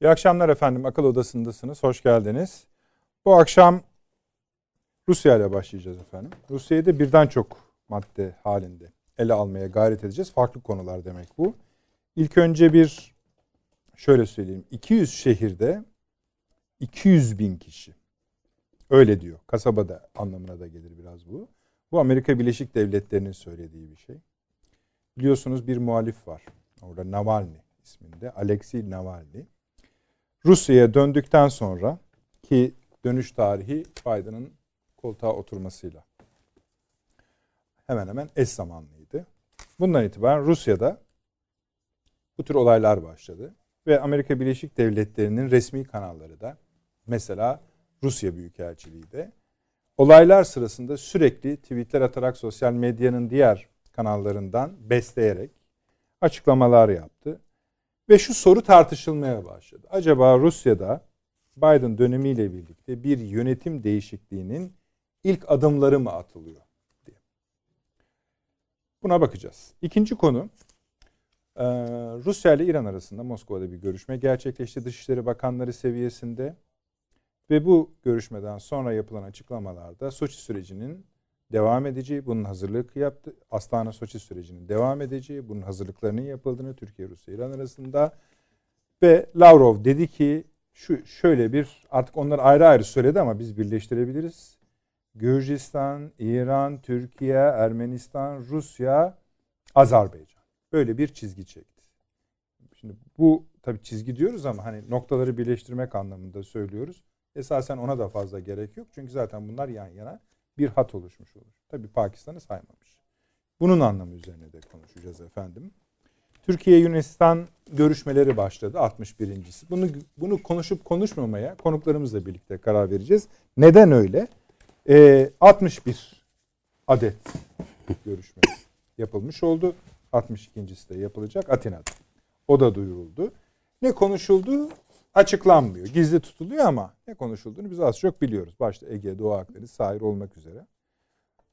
İyi akşamlar efendim. Akıl Odası'ndasınız. Hoş geldiniz. Bu akşam Rusya ile başlayacağız efendim. Rusya'yı da birden çok madde halinde ele almaya gayret edeceğiz. Farklı konular demek bu. İlk önce bir şöyle söyleyeyim. 200 şehirde 200 bin kişi. Öyle diyor. Kasabada anlamına da gelir biraz bu. Bu Amerika Birleşik Devletleri'nin söylediği bir şey. Biliyorsunuz bir muhalif var. Orada Navalny isminde. Alexei Navalny. Rusya'ya döndükten sonra ki dönüş tarihi Biden'ın koltuğa oturmasıyla hemen hemen eş zamanlıydı. Bundan itibaren Rusya'da bu tür olaylar başladı ve Amerika Birleşik Devletleri'nin resmi kanalları da mesela Rusya Büyükelçiliği de olaylar sırasında sürekli tweetler atarak sosyal medyanın diğer kanallarından besleyerek açıklamalar yaptı. Ve şu soru tartışılmaya başladı. Acaba Rusya'da Biden dönemiyle birlikte bir yönetim değişikliğinin ilk adımları mı atılıyor diye. Buna bakacağız. İkinci konu Rusya ile İran arasında Moskova'da bir görüşme gerçekleşti Dışişleri Bakanları seviyesinde. Ve bu görüşmeden sonra yapılan açıklamalarda Soçi sürecinin devam edeceği, bunun hazırlık yaptı. Astana Soçi sürecinin devam edeceği, bunun hazırlıklarının yapıldığını Türkiye, Rusya, İran arasında ve Lavrov dedi ki şu şöyle bir artık onlar ayrı ayrı söyledi ama biz birleştirebiliriz. Gürcistan, İran, Türkiye, Ermenistan, Rusya, Azerbaycan. Böyle bir çizgi çekti. Şimdi bu tabii çizgi diyoruz ama hani noktaları birleştirmek anlamında söylüyoruz. Esasen ona da fazla gerek yok. Çünkü zaten bunlar yan yana bir hat oluşmuş olur. Tabi Pakistan'ı saymamış. Bunun anlamı üzerine de konuşacağız efendim. Türkiye Yunanistan görüşmeleri başladı 61.si. Bunu bunu konuşup konuşmamaya konuklarımızla birlikte karar vereceğiz. Neden öyle? Ee, 61 adet görüşme yapılmış oldu. 62.si de yapılacak Atina'da. O da duyuruldu. Ne konuşuldu? Açıklanmıyor. Gizli tutuluyor ama ne konuşulduğunu biz az çok biliyoruz. Başta Ege, Doğu Akdeniz, sahil olmak üzere.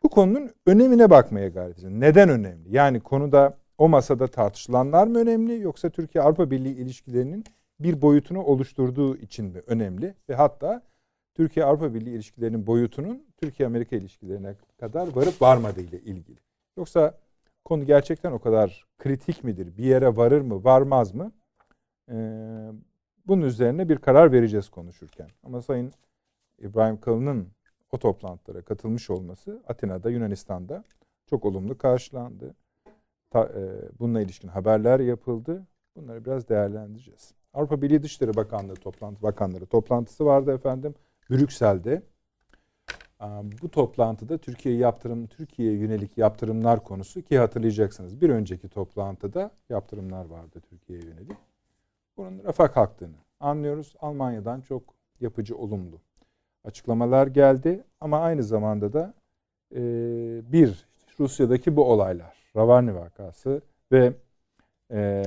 Bu konunun önemine bakmaya gayret ediyoruz. Neden önemli? Yani konuda o masada tartışılanlar mı önemli yoksa Türkiye-Avrupa Birliği ilişkilerinin bir boyutunu oluşturduğu için mi önemli? Ve hatta Türkiye-Avrupa Birliği ilişkilerinin boyutunun Türkiye-Amerika ilişkilerine kadar varıp varmadığı ile ilgili. Yoksa konu gerçekten o kadar kritik midir? Bir yere varır mı, varmaz mı? Ee, bunun üzerine bir karar vereceğiz konuşurken. Ama Sayın İbrahim Kalın'ın o toplantılara katılmış olması Atina'da, Yunanistan'da çok olumlu karşılandı. Ta, e, bununla ilişkin haberler yapıldı. Bunları biraz değerlendireceğiz. Avrupa Birliği Dışişleri Bakanlığı toplantı bakanları toplantısı vardı efendim Brüksel'de. Bu toplantıda Türkiye yaptırım Türkiye'ye yönelik yaptırımlar konusu ki hatırlayacaksınız bir önceki toplantıda yaptırımlar vardı Türkiye'ye yönelik bunun rafa kalktığını anlıyoruz. Almanya'dan çok yapıcı, olumlu açıklamalar geldi. Ama aynı zamanda da e, bir, Rusya'daki bu olaylar, Ravani vakası ve e,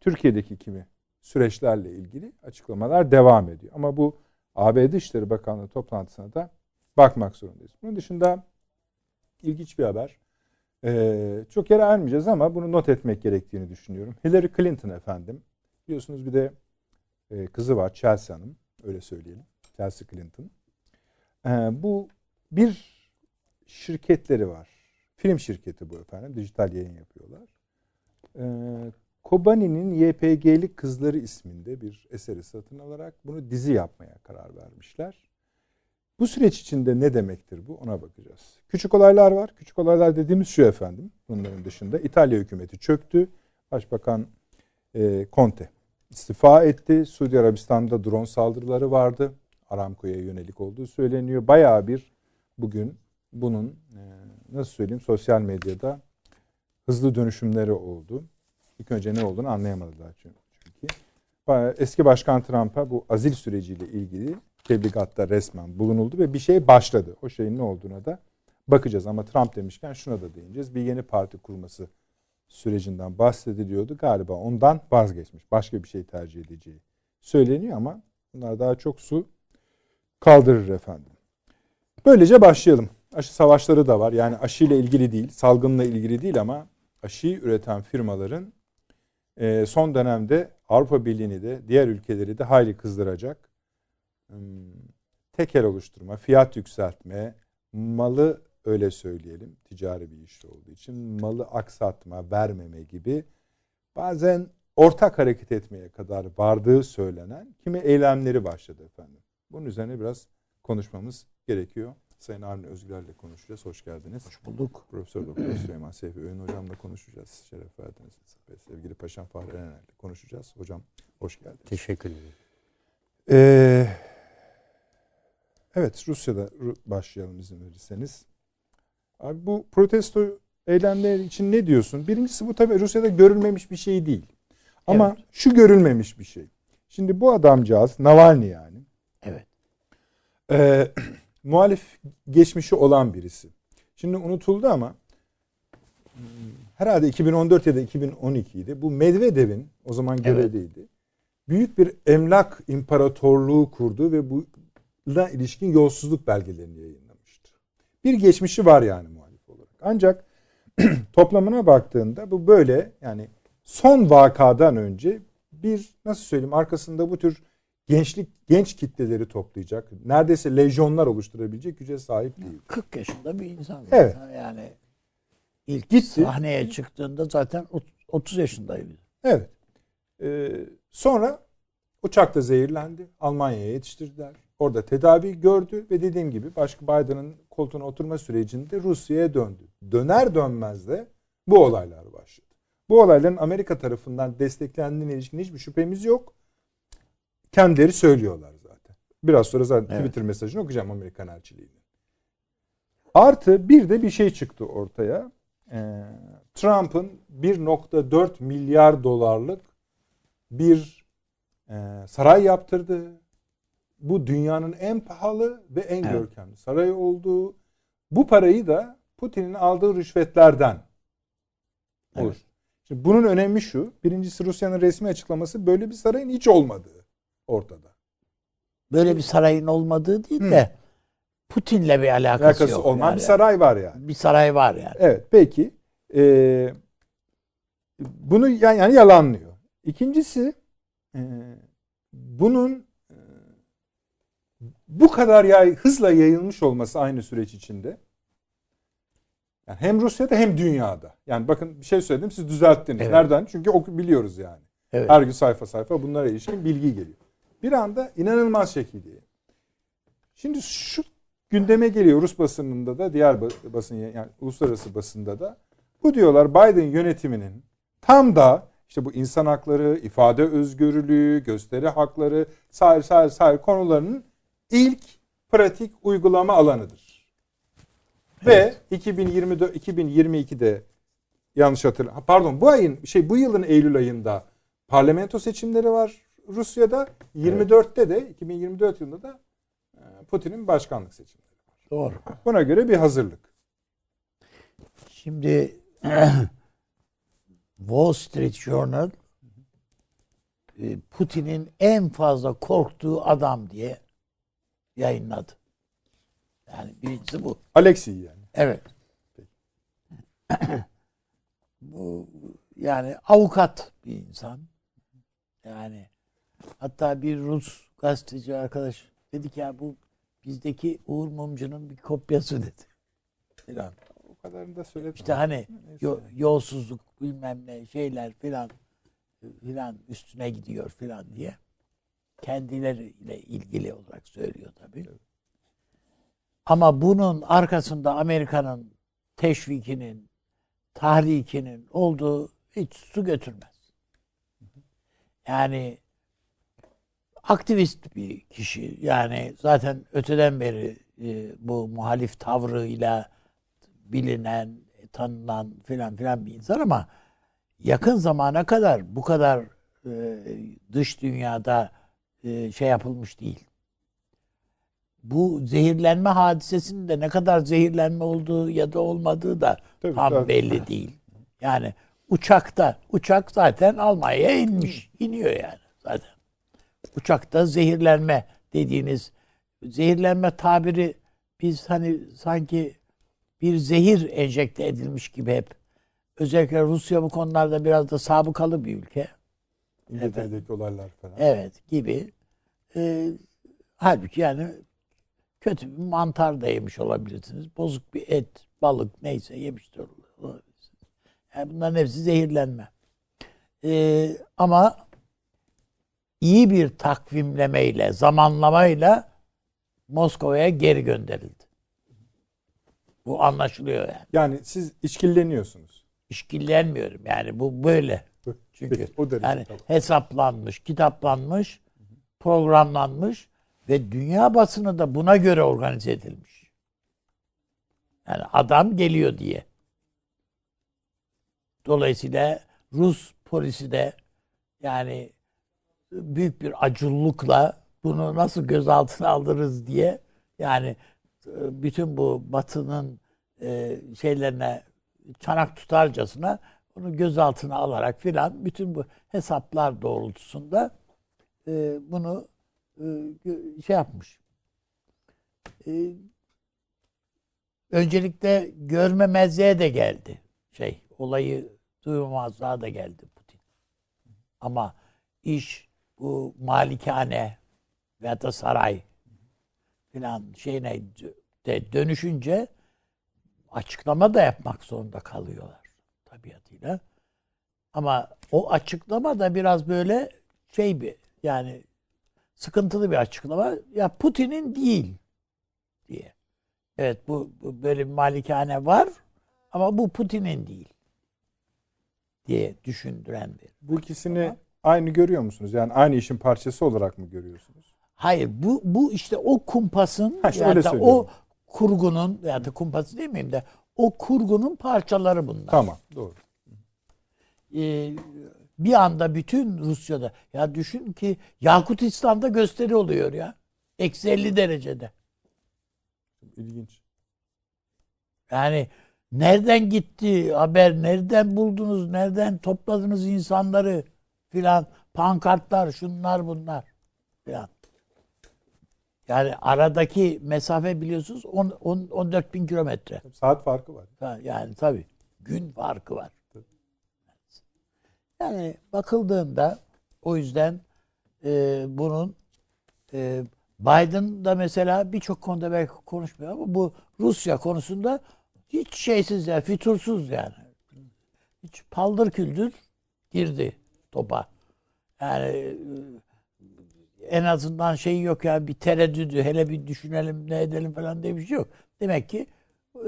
Türkiye'deki kimi süreçlerle ilgili açıklamalar devam ediyor. Ama bu ABD Dışişleri Bakanlığı toplantısına da bakmak zorundayız. Bunun dışında ilginç bir haber. Ee, çok yere ermeyeceğiz ama bunu not etmek gerektiğini düşünüyorum. Hillary Clinton efendim Biliyorsunuz bir de e, kızı var Chelsea Hanım. Öyle söyleyelim. Chelsea Clinton. E, bu bir şirketleri var. Film şirketi bu efendim. Dijital yayın yapıyorlar. E, Kobani'nin YPG'li Kızları isminde bir eseri satın alarak bunu dizi yapmaya karar vermişler. Bu süreç içinde ne demektir bu ona bakacağız. Küçük olaylar var. Küçük olaylar dediğimiz şu efendim. Bunların dışında İtalya hükümeti çöktü. Başbakan e, Conte istifa etti. Suudi Arabistan'da drone saldırıları vardı. Aramco'ya yönelik olduğu söyleniyor. Bayağı bir bugün bunun e, nasıl söyleyeyim sosyal medyada hızlı dönüşümleri oldu. İlk önce ne olduğunu anlayamadılar çünkü. Eski Başkan Trump'a bu azil süreciyle ilgili tebligatta resmen bulunuldu ve bir şey başladı. O şeyin ne olduğuna da bakacağız. Ama Trump demişken şuna da değineceğiz. Bir yeni parti kurması sürecinden bahsediliyordu. Galiba ondan vazgeçmiş. Başka bir şey tercih edeceği söyleniyor ama bunlar daha çok su kaldırır efendim. Böylece başlayalım. Aşı savaşları da var. Yani aşıyla ilgili değil, salgınla ilgili değil ama aşıyı üreten firmaların e, son dönemde Avrupa Birliği'ni de diğer ülkeleri de hayli kızdıracak tekel oluşturma, fiyat yükseltme, malı öyle söyleyelim ticari bir iş olduğu için malı aksatma, vermeme gibi bazen ortak hareket etmeye kadar vardığı söylenen kimi eylemleri başladı efendim. Bunun üzerine biraz konuşmamız gerekiyor. Sayın Avni Özgürler'le konuşacağız. Hoş geldiniz. Hoş bulduk. Profesör Doktor Süleyman Seyfi Öğün Hocam'la konuşacağız. Şeref verdiniz. Ve sevgili Paşam Fahri Erener'le konuşacağız. Hocam hoş geldiniz. Teşekkür ederim. Ee, evet Rusya'da başlayalım izin verirseniz. Abi bu protesto eylemleri için ne diyorsun? Birincisi bu tabii Rusya'da görülmemiş bir şey değil. Ama evet. şu görülmemiş bir şey. Şimdi bu adamcağız Navalny yani. Evet. E, muhalif geçmişi olan birisi. Şimdi unutuldu ama hmm, herhalde 2014 ya da 2012 idi. Bu Medvedev'in o zaman görevdeydi. Evet. Büyük bir emlak imparatorluğu kurdu ve buna ilişkin yolsuzluk belgelerini yayınlamıştı. Bir geçmişi var yani muhalif olarak. Ancak toplamına baktığında bu böyle yani son vakadan önce bir nasıl söyleyeyim arkasında bu tür gençlik genç kitleleri toplayacak, neredeyse lejyonlar oluşturabilecek güce sahip değil. 40 yaşında bir insan zaten. Evet. Yani ilk Gitti. sahneye çıktığında zaten 30 yaşındaydı. Evet. Ee, sonra uçakta zehirlendi. Almanya'ya yetiştirdiler. Orada tedavi gördü ve dediğim gibi başka Biden'ın koltuğuna oturma sürecinde Rusya'ya döndü. Döner dönmez de bu olaylar başladı. Bu olayların Amerika tarafından desteklendiğine ilişkin hiçbir şüphemiz yok. Kendileri söylüyorlar zaten. Biraz sonra zaten evet. Twitter mesajını okuyacağım Amerikan elçiliğinin. Artı bir de bir şey çıktı ortaya. Ee, Trump'ın 1.4 milyar dolarlık bir e, saray yaptırdı. Bu dünyanın en pahalı ve en evet. görkemli sarayı olduğu. Bu parayı da Putin'in aldığı rüşvetlerden olur. Evet. Şimdi bunun önemi şu. Birincisi Rusya'nın resmi açıklaması böyle bir sarayın hiç olmadığı ortada. Böyle bir sarayın olmadığı değil de. Putin'le bir alakası, alakası yok. olmayan yani. bir saray var yani. Bir saray var yani. Evet peki. Ee, bunu yani, yani yalanlıyor. İkincisi e, bunun bu kadar yay, hızla yayılmış olması aynı süreç içinde yani hem Rusya'da hem dünyada. Yani bakın bir şey söyledim siz düzelttiniz. Evet. Nereden? Çünkü oku biliyoruz yani. Evet. Her gün sayfa sayfa bunlara ilişkin bilgi geliyor. Bir anda inanılmaz şekilde. Şimdi şu gündeme geliyor Rus basınında da diğer basın yani uluslararası basında da bu diyorlar Biden yönetiminin tam da işte bu insan hakları, ifade özgürlüğü, gösteri hakları, sair sair sair konularının ilk pratik uygulama alanıdır. Evet. Ve 2024 2022'de yanlış hatırlamıyorum. Pardon bu ayın şey bu yılın Eylül ayında parlamento seçimleri var Rusya'da. 24'te evet. de 2024 yılında da e, Putin'in başkanlık seçimleri var. Doğru. Buna göre bir hazırlık. Şimdi Wall Street Journal e, Putin'in en fazla korktuğu adam diye yayınladı. Yani birincisi bu. Alexey yani. Evet. bu yani avukat bir insan. Yani hatta bir Rus gazeteci arkadaş dedi ki ya bu bizdeki Uğur Mumcu'nun bir kopyası dedi. Filan. O kadarını da söyledim. İşte hani yo, yolsuzluk bilmem ne şeyler filan filan üstüne gidiyor filan diye kendileriyle ilgili olarak söylüyor tabii. Evet. Ama bunun arkasında Amerika'nın teşvikinin, tahrikinin olduğu hiç su götürmez. Yani aktivist bir kişi. Yani zaten öteden beri e, bu muhalif tavrıyla bilinen, tanınan filan filan bir insan ama yakın zamana kadar bu kadar e, dış dünyada e, şey yapılmış değil bu zehirlenme hadisesinin de ne kadar zehirlenme olduğu ya da olmadığı da tabii, tam tabii. belli değil. Yani uçakta, uçak zaten Almanya'ya inmiş, iniyor yani zaten. Uçakta zehirlenme dediğiniz zehirlenme tabiri biz hani sanki bir zehir enjekte edilmiş gibi hep. Özellikle Rusya bu konularda biraz da sabıkalı bir ülke. İngiltere'deki olaylar falan. Evet gibi. Ee, halbuki yani kötü bir mantar da yemiş olabilirsiniz. Bozuk bir et, balık neyse yemiş de olabilirsiniz. Yani bunların hepsi zehirlenme. Ee, ama iyi bir takvimlemeyle, zamanlamayla Moskova'ya geri gönderildi. Bu anlaşılıyor yani. Yani siz içkilleniyorsunuz. İşkillenmiyorum yani bu böyle. Çünkü o derece, yani tamam. hesaplanmış, kitaplanmış, programlanmış ve dünya basını da buna göre organize edilmiş. Yani adam geliyor diye. Dolayısıyla Rus polisi de yani büyük bir acıllılıkla bunu nasıl gözaltına alırız diye yani e, bütün bu batının e, şeylerine çanak tutarcasına bunu gözaltına alarak filan bütün bu hesaplar doğrultusunda e, bunu e, şey yapmış. E, öncelikle görmemezliğe de geldi. Şey, olayı duymamazlığa da geldi Putin. Ama iş bu malikane veya da saray filan şeyine de dönüşünce açıklama da yapmak zorunda kalıyorlar tabiatıyla. Ama o açıklama da biraz böyle şey bir yani sıkıntılı bir açıklama. Ya Putin'in değil diye. Evet bu, bu böyle bir malikane var ama bu Putin'in değil diye düşündüren bir. Bu ikisini aynı görüyor musunuz? Yani aynı işin parçası olarak mı görüyorsunuz? Hayır bu bu işte o kumpasın Ha, işte da o kurgunun ya da kumpası değil miyim de o kurgunun parçaları bunlar. Tamam, doğru. Ee, bir anda bütün Rusya'da ya düşün ki Yakutistan'da gösteri oluyor ya. Eksi 50 derecede. İlginç. Yani nereden gitti haber, nereden buldunuz, nereden topladınız insanları filan, pankartlar, şunlar bunlar filan. Yani aradaki mesafe biliyorsunuz 10, 10 14 bin kilometre. Saat farkı var. Yani tabii gün farkı var. Yani bakıldığında o yüzden e, bunun e, Biden da mesela birçok konuda belki konuşmuyor ama bu Rusya konusunda hiç şeysiz ya, fütursuz yani. Hiç paldır küldür girdi topa. Yani e, en azından şey yok ya bir tereddüdü hele bir düşünelim ne edelim falan diye bir şey yok. Demek ki e,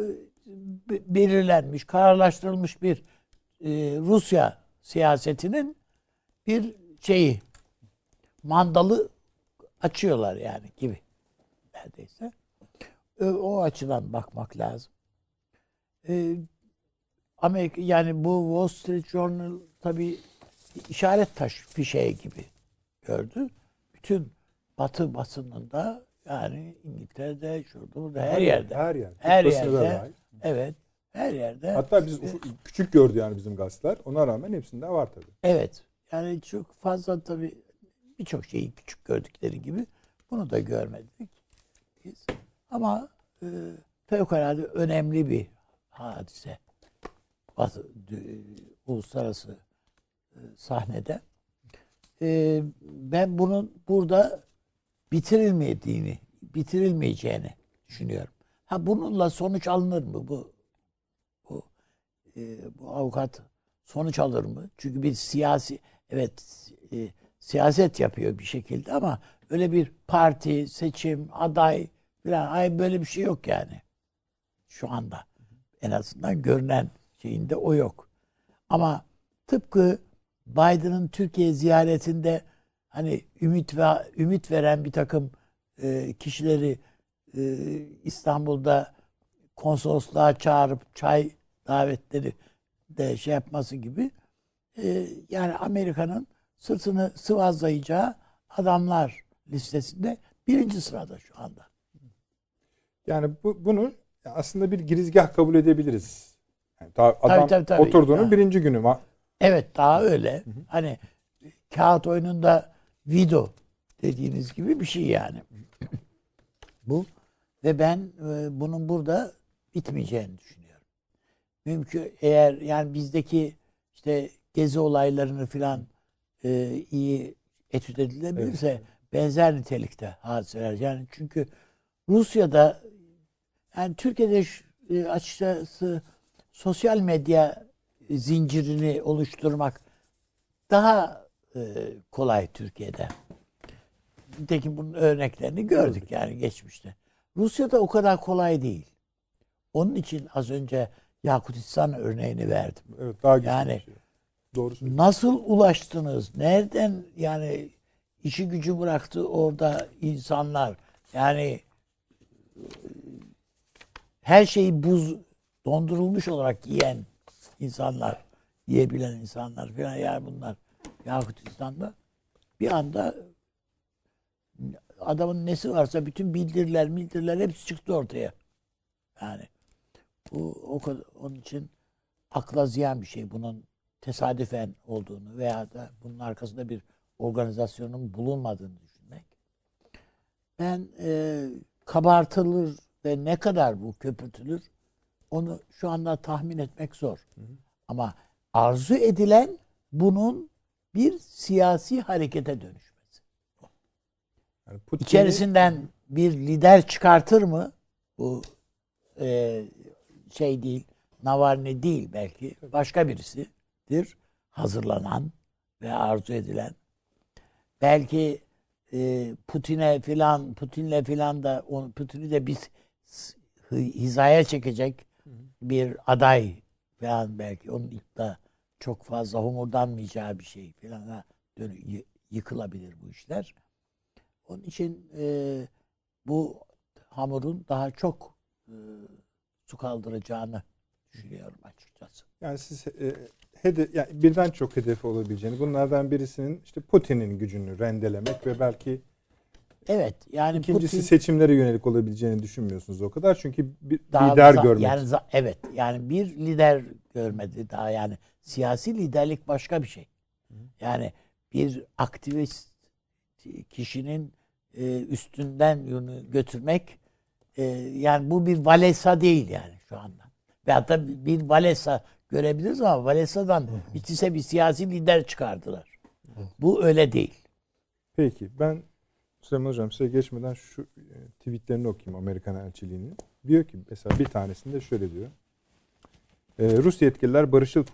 be- belirlenmiş, kararlaştırılmış bir e, Rusya siyasetinin bir şeyi mandalı açıyorlar yani gibi neredeyse. O açıdan bakmak lazım. E, Amerika yani bu Wall Street Journal tabii işaret taş fişeği gibi gördü. Bütün Batı basınında yani İngiltere'de şurada burada her yerde. Her yerde. Her basını da yerde. Evet. Her yerde. Hatta biz ufak- küçük gördü yani bizim gazeteler. Ona rağmen hepsinde var tabii. Evet. Yani çok fazla tabii birçok şeyi küçük gördükleri gibi bunu da görmedik biz. Ama e, fevkalade önemli bir hadise. Batı, dü- uluslararası e, sahnede. E, ben bunun burada bitirilmediğini, bitirilmeyeceğini düşünüyorum. Ha bununla sonuç alınır mı bu e, bu avukat sonuç alır mı? Çünkü bir siyasi evet e, siyaset yapıyor bir şekilde ama öyle bir parti, seçim, aday falan ay böyle bir şey yok yani. Şu anda en azından görünen şeyinde o yok. Ama tıpkı Biden'ın Türkiye ziyaretinde hani ümit ve ümit veren bir takım e, kişileri e, İstanbul'da konsolosluğa çağırıp çay davetleri de şey yapması gibi e, yani Amerika'nın sırtını sıvazlayacağı adamlar listesinde birinci sırada şu anda. Yani bu, bunu aslında bir girizgah kabul edebiliriz. Yani ta- adam tabii, tabii. oturduğunun Ha. birinci günü. Ma- Evet daha öyle. Hani kağıt oyununda video dediğiniz gibi bir şey yani. Bu ve ben e, bunun burada bitmeyeceğini düşünüyorum. Mümkün eğer yani bizdeki işte gezi olaylarını filan e, iyi etüt edilebilirse benzer nitelikte hadiseler. Yani çünkü Rusya'da yani Türkiye'de e, açıkçası sosyal medya zincirini oluşturmak daha e, kolay Türkiye'de. Nitekim bunun örneklerini gördük yani geçmişte. Rusya'da o kadar kolay değil. Onun için az önce Yakutistan örneğini verdim. Evet daha Yani- şey. Doğru. Nasıl ulaştınız? Nereden yani işi gücü bıraktı orada insanlar? Yani e, her şeyi buz dondurulmuş olarak yiyen insanlar, yiyebilen insanlar falan yani bunlar Yakutistan'da bir anda adamın nesi varsa bütün bildiriler, bildiriler hepsi çıktı ortaya. Yani bu o kadar onun için akla ziyan bir şey bunun tesadüfen olduğunu veya da bunun arkasında bir organizasyonun bulunmadığını düşünmek. Ben e, kabartılır ve ne kadar bu köpürtülür onu şu anda tahmin etmek zor. Ama arzu edilen bunun bir siyasi harekete dönüşmesi. Yani Putin'i- İçerisinden bir lider çıkartır mı? Bu e, şey değil, Navalny değil belki. Başka birisidir. Hazırlanan ve arzu edilen. Belki e, Putin'e filan, Putin'le filan da Putin'i de biz hizaya çekecek bir aday falan belki onun iddia çok fazla homurdanmayacağı bir şey filana yı- yıkılabilir bu işler. Onun için e, bu hamurun daha çok e, su kaldıracağını düşünüyorum açıkçası. Yani siz e, hede, yani birden çok hedefi olabileceğini, bunlardan birisinin işte Putin'in gücünü rendelemek ve belki Evet yani ikincisi Putin seçimlere yönelik olabileceğini düşünmüyorsunuz o kadar. Çünkü bir daha lider za- görmek. Yani za- evet yani bir lider görmedi daha yani siyasi liderlik başka bir şey. Yani bir aktivist kişinin e, üstünden yönü götürmek e, yani bu bir valesa değil yani şu anda. Veyahut da bir valesa görebiliriz ama valesa'dan hiç ise bir siyasi lider çıkardılar. Bu öyle değil. Peki ben Süleyman Hocam size geçmeden şu e, tweetlerini okuyayım Amerikan elçiliğinin. Diyor ki mesela bir tanesinde şöyle diyor. E, Rus yetkililer barışçıl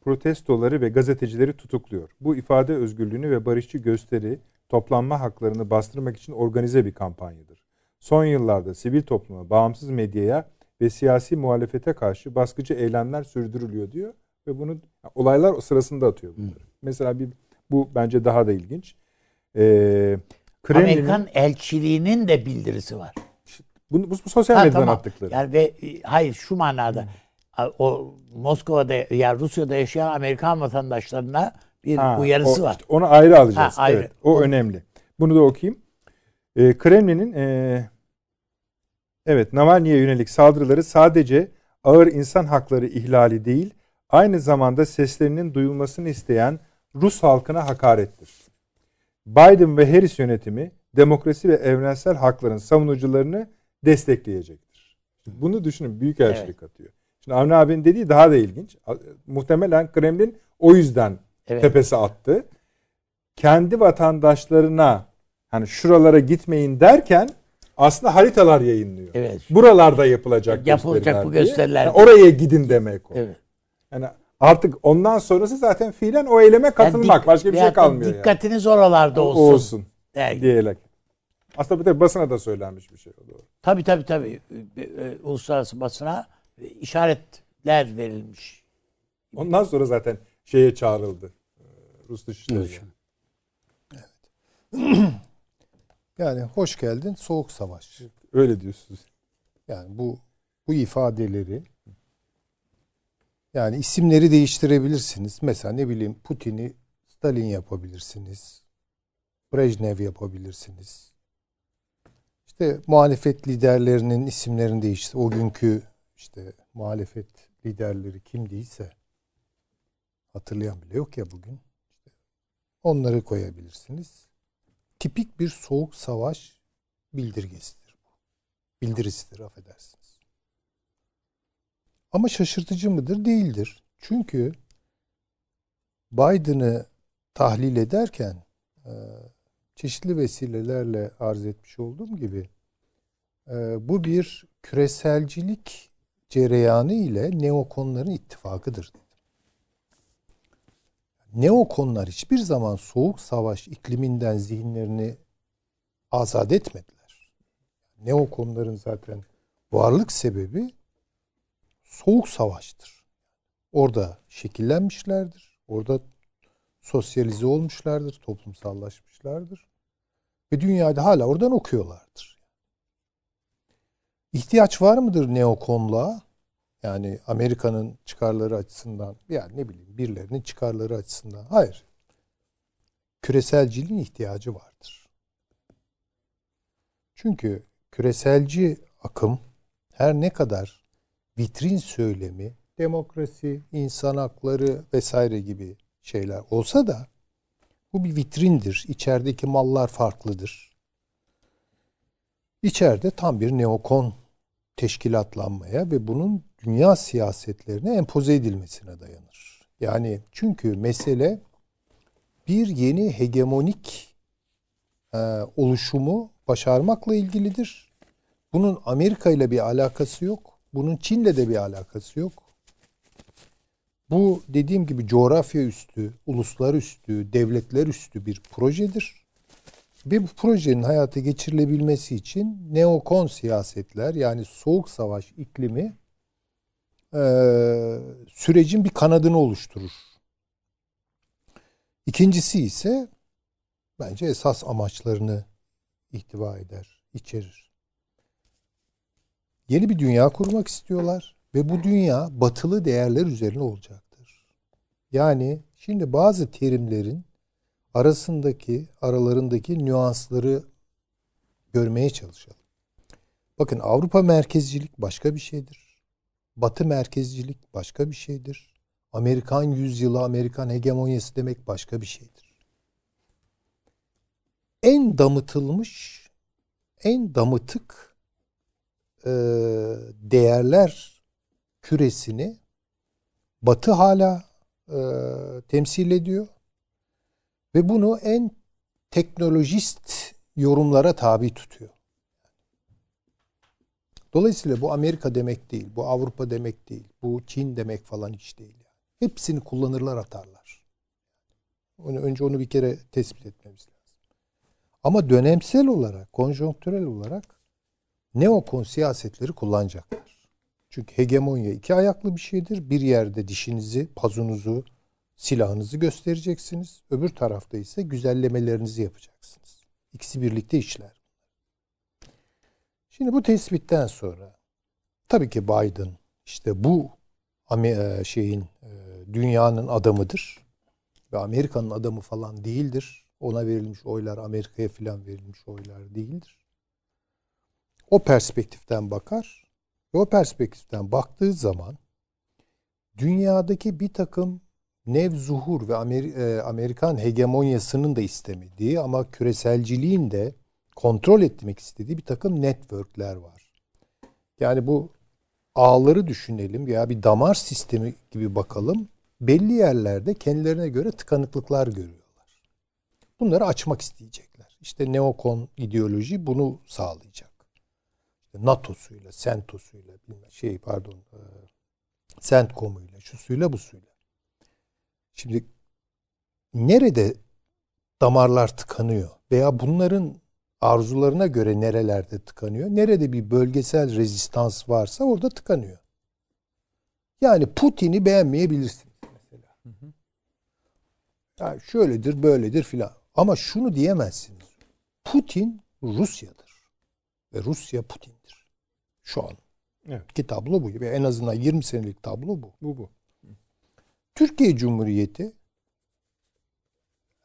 protestoları ve gazetecileri tutukluyor. Bu ifade özgürlüğünü ve barışçı gösteri, toplanma haklarını bastırmak için organize bir kampanyadır. Son yıllarda sivil topluma, bağımsız medyaya ve siyasi muhalefete karşı baskıcı eylemler sürdürülüyor diyor ve bunu olaylar o sırasında atıyor bunları. Mesela bir bu bence daha da ilginç. Ee, Kremlin'in Amerikan elçiliğinin de bildirisi var. bu, bu, bu sosyal Ha, medyadan tamam. attıkları. Yani ve e, hayır şu manada a- o Moskova'da ya Rusya'da yaşayan Amerikan vatandaşlarına bir Ha, uyarısı o- var. işte onu ayrı alacağız. Ha, ayrı. Evet, o önemli. Bunu da okuyayım. Ee, Kremlin'in ee, evet Navalny'e yönelik saldırıları sadece ağır insan hakları ihlali değil, aynı zamanda seslerinin duyulmasını isteyen Rus halkına hakarettir. Biden ve Harris yönetimi demokrasi ve evrensel hakların savunucularını destekleyecektir. Bunu düşünün büyükelçilik atıyor. Şimdi Avni abinin dediği daha da ilginç. Muhtemelen Kremlin o yüzden Evet. tepesi attı. Kendi vatandaşlarına hani şuralara gitmeyin derken aslında haritalar yayınlıyor. Evet. Buralarda yapılacak, Yapılacak bu diye. gösteriler. Yani oraya gidin demek o. Evet. Yani artık ondan sonrası zaten fiilen o eyleme katılmak. Yani dik- Başka bir şey kalmıyor yani. Dikkatiniz oralarda olsun. Olsun Der. diyerek. Aslında bir de basına da söylenmiş bir şey o doğru. Tabii tabii tabii. E, e, Uluslararası basına işaretler verilmiş. Ondan sonra zaten şeye çağrıldı. Ee, Rus Dışişleri. Yani hoş geldin soğuk savaş. Öyle diyorsunuz. Yani bu bu ifadeleri yani isimleri değiştirebilirsiniz. Mesela ne bileyim Putin'i Stalin yapabilirsiniz. Brejnev yapabilirsiniz. İşte muhalefet liderlerinin isimlerini değiştir. O günkü işte muhalefet liderleri kimdiyse hatırlayan bile yok ya bugün. İşte onları koyabilirsiniz. Tipik bir soğuk savaş bildirgesidir bu. Bildirisidir affedersiniz. Ama şaşırtıcı mıdır? Değildir. Çünkü Biden'ı tahlil ederken e, çeşitli vesilelerle arz etmiş olduğum gibi e, bu bir küreselcilik cereyanı ile neokonların ittifakıdır. Neokonlar hiçbir zaman soğuk savaş ikliminden zihinlerini azat etmediler. Neokonların zaten varlık sebebi soğuk savaştır. Orada şekillenmişlerdir. Orada sosyalize olmuşlardır, toplumsallaşmışlardır. Ve dünyada hala oradan okuyorlardır. İhtiyaç var mıdır neokonluğa? Yani Amerika'nın çıkarları açısından, yani ne bileyim birilerinin çıkarları açısından. Hayır. Küreselciliğin ihtiyacı vardır. Çünkü küreselci akım her ne kadar vitrin söylemi, demokrasi, insan hakları vesaire gibi şeyler olsa da bu bir vitrindir. İçerideki mallar farklıdır. İçeride tam bir neokon teşkilatlanmaya ve bunun dünya siyasetlerine empoze edilmesine dayanır. Yani çünkü mesele bir yeni hegemonik e, oluşumu başarmakla ilgilidir. Bunun Amerika ile bir alakası yok. Bunun Çin'le de bir alakası yok. Bu dediğim gibi coğrafya üstü, uluslar üstü, devletler üstü bir projedir. Ve bu projenin hayata geçirilebilmesi için neokon siyasetler yani soğuk savaş iklimi e, sürecin bir kanadını oluşturur. İkincisi ise bence esas amaçlarını ihtiva eder, içerir. Yeni bir dünya kurmak istiyorlar ve bu dünya batılı değerler üzerine olacaktır. Yani şimdi bazı terimlerin arasındaki, aralarındaki nüansları görmeye çalışalım. Bakın Avrupa merkezcilik başka bir şeydir. Batı merkezcilik başka bir şeydir. Amerikan yüzyılı, Amerikan hegemonyası demek başka bir şeydir. En damıtılmış, en damıtık e, değerler küresini Batı hala e, temsil ediyor. Ve bunu en teknolojist yorumlara tabi tutuyor. Dolayısıyla bu Amerika demek değil, bu Avrupa demek değil, bu Çin demek falan hiç değil. Yani. Hepsini kullanırlar atarlar. Önce onu bir kere tespit etmemiz lazım. Ama dönemsel olarak, konjonktürel olarak neokon siyasetleri kullanacaklar. Çünkü hegemonya iki ayaklı bir şeydir. Bir yerde dişinizi, pazunuzu, silahınızı göstereceksiniz. Öbür tarafta ise güzellemelerinizi yapacaksınız. İkisi birlikte işler. Şimdi bu tespitten sonra tabii ki Biden işte bu e, şeyin e, dünyanın adamıdır ve Amerika'nın adamı falan değildir. Ona verilmiş oylar Amerika'ya falan verilmiş oylar değildir. O perspektiften bakar ve o perspektiften baktığı zaman dünyadaki bir takım nev zuhur ve e, Amerikan hegemonyasının da istemediği ama küreselciliğin de kontrol etmek istediği bir takım networkler var. Yani bu ağları düşünelim veya bir damar sistemi gibi bakalım. Belli yerlerde kendilerine göre tıkanıklıklar görüyorlar. Bunları açmak isteyecekler. İşte neokon ideoloji bunu sağlayacak. İşte NATO'suyla, SENTO'suyla, şey pardon, e, CENTCOM'uyla, şu suyla bu suyla. Şimdi nerede damarlar tıkanıyor veya bunların arzularına göre nerelerde tıkanıyor? Nerede bir bölgesel rezistans varsa orada tıkanıyor. Yani Putin'i beğenmeyebilirsiniz mesela. Hı hı. Yani şöyledir, böyledir filan. Ama şunu diyemezsiniz. Putin Rusya'dır. Ve Rusya Putin'dir. Şu an. Evet. Ki tablo bu. En azından 20 senelik tablo bu. Bu bu. Türkiye Cumhuriyeti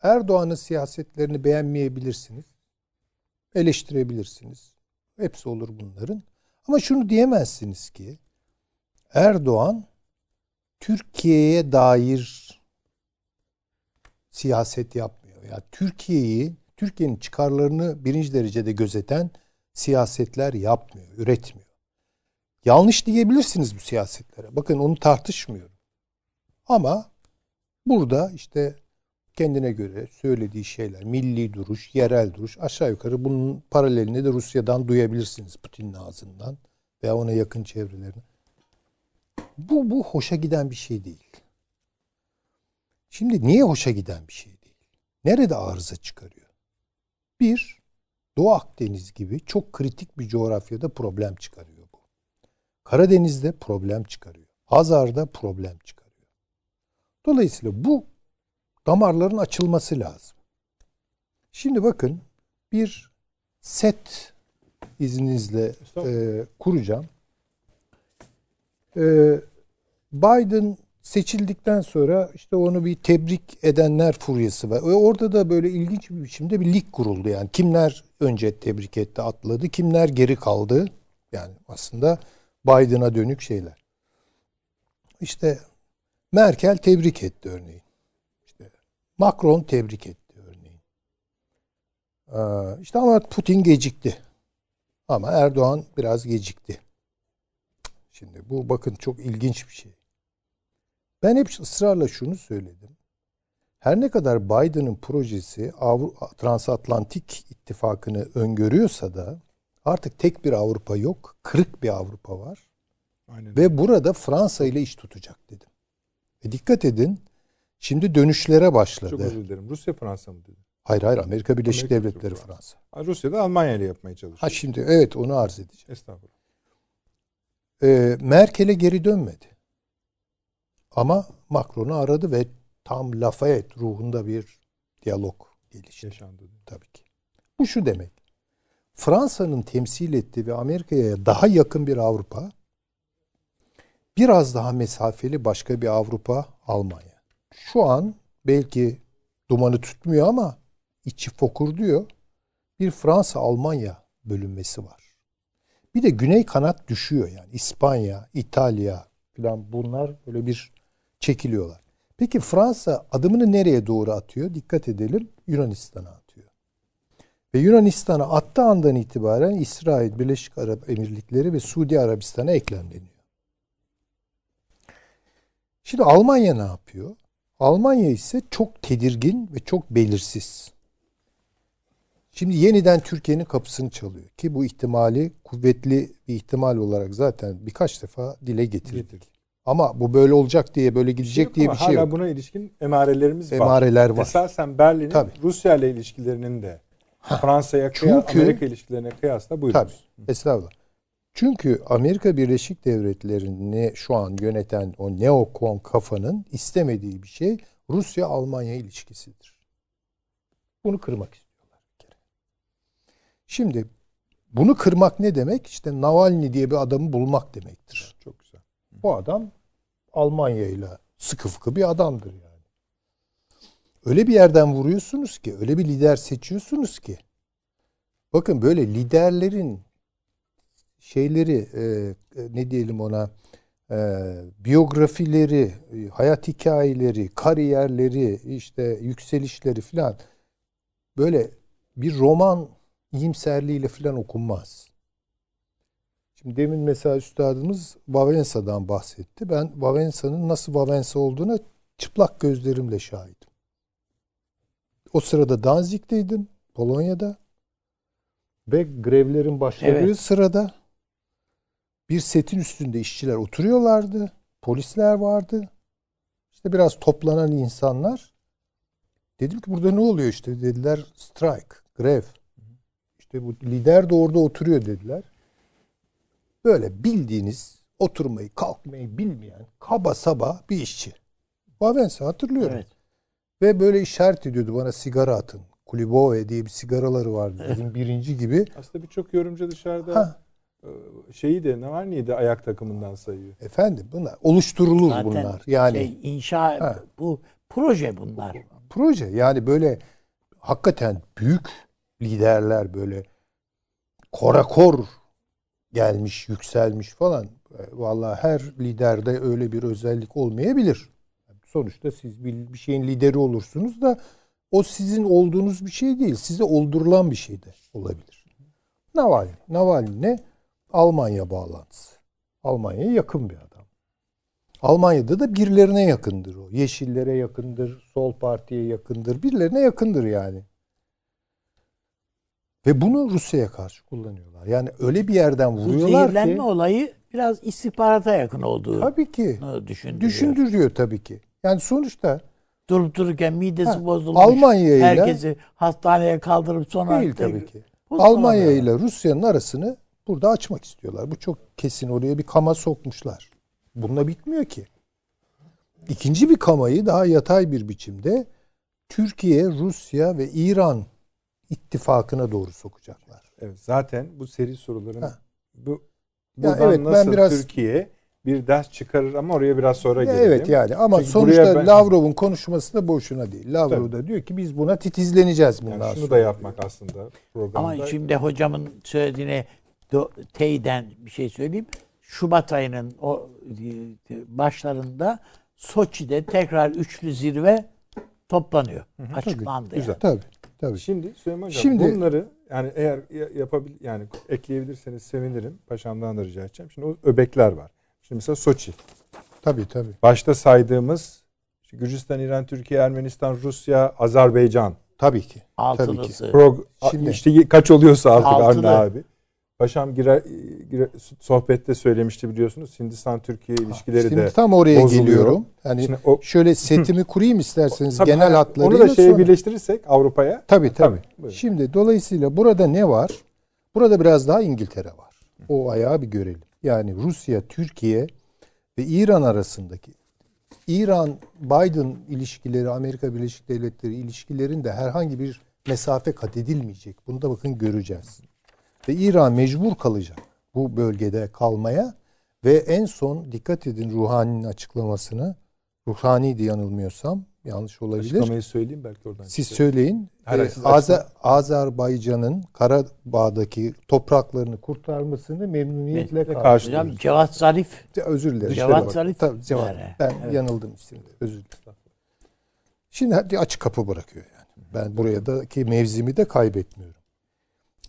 Erdoğan'ın siyasetlerini beğenmeyebilirsiniz. Eleştirebilirsiniz. Hepsi olur bunların. Ama şunu diyemezsiniz ki Erdoğan Türkiye'ye dair siyaset yapmıyor. Ya Türkiye'yi, Türkiye'nin çıkarlarını birinci derecede gözeten siyasetler yapmıyor, üretmiyor. Yanlış diyebilirsiniz bu siyasetlere. Bakın onu tartışmıyorum. Ama burada işte kendine göre söylediği şeyler, milli duruş, yerel duruş aşağı yukarı bunun paralelini de Rusya'dan duyabilirsiniz Putin'in ağzından veya ona yakın çevrelerine. Bu, bu hoşa giden bir şey değil. Şimdi niye hoşa giden bir şey değil? Nerede arıza çıkarıyor? Bir, Doğu Akdeniz gibi çok kritik bir coğrafyada problem çıkarıyor bu. Karadeniz'de problem çıkarıyor. Hazar'da problem çıkarıyor. Dolayısıyla bu damarların açılması lazım. Şimdi bakın bir set izninizle e, kuracağım. E, Biden seçildikten sonra işte onu bir tebrik edenler furyası var. Ve orada da böyle ilginç bir biçimde bir lig kuruldu yani. Kimler önce tebrik etti, atladı, kimler geri kaldı. Yani aslında Biden'a dönük şeyler. İşte Merkel tebrik etti örneğin. Macron tebrik etti örneğin. Ee, işte ama Putin gecikti. Ama Erdoğan biraz gecikti. Şimdi bu bakın çok ilginç bir şey. Ben hep ısrarla şunu söyledim. Her ne kadar Biden'ın projesi Avrupa, transatlantik ittifakını öngörüyorsa da artık tek bir Avrupa yok, kırık bir Avrupa var. Aynen. Ve burada Fransa ile iş tutacak dedim. Ve dikkat edin, şimdi dönüşlere başladı. Çok özür dilerim. Rusya Fransa mı dedi? Hayır hayır Amerika Birleşik Amerika Devletleri Fransa. Fransa. Ha, Rusya da Almanya ile yapmaya çalışıyor. Ha şimdi evet onu arz edeceğim. Estağfurullah. Ee, Merkel'e geri dönmedi. Ama Macron'u aradı ve tam Lafayette ruhunda bir diyalog gelişti. Yaşandı. Tabii ki. Bu şu demek. Fransa'nın temsil ettiği ve Amerika'ya daha yakın bir Avrupa, biraz daha mesafeli başka bir Avrupa, Almanya. Şu an belki dumanı tutmuyor ama içi fokur diyor. Bir Fransa-Almanya bölünmesi var. Bir de güney kanat düşüyor yani. İspanya, İtalya falan bunlar böyle bir çekiliyorlar. Peki Fransa adımını nereye doğru atıyor? Dikkat edelim. Yunanistan'a atıyor. Ve Yunanistan'a attığı andan itibaren İsrail, Birleşik Arap Emirlikleri ve Suudi Arabistan'a eklemleniyor. Şimdi Almanya ne yapıyor? Almanya ise çok tedirgin ve çok belirsiz. Şimdi yeniden Türkiye'nin kapısını çalıyor ki bu ihtimali kuvvetli bir ihtimal olarak zaten birkaç defa dile getirdik. Ama bu böyle olacak diye böyle gidecek Yok diye bir şey hala yok. buna ilişkin emarelerimiz var. Emareler var. Esasen Berlin'in Tabii. Rusya ile ilişkilerinin de Fransa'ya kıya- Çünkü- Amerika ilişkilerine kıyasla buyurunuz. Tabii. Estağfurullah. Çünkü Amerika Birleşik Devletleri'ni şu an yöneten o neokon kafanın istemediği bir şey Rusya-Almanya ilişkisidir. Bunu kırmak istiyorlar bir kere. Şimdi bunu kırmak ne demek? İşte Navalny diye bir adamı bulmak demektir. Çok güzel. Bu adam Almanya ile sıkı fıkı bir adamdır yani. Öyle bir yerden vuruyorsunuz ki, öyle bir lider seçiyorsunuz ki. Bakın böyle liderlerin şeyleri e, ne diyelim ona e, biyografileri, e, hayat hikayeleri, kariyerleri, işte yükselişleri filan böyle bir roman iyimserliğiyle filan okunmaz. Şimdi demin mesela üstadımız Vavensa'dan bahsetti. Ben Vavensa'nın nasıl Vavensa olduğuna çıplak gözlerimle şahidim. O sırada Danzig'deydim, Polonya'da. Ve grevlerin başladığı Evet. sırada bir setin üstünde işçiler oturuyorlardı. Polisler vardı. İşte biraz toplanan insanlar. Dedim ki burada ne oluyor işte dediler strike, grev. İşte bu lider de orada oturuyor dediler. Böyle bildiğiniz oturmayı, kalkmayı bilmeyen kaba saba bir işçi. Vavensa hatırlıyorum. Evet. Ve böyle işaret ediyordu bana sigara atın. Kulibove diye bir sigaraları vardı. Bizim birinci gibi. Aslında birçok yorumcu dışarıda Ha, e, şeyi de Navalny'yi de ayak takımından sayıyor. efendim bunlar oluşturulur Zaten bunlar. Yani şey, inşa Ha. bu proje bunlar. proje yani böyle hakikaten büyük liderler böyle korakor gelmiş, yükselmiş falan. E, Vallahi her liderde öyle bir özellik olmayabilir. Sonuçta siz bir, bir şeyin lideri olursunuz da o sizin olduğunuz bir şey değil. Size oldurulan bir şey de olabilir. Navalny. Navalny ne? Almanya bağlantısı. Almanya'ya yakın bir adam. Almanya'da da birilerine yakındır o. Yeşillere yakındır, sol partiye yakındır, birilerine yakındır yani. Ve bunu Rusya'ya karşı kullanıyorlar. Yani öyle bir yerden vuruyorlar zehirlenme ki olayı biraz istihbarata yakın olduğunu tabii ki düşündürüyor. düşündürüyor tabii ki. Yani sonuçta Durup dururken midesi Ha, bozulmuş. Almanya ile- herkesi hastaneye kaldırıp sonra değil tabii ki. Almanya ile Rusya'nın arasını burada açmak istiyorlar. Bu çok kesin oraya bir kama sokmuşlar. Bununla bitmiyor ki. İkinci bir kamayı daha yatay bir biçimde Türkiye, Rusya ve İran ittifakına doğru sokacaklar. Evet, zaten bu seri soruların Ha. bu Ya buradan evet, ben nasıl biraz- Türkiye bir ders çıkarır ama oraya biraz sonra gelelim. Evet yani ama Çünkü sonuçta ben- Lavrov'un konuşması da boşuna değil. Lavrov da diyor ki biz buna titizleneceğiz bundan Yani şunu sonra. da yapmak aslında programda. Ama şimdi hocamın söylediğine do, teyiden bir şey söyleyeyim. Şubat ayının o e, başlarında Soçi'de tekrar üçlü zirve toplanıyor. Açıklandı. Güzel. yani. Tabii. Tabii. Şimdi Süleyman Hocam Şimdi- bunları yani eğer ya- yapabil yani ekleyebilirseniz sevinirim. Paşamdan da rica edeceğim. Şimdi o öbekler var. Şimdi mesela Soçi. Tabii tabii. Başta saydığımız işte Gürcistan, İran, Türkiye, Ermenistan, Rusya, Azerbaycan. Tabii ki. Altılısı. Prog Şimdi- işte kaç oluyorsa artık Altılı. abi. Paşam girer, girer- sohbette söylemişti biliyorsunuz. Hindistan Türkiye ilişkileri Şimdi de tam oraya bozuluyor. geliyorum. Yani Şimdi o- şöyle setimi kurayım isterseniz Tabii, genel ha, hatlarıyla Onu da şeye sonra. birleştirirsek Avrupa'ya. Tabii tabii. buyurun. Şimdi dolayısıyla burada ne var? Burada biraz daha İngiltere var. O ayağı bir görelim. Yani Rusya, Türkiye ve İran arasındaki İran-Biden ilişkileri, Amerika Birleşik Devletleri ilişkilerinde herhangi bir mesafe kat edilmeyecek. Bunu da bakın göreceğiz. Ve İran mecbur kalacak bu bölgede kalmaya ve en son dikkat edin Ruhani'nin açıklamasını. Ruhani'ydi yanılmıyorsam. Yanlış olabilir. Açıklamayı söyleyeyim belki oradan. Siz söyleyin. Ee, Azer- Azerbaycan'ın Karabağ'daki topraklarını kurtarmasını memnuniyetle karşılıyoruz. Hocam Cevat Zarif Özür dilerim. Cevat Zarif. Tabii, Cevat. yani. Ben Evet. yanıldım isimde. Özür dilerim. Şimdi hadi açık kapı bırakıyor yani. Ben buraya da ki mevzimi de kaybetmiyorum.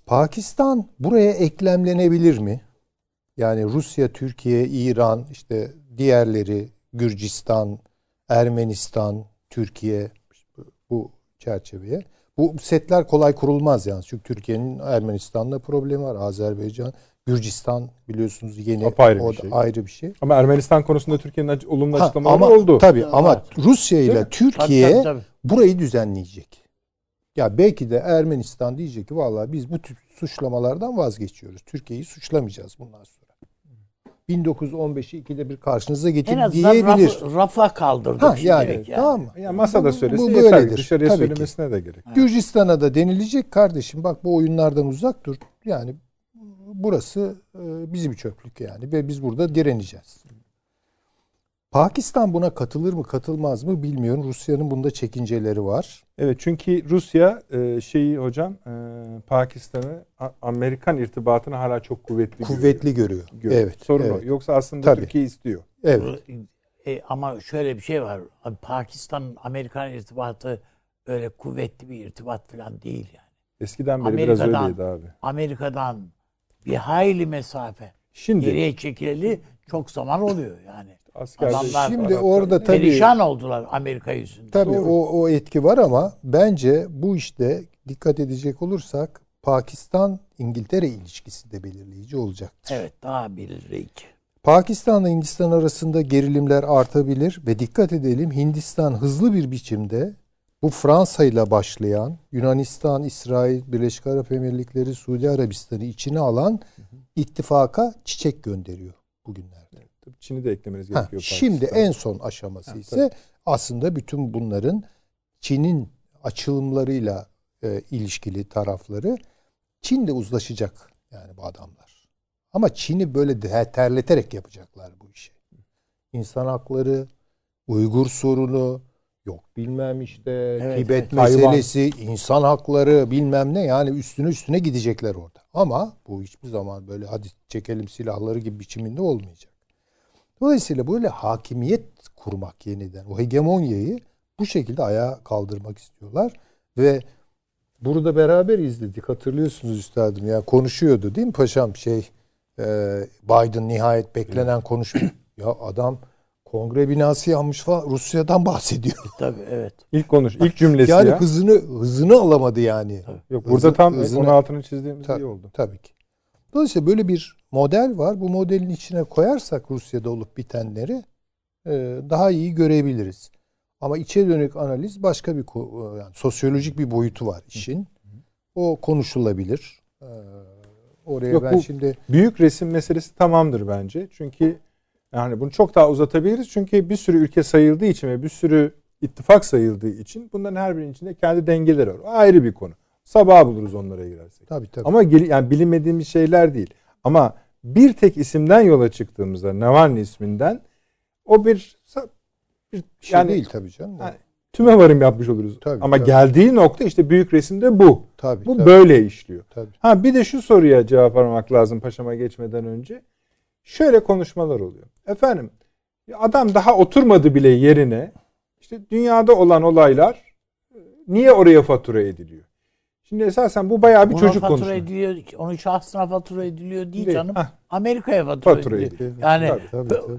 Pakistan buraya eklemlenebilir mi? Yani Rusya, Türkiye, İran, işte diğerleri, Gürcistan, Ermenistan, Türkiye bu çerçeveye. Bu setler kolay kurulmaz yani. Çünkü Türkiye'nin Ermenistan'la problemi var. Azerbaycan, Gürcistan biliyorsunuz yeni Apayrı bir o da şey. ayrı bir şey. Ama Ermenistan konusunda Türkiye'nin olumlu Ha, açıklamaları ama oldu. tabii ama Evet. Rusya ile? Türkiye Tabii, tabii, tabii. burayı düzenleyecek. Ya belki de Ermenistan diyecek ki vallahi biz bu tip suçlamalardan vazgeçiyoruz. Türkiye'yi suçlamayacağız bundan sonra. 1915'i ikide bir karşınıza En getir azından diyebilir. raf, rafa kaldırdık Ha, yani, yani. tamam mı? Ya masada Bu- söylesin bu yeter. böyledir. Dışarıya Tabii ki. söylemesine de gerek. Gürcistan'a da denilecek kardeşim bak bu oyunlardan uzak dur. Yani burası e, bizim çöplük yani ve biz burada direneceğiz. Pakistan buna katılır mı katılmaz mı bilmiyorum. Rusya'nın bunda çekinceleri var. Evet çünkü Rusya e, şeyi hocam e, Pakistan'ı Amerikan irtibatını hala çok kuvvetli Kuvvetli görüyor. görüyor. Evet. Sorun evet. o. Yoksa aslında Tabii. Türkiye istiyor. Evet. E, ama şöyle bir şey var. Abi Pakistan'ın Amerikan irtibatı öyle kuvvetli bir irtibat falan değil yani. Eskiden beri biraz Amerika'dan- öyleydi abi. Amerika'dan bir hayli mesafe Şimdi geriye çekileli çok zaman oluyor yani. Askerde Adamlar- Şimdi orada tabii Perişan oldular Amerika yüzünden. tabii Doğru. o o etki var ama bence bu işte dikkat edecek olursak Pakistan İngiltere ilişkisi de belirleyici olacaktır. Evet daha belirleyici. Pakistan'la Hindistan arasında gerilimler artabilir ve dikkat edelim Hindistan hızlı bir biçimde bu Fransa ile başlayan Yunanistan, İsrail, Birleşik Arap Emirlikleri, Suudi Arabistan'ı içine alan ittifaka çiçek gönderiyor bugünlerde. Tabii Çin'i de eklemeniz Ha, gerekiyor. şimdi Pakistan'a. en son aşaması Ha, ise aslında bütün bunların Çin'in açılımlarıyla e, ilişkili tarafları Çin'le uzlaşacak yani bu adamlar. Ama Çin'i böyle de- terleterek yapacaklar bu işi. İnsan hakları, Uygur sorunu, yok bilmem işte Evet, Tibet evet. meselesi, insan hakları bilmem ne yani üstüne üstüne gidecekler orada. Ama bu hiçbir zaman böyle hadi çekelim silahları gibi biçiminde olmayacak. Dolayısıyla böyle hakimiyet kurmak yeniden, o hegemonyayı bu şekilde ayağa kaldırmak istiyorlar ve burada beraber izledik hatırlıyorsunuz üstadım ya konuşuyordu değil mi paşam şey e, Biden nihayet beklenen konuşma ya adam Kongre binası yanmış falan Rusya'dan bahsediyor. Tabii evet. İlk konuş, ilk cümlesi yani ya. hızını hızını alamadı yani. Yok hızı- burada tam hızını- onun altını çizdiğimiz Tabii, iyi oldu. tabii ki. Dolayısıyla böyle bir model var. Bu modelin içine koyarsak Rusya'da olup bitenleri e, daha iyi görebiliriz. Ama içe dönük analiz başka bir ko- yani sosyolojik bir boyutu var işin. O konuşulabilir. E, oraya Yok, ben şimdi Büyük resim meselesi tamamdır bence. Çünkü yani bunu çok daha uzatabiliriz. Çünkü bir sürü ülke sayıldığı için ve bir sürü ittifak sayıldığı için bunların her birinin içinde kendi dengeleri var. O ayrı bir konu. Sabah buluruz onlara girersek. tabii tabii. Ama yani bilinmediğimiz şeyler değil. Ama bir tek isimden yola çıktığımızda Navalny isminden o bir, bir bir şey yani değil tabii canım. Yani tüme varım yapmış oluruz. Tabii, Ama tabii. geldiği nokta işte büyük resimde bu. tabii, Bu tabii, böyle işliyor. tabii. Ha bir de şu soruya cevap aramak lazım paşama geçmeden önce. Şöyle konuşmalar oluyor. Efendim adam daha oturmadı bile yerine. İşte dünyada olan olaylar e, niye oraya fatura ediliyor? Şimdi esasen bu bayağı bir Ona çocuk fatura konuşma. ediliyor, onun şahsına fatura ediliyor değil, Değil. canım. Hah. Amerika'ya fatura, Fatura ediliyor. ediliyor. Yani Tabii, tabii, b- tabii.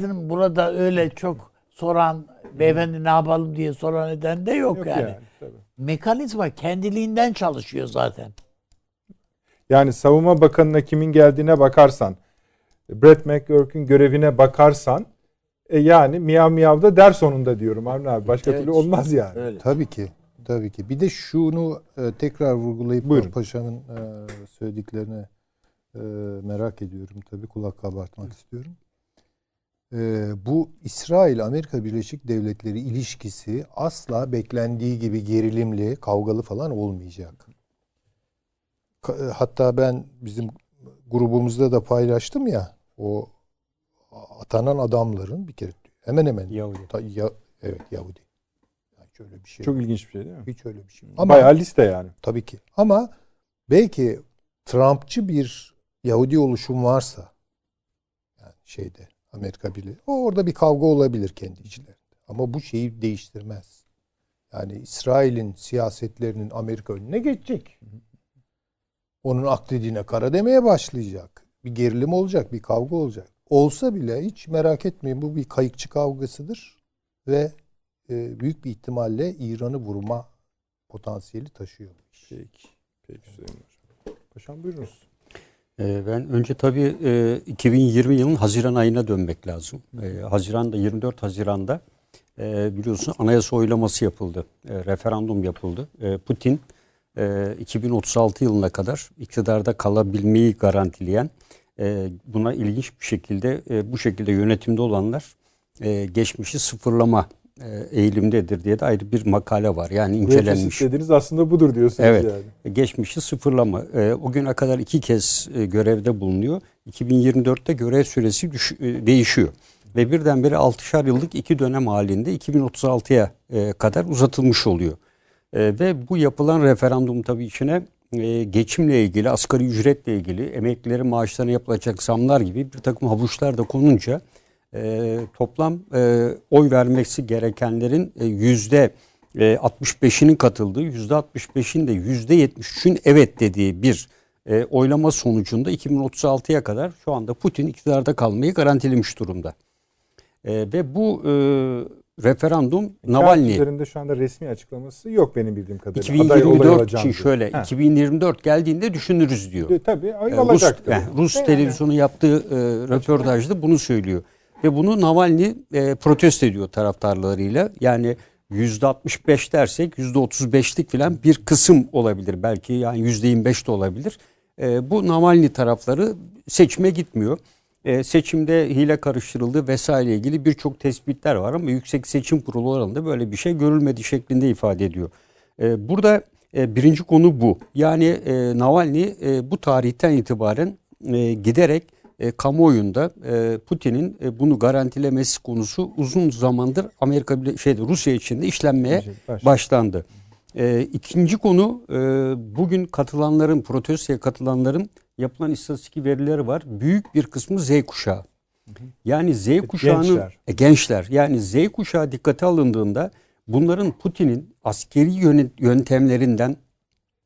Biden burada öyle çok soran beyefendi ne yapalım diye soran eden de yok, Yok yani. yani, tabii. Mekanizma kendiliğinden çalışıyor zaten. Yani savunma bakanına kimin geldiğine bakarsan, Brett McGurk'ün görevine bakarsan, e yani miyav miyav da der sonunda diyorum Avni abi. Başka Evet. türlü olmaz yani. Öyle. Tabii ki. Tabii ki. Bir de şunu e, tekrar vurgulayıp Buyurun. paşamın e, söylediklerini e, merak ediyorum. Tabii kulak kabartmak istiyorum. E, bu İsrail-Amerika Birleşik Devletleri ilişkisi asla beklendiği gibi gerilimli, kavgalı falan olmayacak. E, Hatta ben bizim grubumuzda da paylaştım ya o atanan adamların bir kere hemen hemen Yahudi. Ta- ya, evet Yahudi. Şöyle bir şey. Çok ilginç bir şey değil mi? Hiç öyle bir şey. Ama Bayağı liste yani. tabii ki. Ama belki Trumpçı bir Yahudi oluşum varsa yani şeyde Amerika Birliği o orada bir kavga olabilir kendi içlerinde. Ama bu şeyi değiştirmez. Yani İsrail'in siyasetlerinin Amerika önüne geçecek. Onun aklediğine kara demeye başlayacak. Bir gerilim olacak, bir kavga olacak. Olsa bile hiç merak etmeyin bu bir kayıkçı kavgasıdır ve e, büyük bir ihtimalle İran'ı vurma potansiyeli taşıyor. Peki. Peki Süleyman Hocam. Paşam buyurunuz. Ee, Ben önce tabii e, 2020 yılının Haziran ayına dönmek lazım. E, Haziran'da 24 Haziran'da e, biliyorsun anayasa oylaması yapıldı. E, Referandum yapıldı. E, Putin e, 2036 yılına kadar iktidarda kalabilmeyi garantileyen e, buna ilginç bir şekilde e, bu şekilde yönetimde olanlar e, geçmişi sıfırlama e, eğilimdedir diye de ayrı bir makale var. Yani incelenmiş. dediğiniz aslında budur diyorsunuz Evet. yani. Geçmişi sıfırlama. E, o güne kadar iki kez e, görevde bulunuyor. 2024'te görev süresi düş- e, değişiyor. Ve birdenbire 6'şar yıllık iki dönem halinde 2036'ya e, kadar uzatılmış oluyor. E, ve bu yapılan referandum tabii içine e, geçimle ilgili, asgari ücretle ilgili, emeklilerin maaşlarına yapılacak zamlar gibi bir takım havuçlar da konunca e, toplam e, oy vermesi gerekenlerin e, yüzde e, 65'inin katıldığı, yüzde 65'in de yüzde 73'ün evet dediği bir e, oylama sonucunda 2036'ya kadar şu anda Putin iktidarda kalmayı garantilemiş durumda. E, ve bu e, referandum Navalny üzerinde şu anda resmi açıklaması yok benim bildiğim kadarıyla. Aday olay 2024 olacağım için şöyle Ha. 2024 geldiğinde düşünürüz diyor. E, Tabii ay Ee, Rus, yani Rus Yani. televizyonu yaptığı e, röportajda bunu söylüyor. Ve bunu Navalny e, protesto ediyor taraftarlarıyla. Yani %65 dersek %35'lik falan bir kısım olabilir. Belki yani %25 de olabilir. E, bu Navalny tarafları seçime gitmiyor. E, seçimde hile karıştırıldı vesaire ilgili birçok tespitler var ama Yüksek Seçim Kurulu oranında böyle bir şey görülmedi şeklinde ifade ediyor. E, burada e, birinci konu bu. Yani e, Navalny e, bu tarihten itibaren e, giderek e, kamuoyunda e, Putin'in e, bunu garantilemesi konusu uzun zamandır Amerika şeyde Rusya içinde işlenmeye Başladı. başlandı. E, ikinci konu e, bugün katılanların protestoya katılanların yapılan istatistik verileri var. Büyük bir kısmı Z kuşağı. Yani Z kuşağının gençler. e, gençler yani Z kuşağı dikkate alındığında bunların Putin'in askeri yöntemlerinden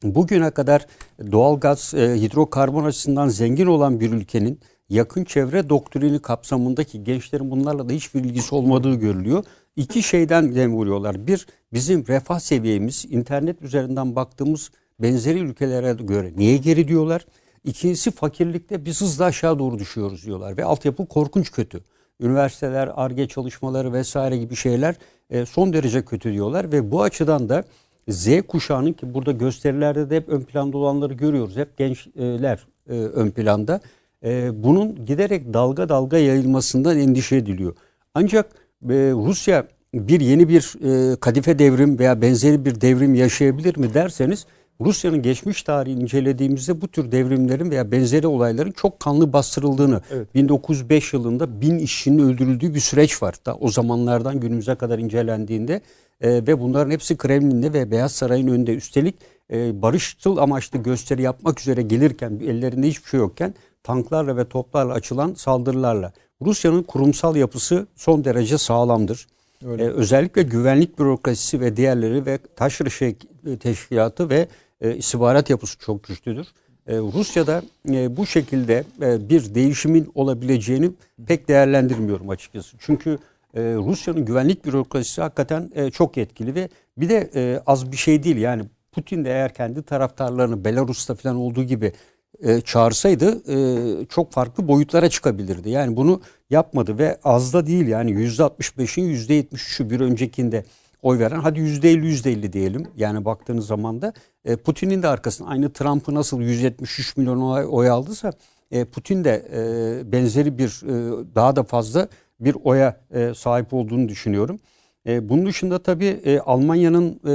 bugüne kadar doğalgaz, e, hidrokarbon açısından zengin olan bir ülkenin yakın çevre doktrini kapsamındaki gençlerin bunlarla da hiçbir ilgisi olmadığı görülüyor. İki şeyden dem vuruyorlar. Bir, bizim refah seviyemiz internet üzerinden baktığımız benzeri ülkelere göre niye geri diyorlar? İkincisi fakirlikte biz hızla aşağı doğru düşüyoruz diyorlar ve altyapı korkunç kötü. Üniversiteler, ARGE çalışmaları vesaire gibi şeyler e, son derece kötü diyorlar ve bu açıdan da Z kuşağının ki burada gösterilerde de hep ön planda olanları görüyoruz. Hep gençler e, ön planda. E, bunun giderek dalga dalga yayılmasından endişe ediliyor. Ancak e, Rusya bir yeni bir e, kadife devrim veya benzeri bir devrim yaşayabilir mi derseniz Rusya'nın geçmiş tarihini incelediğimizde bu tür devrimlerin veya benzeri olayların çok kanlı bastırıldığını Evet. 1905 yılında bin işçinin öldürüldüğü bir süreç var. Da o zamanlardan günümüze kadar incelendiğinde e, ve bunların hepsi Kremlin'de ve Beyaz Saray'ın önünde üstelik e, barışçıl amaçlı gösteri yapmak üzere gelirken ellerinde hiçbir şey yokken tanklarla ve toplarla açılan saldırılarla. Rusya'nın kurumsal yapısı son derece sağlamdır. Öyle. Ee, özellikle güvenlik bürokrasisi ve diğerleri ve taşra şey, teşkilatı ve e, istihbarat yapısı çok güçlüdür. E, Rusya'da e, bu şekilde e, bir değişimin olabileceğini pek değerlendirmiyorum açıkçası. Çünkü e, Rusya'nın güvenlik bürokrasisi hakikaten e, çok etkili ve bir de e, az bir şey değil. Yani Putin de eğer kendi taraftarlarını Belarus'ta falan olduğu gibi e, çağırsaydı e, çok farklı boyutlara çıkabilirdi. Yani bunu yapmadı ve az da değil yani %65'in %73'ü bir öncekinde oy veren hadi %50 %50 diyelim yani baktığınız zaman da e, Putin'in de arkasında aynı Trump'ı nasıl 173 milyon oy, oy aldıysa e, Putin de e, benzeri bir e, daha da fazla bir oya e, sahip olduğunu düşünüyorum. E, bunun dışında tabii e, Almanya'nın e,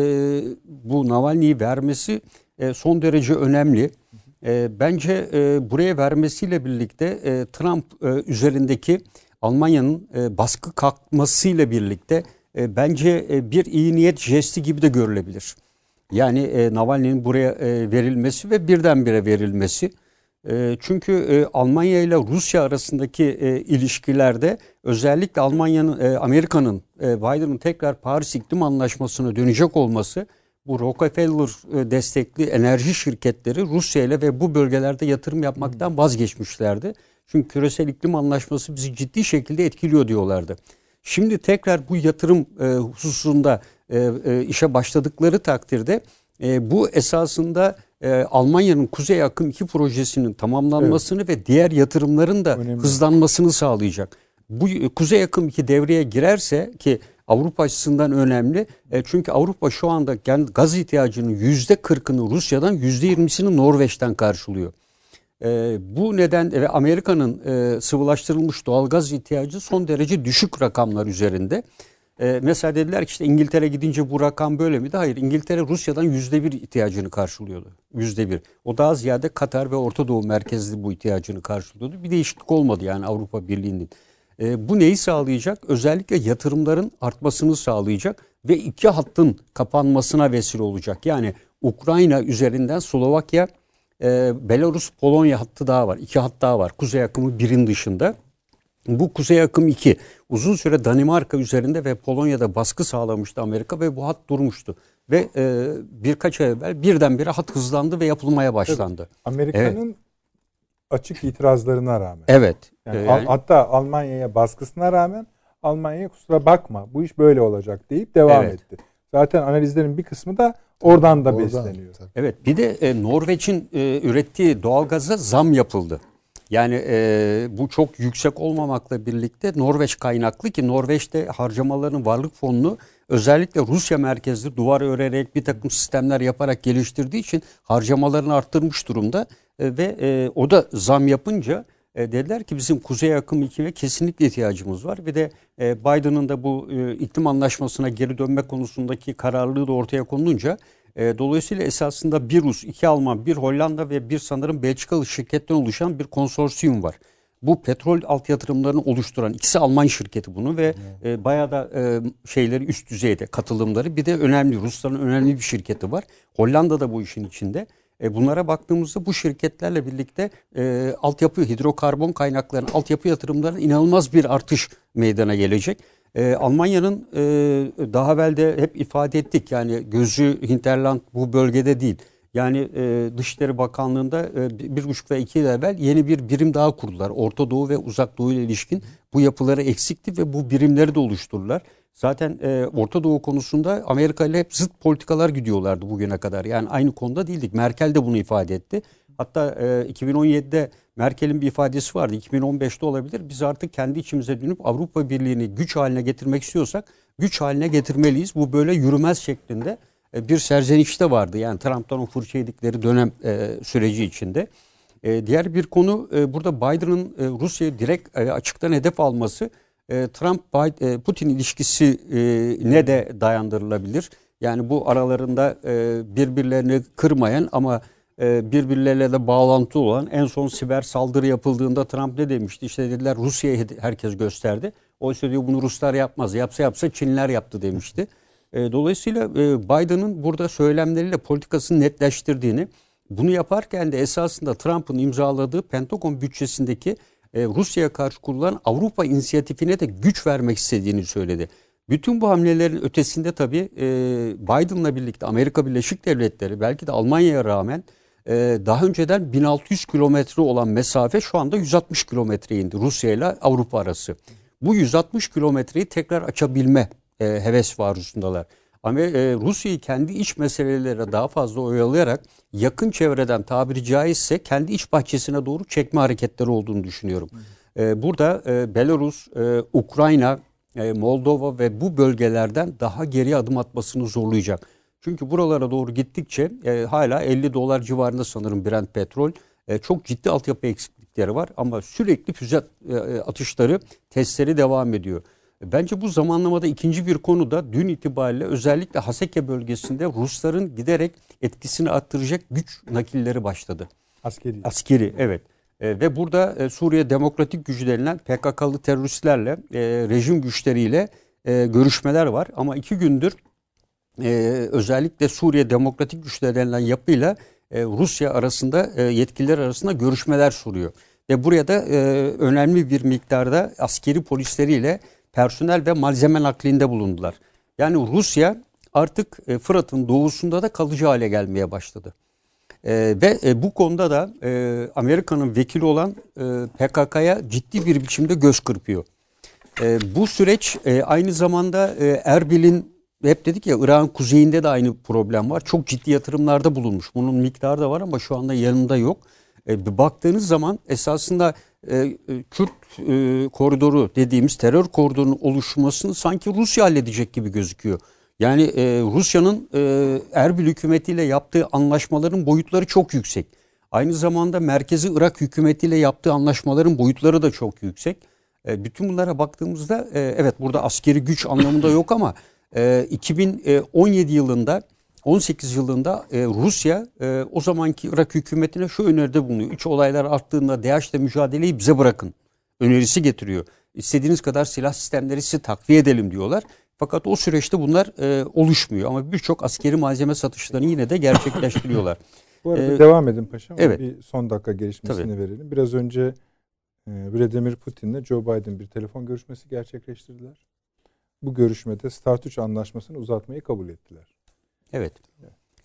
bu Navalny'yi vermesi e, son derece önemli. E, bence e, buraya vermesiyle birlikte e, Trump e, üzerindeki Almanya'nın e, baskı kalkmasıyla birlikte e, bence e, bir iyi niyet jesti gibi de görülebilir. Yani e, Navalny'nin buraya e, verilmesi ve birdenbire verilmesi. E, çünkü e, Almanya ile Rusya arasındaki e, ilişkilerde özellikle Almanya'nın, Amerika'nın, e, Biden'ın tekrar Paris İklim Anlaşması'na dönecek olması bu Rockefeller e, destekli enerji şirketleri Rusya ile ve bu bölgelerde yatırım yapmaktan vazgeçmişlerdi. Çünkü küresel iklim anlaşması bizi ciddi şekilde etkiliyor diyorlardı. Şimdi tekrar bu yatırım e, hususunda e, e, işe başladıkları takdirde e, bu esasında e, Almanya'nın Kuzey Akım 2 projesinin tamamlanmasını ve diğer yatırımların da Önemli. hızlanmasını sağlayacak. Bu Kuzey Akım 2 devreye girerse ki Avrupa açısından önemli. E, çünkü Avrupa şu anda gaz ihtiyacının yüzde 40'ını Rusya'dan yüzde 20'sini Norveç'ten karşılıyor. E, bu neden ve Amerika'nın e, sıvılaştırılmış doğalgaz ihtiyacı son derece düşük rakamlar üzerinde. E, mesela dediler ki işte İngiltere gidince bu rakam böyle miydi? Hayır İngiltere Rusya'dan yüzde bir ihtiyacını karşılıyordu. Yüzde bir. O daha ziyade Katar ve Orta Doğu merkezli bu ihtiyacını karşılıyordu. Bir değişiklik olmadı yani Avrupa Birliği'nin. E, bu neyi sağlayacak? Özellikle yatırımların artmasını sağlayacak ve iki hattın kapanmasına vesile olacak. Yani Ukrayna üzerinden Slovakya, e, Belarus, Polonya hattı daha var. İki hat daha var. Kuzey akımı birin dışında. Bu Kuzey Akım 2 uzun süre Danimarka üzerinde ve Polonya'da baskı sağlamıştı Amerika ve bu hat durmuştu. Ve e, birkaç ay evvel birdenbire hat hızlandı ve yapılmaya başlandı. Amerika'nın açık itirazlarına rağmen. Evet. Yani e, Al- yani- hatta Almanya'ya baskısına rağmen Almanya'ya kusura bakma bu iş böyle olacak deyip devam Evet. etti. Zaten analizlerin bir kısmı da oradan da Oradan, besleniyor. tabii. Evet bir de e, Norveç'in e, ürettiği doğalgaza zam yapıldı. Yani e, bu çok yüksek olmamakla birlikte Norveç kaynaklı ki Norveç'te harcamaların varlık fonunu özellikle Rusya merkezli duvar örerek bir takım sistemler yaparak geliştirdiği için harcamalarını arttırmış durumda. E, ve e, o da zam yapınca e, dediler ki bizim Kuzey Akım 2'ye kesinlikle ihtiyacımız var. Bir de e, Biden'ın da bu e, iklim anlaşmasına geri dönme konusundaki kararlılığı da ortaya konulunca e, dolayısıyla esasında bir Rus, iki Alman, bir Hollanda ve bir sanırım Belçikalı şirketten oluşan bir konsorsiyum var. Bu petrol alt yatırımlarını oluşturan ikisi Alman şirketi bunu ve e, bayağı da e, şeyleri üst düzeyde katılımları bir de önemli Rusların önemli bir şirketi var. Hollanda da bu işin içinde. E, bunlara baktığımızda bu şirketlerle birlikte e, altyapı hidrokarbon kaynaklarının altyapı yatırımlarının inanılmaz bir artış meydana gelecek. E, Almanya'nın e, daha evvel de hep ifade ettik yani gözü Hinterland bu bölgede değil. Yani e, Dışişleri Bakanlığı'nda e, bir buçuk ve iki yıl evvel yeni bir birim daha kurdular. Orta Doğu ve Uzak Doğu ile ilişkin bu yapıları eksikti ve bu birimleri de oluşturdular. Zaten e, Orta Doğu konusunda Amerika ile hep zıt politikalar gidiyorlardı bugüne kadar. Yani aynı konuda değildik. Merkel de bunu ifade etti. Hatta e, 2017'de Merkel'in bir ifadesi vardı. 2015'te olabilir. Biz artık kendi içimize dönüp Avrupa Birliği'ni güç haline getirmek istiyorsak güç haline getirmeliyiz. Bu böyle yürümez şeklinde e, bir serzenişte vardı. Yani Trump'tan o fırça yedikleri dönem e, süreci içinde. E, diğer bir konu e, burada Biden'ın e, Rusya'yı direkt e, açıktan hedef alması e, Trump-Putin ilişkisi e, ne de dayandırılabilir. Yani bu aralarında e, birbirlerini kırmayan ama e, birbirleriyle de bağlantı olan en son siber saldırı yapıldığında Trump ne demişti? İşte dediler Rusya'yı herkes gösterdi. Oysa diyor bunu Ruslar yapmaz. Yapsa yapsa Çinler yaptı demişti. E, dolayısıyla e, Biden'ın burada söylemleriyle politikasını netleştirdiğini, bunu yaparken de esasında Trump'ın imzaladığı Pentagon bütçesindeki e, Rusya'ya karşı kurulan Avrupa inisiyatifine de güç vermek istediğini söyledi. Bütün bu hamlelerin ötesinde tabii e, Biden'la birlikte Amerika Birleşik Devletleri belki de Almanya'ya rağmen e, daha önceden 1600 kilometre olan mesafe şu anda 160 kilometreye indi Rusya ile Avrupa arası. Bu 160 kilometreyi tekrar açabilme e, heves varusundalar. Ama e, Rusya'yı kendi iç meselelere daha fazla oyalayarak yakın çevreden tabiri caizse kendi iç bahçesine doğru çekme hareketleri olduğunu düşünüyorum. E, burada e, Belarus, e, Ukrayna, e, Moldova ve bu bölgelerden daha geri adım atmasını zorlayacak. Çünkü buralara doğru gittikçe hala 50 dolar civarında sanırım Brent petrol. Çok ciddi altyapı eksiklikleri var ama sürekli füze atışları, testleri devam ediyor. Bence bu zamanlamada ikinci bir konu da dün itibariyle özellikle Haseke bölgesinde Rusların giderek etkisini arttıracak güç nakilleri başladı. Askeri. Askeri evet. E, ve burada e, Suriye Demokratik Gücü denilen PKK'lı teröristlerle, e, rejim güçleriyle e, görüşmeler var. Ama iki gündür e, özellikle Suriye Demokratik Güçleri denilen yapıyla e, Rusya arasında e, yetkililer arasında görüşmeler sürüyor. Ve buraya da e, önemli bir miktarda askeri polisleriyle personel ve malzeme naklinde bulundular. Yani Rusya artık e, Fırat'ın doğusunda da kalıcı hale gelmeye başladı. E, ve e, bu konuda da e, Amerika'nın vekili olan e, PKK'ya ciddi bir biçimde göz kırpıyor. E, bu süreç e, aynı zamanda e, Erbil'in hep dedik ya Irak'ın kuzeyinde de aynı problem var. Çok ciddi yatırımlarda bulunmuş. Bunun miktarı da var ama şu anda yanında yok. E, baktığınız zaman esasında e, e, Kürt e, koridoru dediğimiz terör koridorunun oluşmasını sanki Rusya halledecek gibi gözüküyor. Yani e, Rusya'nın Erbil hükümetiyle yaptığı anlaşmaların boyutları çok yüksek. Aynı zamanda merkezi Irak hükümetiyle yaptığı anlaşmaların boyutları da çok yüksek. Bütün bunlara baktığımızda evet burada askeri güç anlamında yok ama e, 2017 yılında 18 yılında e, Rusya e, o zamanki Irak hükümetine şu öneride bulunuyor. İç olaylar arttığında DAEŞ'le mücadeleyi bize bırakın önerisi getiriyor. İstediğiniz kadar silah sistemleri size takviye edelim diyorlar. Fakat o süreçte bunlar e, oluşmuyor ama birçok askeri malzeme satışlarını yine de gerçekleştiriyorlar. Bu arada Ee, devam edin paşam. evet. Bir son dakika gelişmesini Tabii. verelim. Biraz önce e, Vladimir Putin'le Joe Biden bir telefon görüşmesi gerçekleştirdiler. Bu görüşmede Start 3 anlaşmasını uzatmayı kabul ettiler. Evet.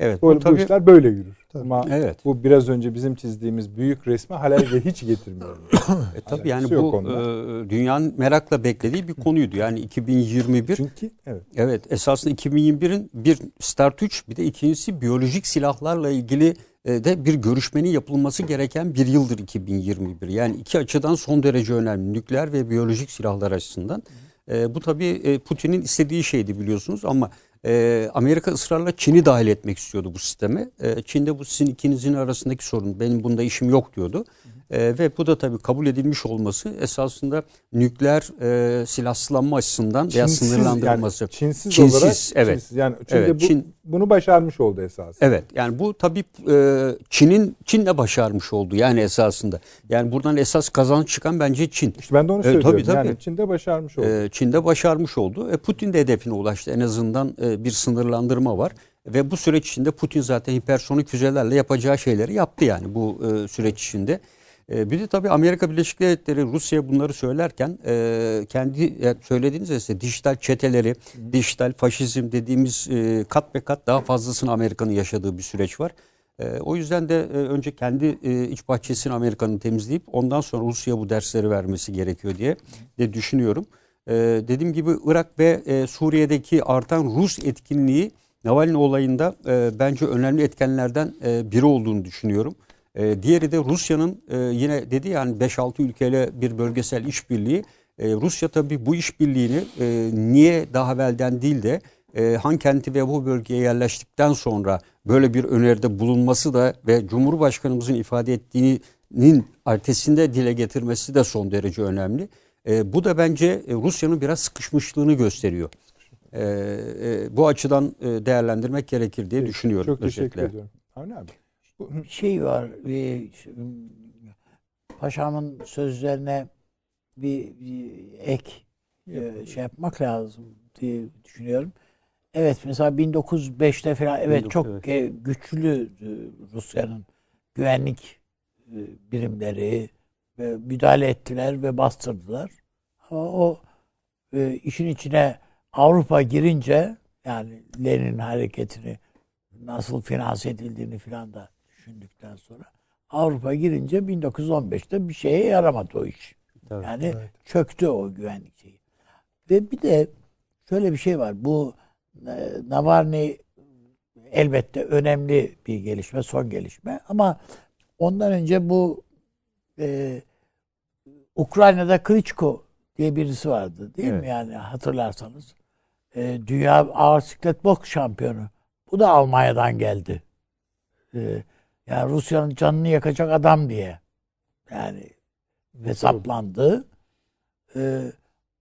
Evet. Bu, Bu bu tabii, işler böyle yürür. Tabii. Ama evet. bu biraz önce bizim çizdiğimiz büyük resmi halel ve hiç getirmiyor. E, tabii yani bu e, dünyanın merakla beklediği bir konuydu. Yani 2021 Çünkü evet. Evet esasında 2021'in bir Start 3 bir de ikincisi biyolojik silahlarla ilgili e, de bir görüşmenin yapılması gereken bir yıldır 2021. Yani iki açıdan son derece önemli nükleer ve biyolojik silahlar açısından. E, bu tabii e, Putin'in istediği şeydi biliyorsunuz ama e, Amerika ısrarla Çin'i dahil etmek istiyordu bu sisteme. E, Çin'de bu sizin ikinizin arasındaki sorun benim bunda işim yok diyordu. E, ve bu da tabii kabul edilmiş olması esasında nükleer e, silahsızlanma açısından veya sınırlandırılması. Yani Çinsiz, Çinsiz, olarak evet. Çinsiz. Yani Çin'de Evet, bu, Çin- bunu başarmış oldu esas. Evet yani bu tabii e, Çin'in Çin'le başarmış oldu yani esasında. Yani buradan esas kazanç çıkan bence Çin. İşte ben de onu Evet, söylüyorum. tabii, tabii. Yani Çin'de başarmış oldu. E, Çin'de başarmış oldu. E, Putin de hedefine ulaştı. En azından e, bir sınırlandırma var. Ve bu süreç içinde Putin zaten hipersonik füzelerle yapacağı şeyleri yaptı yani bu e, süreç içinde. E, bir de tabii Amerika Birleşik Devletleri Rusya bunları söylerken e, kendi e, söylediğiniz ise dijital çeteleri, dijital faşizm dediğimiz e, kat be kat daha fazlasını Amerika'nın yaşadığı bir süreç var. E, o yüzden de önce kendi iç bahçesini Amerika'nın temizleyip ondan sonra Rusya bu dersleri vermesi gerekiyor diye de düşünüyorum. E, dediğim gibi Irak ve Suriye'deki artan Rus etkinliği Navalny olayında bence önemli etkenlerden biri olduğunu düşünüyorum. E, diğeri de Rusya'nın e, yine dedi yani 5-6 ülkeyle bir bölgesel işbirliği. E, Rusya tabii bu işbirliğini e, niye daha evvelden değil de e, Han kenti ve bu bölgeye yerleştikten sonra böyle bir öneride bulunması da ve Cumhurbaşkanımızın ifade ettiğinin ertesinde dile getirmesi de son derece önemli. E, bu da bence e, Rusya'nın biraz sıkışmışlığını gösteriyor. E, e, bu açıdan e, değerlendirmek gerekir diye düşünüyorum. Çok teşekkür özetle. ediyorum. Avni abi. Şey var. Bir, paşamın sözlerine bir, bir ek e, şey yapmak lazım diye düşünüyorum. Evet mesela 1905'te falan evet 1905, çok evet. e, güçlü e, Rusya'nın güvenlik e, birimleri müdahale ettiler ve bastırdılar. Ama o e, işin içine Avrupa girince yani Lenin hareketini nasıl finanse edildiğini filan da düşündükten sonra Avrupa girince 1915'te bir şeye yaramadı o iş. Tabii. Yani Evet. çöktü o güvenlik şeyi. Ve bir de şöyle bir şey var. Bu e, Navalny elbette önemli bir gelişme, son gelişme. Ama ondan önce bu e, Ukrayna'da Klitschko diye birisi vardı değil Evet. mi? Yani hatırlarsanız. E, dünya ağır siklet boks şampiyonu. Bu da Almanya'dan geldi. E, yani Rusya'nın canını yakacak adam diye. Yani hesaplandı. E,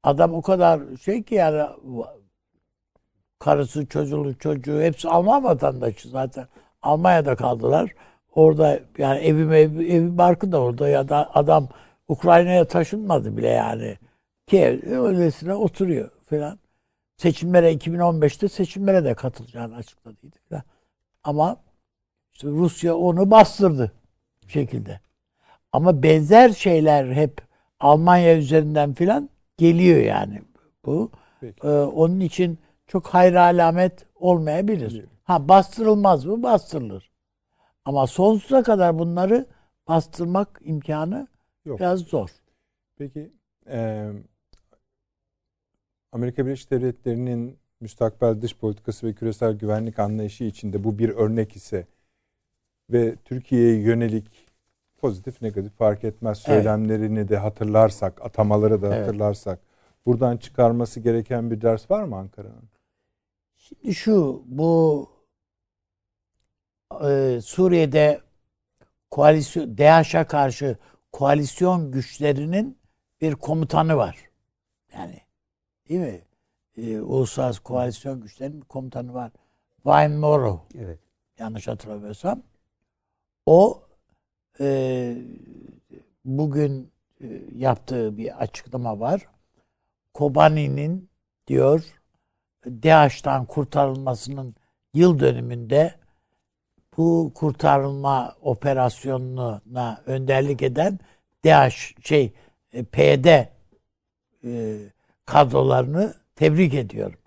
adam o kadar şey ki yani karısı, çocuğu, çocuğu hepsi Alman vatandaşı zaten. Almanya'da kaldılar. Orada yani evi evi, evi barkı da orada ya da adam Ukrayna'ya taşınmadı bile yani. Kiev öylesine oturuyor falan. Seçimlere 2015'te seçimlere de katılacağını açıkladıydı falan. Ama işte Rusya onu bastırdı bir şekilde. Ama benzer şeyler hep Almanya üzerinden filan geliyor yani bu. Peki. Ee, onun için çok hayır alamet olmayabilir. Ha bastırılmaz mı? Bastırılır. Ama sonsuza kadar bunları bastırmak imkanı Yok. biraz zor. Peki e, Amerika Birleşik Devletleri'nin müstakbel dış politikası ve küresel güvenlik anlayışı içinde bu bir örnek ise ve Türkiye'ye yönelik pozitif negatif fark etmez Evet. söylemlerini de hatırlarsak, atamaları da Evet. hatırlarsak buradan çıkarması gereken bir ders var mı Ankara'nın? Şimdi şu bu e, Suriye'de koalisyon DAEŞ'e karşı koalisyon güçlerinin bir komutanı var. Yani değil mi? E, Uluslararası koalisyon güçlerinin bir komutanı var. Wayne Morrow Evet. yanlış hatırlamıyorsam. O e, bugün e, yaptığı bir açıklama var. Kobani'nin diyor DAEŞ'tan kurtarılmasının yıl dönümünde bu kurtarılma operasyonuna önderlik eden DAEŞ şey e, PYD e, kadrolarını tebrik ediyorum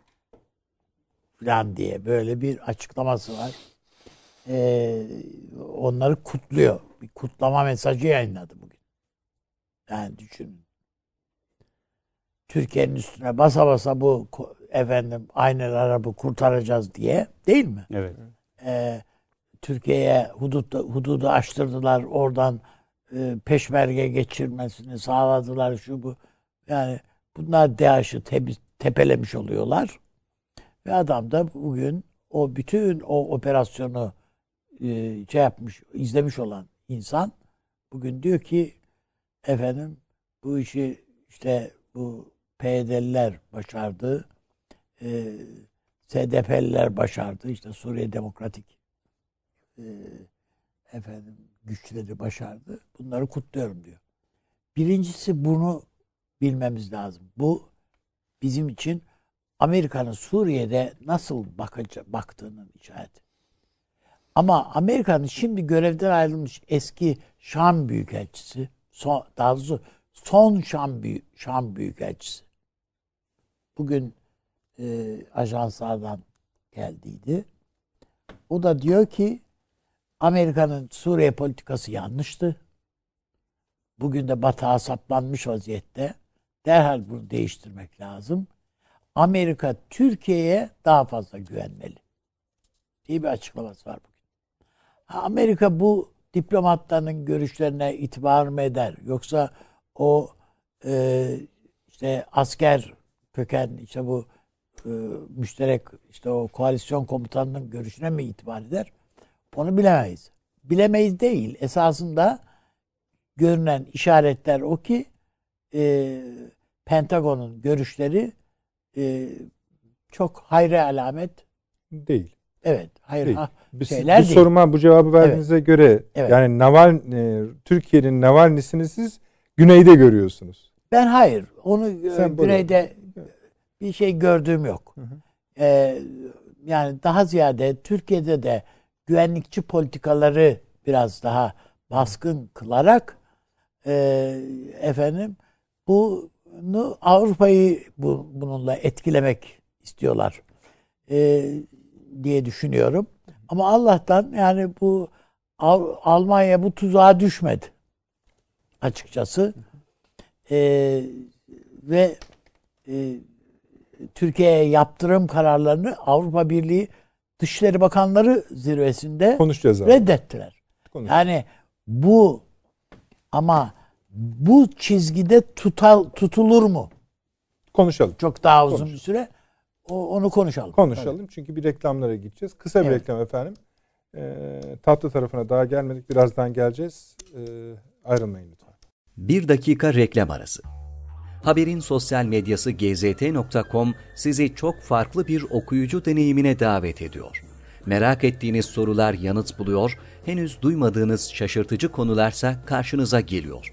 falan diye böyle bir açıklaması var. E, onları kutluyor. Bir kutlama mesajı yayınladı bugün. Yani düşünün. Türkiye'nin üstüne basa basa bu efendim aynı arabı kurtaracağız diye değil mi? Evet. Ee, Türkiye'ye hudut, hududu açtırdılar. Oradan e, peşmerge geçirmesini sağladılar. Şu bu. Yani bunlar DAEŞ'ı temiz, tepelemiş oluyorlar. Ve adam da bugün o bütün o operasyonu e, şey yapmış, izlemiş olan insan bugün diyor ki efendim bu işi işte bu PYD'liler başardı. E, SDP'liler başardı. işte Suriye Demokratik e, efendim güçleri başardı. Bunları kutluyorum diyor. Birincisi bunu bilmemiz lazım. Bu bizim için Amerika'nın Suriye'de nasıl bakacak, baktığının işareti. Ama Amerika'nın şimdi görevden ayrılmış eski Şam Büyükelçisi, son, daha doğrusu son Şam, Büyü, Şam Büyükelçisi. Bugün e, ajanslardan geldiydi. O da diyor ki Amerika'nın Suriye politikası yanlıştı. Bugün de batağa saplanmış vaziyette. Derhal bunu değiştirmek lazım. Amerika Türkiye'ye daha fazla güvenmeli. diye bir açıklaması var bugün. Amerika bu diplomatlarının görüşlerine itibar mı eder? Yoksa o e, işte asker köken işte bu e, müşterek işte o koalisyon komutanının görüşüne mi itibar eder? Onu bilemeyiz. Bilemeyiz değil. Esasında görünen işaretler o ki e, Pentagon'un görüşleri e, çok hayra alamet Değil. evet hayır Değil. ha, Biz, şeyler bu değil. soruma bu cevabı verdiğinize göre Evet. yani Naval e, Türkiye'nin Navalny'sini siz güneyde görüyorsunuz. Ben hayır. Onu e, Sen güneyde bir şey gördüğüm yok. Hı hı. Ee, yani daha ziyade Türkiye'de de güvenlikçi politikaları biraz daha baskın kılarak e, efendim bunu Avrupa'yı bu, bununla etkilemek istiyorlar e, diye düşünüyorum. Ama Allah'tan yani bu Almanya bu tuzağa düşmedi açıkçası. Ee, ve e, Türkiye'ye yaptırım kararlarını Avrupa Birliği Dışişleri Bakanları zirvesinde Konuşacağız abi. reddettiler. Konuş. Yani bu ama bu çizgide tutal, tutulur mu? Konuşalım. Çok daha uzun Konuş. bir süre. O, onu konuşalım. Konuşalım çünkü bir reklamlara gideceğiz. Kısa bir Evet. reklam efendim. Ee, tatlı tarafına daha gelmedik. Birazdan geleceğiz. Ee, ayrılmayın lütfen. Bir dakika reklam arası. Haberin sosyal medyası gzt.com sizi çok farklı bir okuyucu deneyimine davet ediyor. Merak ettiğiniz sorular yanıt buluyor, henüz duymadığınız şaşırtıcı konularsa karşınıza geliyor.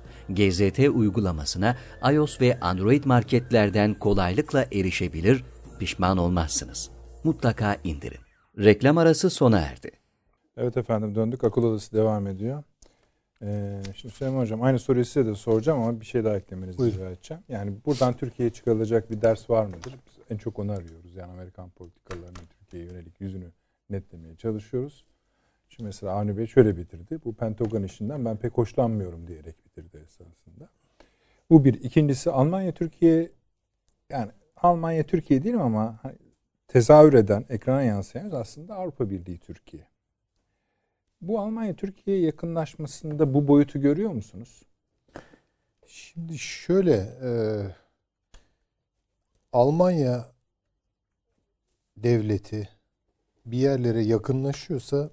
GZT uygulamasına iOS ve Android marketlerden kolaylıkla erişebilir, pişman olmazsınız. Mutlaka indirin. Reklam arası sona erdi. Evet efendim döndük. Akıl odası devam ediyor. Ee, şimdi Süleyman Hocam aynı soruyu size de soracağım ama bir şey daha eklemenizi Buyurun. rica edeceğim. Yani buradan Türkiye'ye çıkarılacak bir ders var mıdır? Biz en çok onu arıyoruz. Yani Amerikan politikalarının Türkiye'ye yönelik yüzünü netlemeye çalışıyoruz. Şimdi mesela Avni Bey şöyle bitirdi. Bu Pentagon işinden ben pek hoşlanmıyorum diyerek bitirdi esasında. Bu bir. İkincisi Almanya Türkiye yani Almanya Türkiye değil ama hani tezahür eden, ekrana yansıyan aslında Avrupa Birliği Türkiye. Bu Almanya Türkiye yakınlaşmasında bu boyutu görüyor musunuz? Şimdi şöyle e, Almanya devleti bir yerlere yakınlaşıyorsa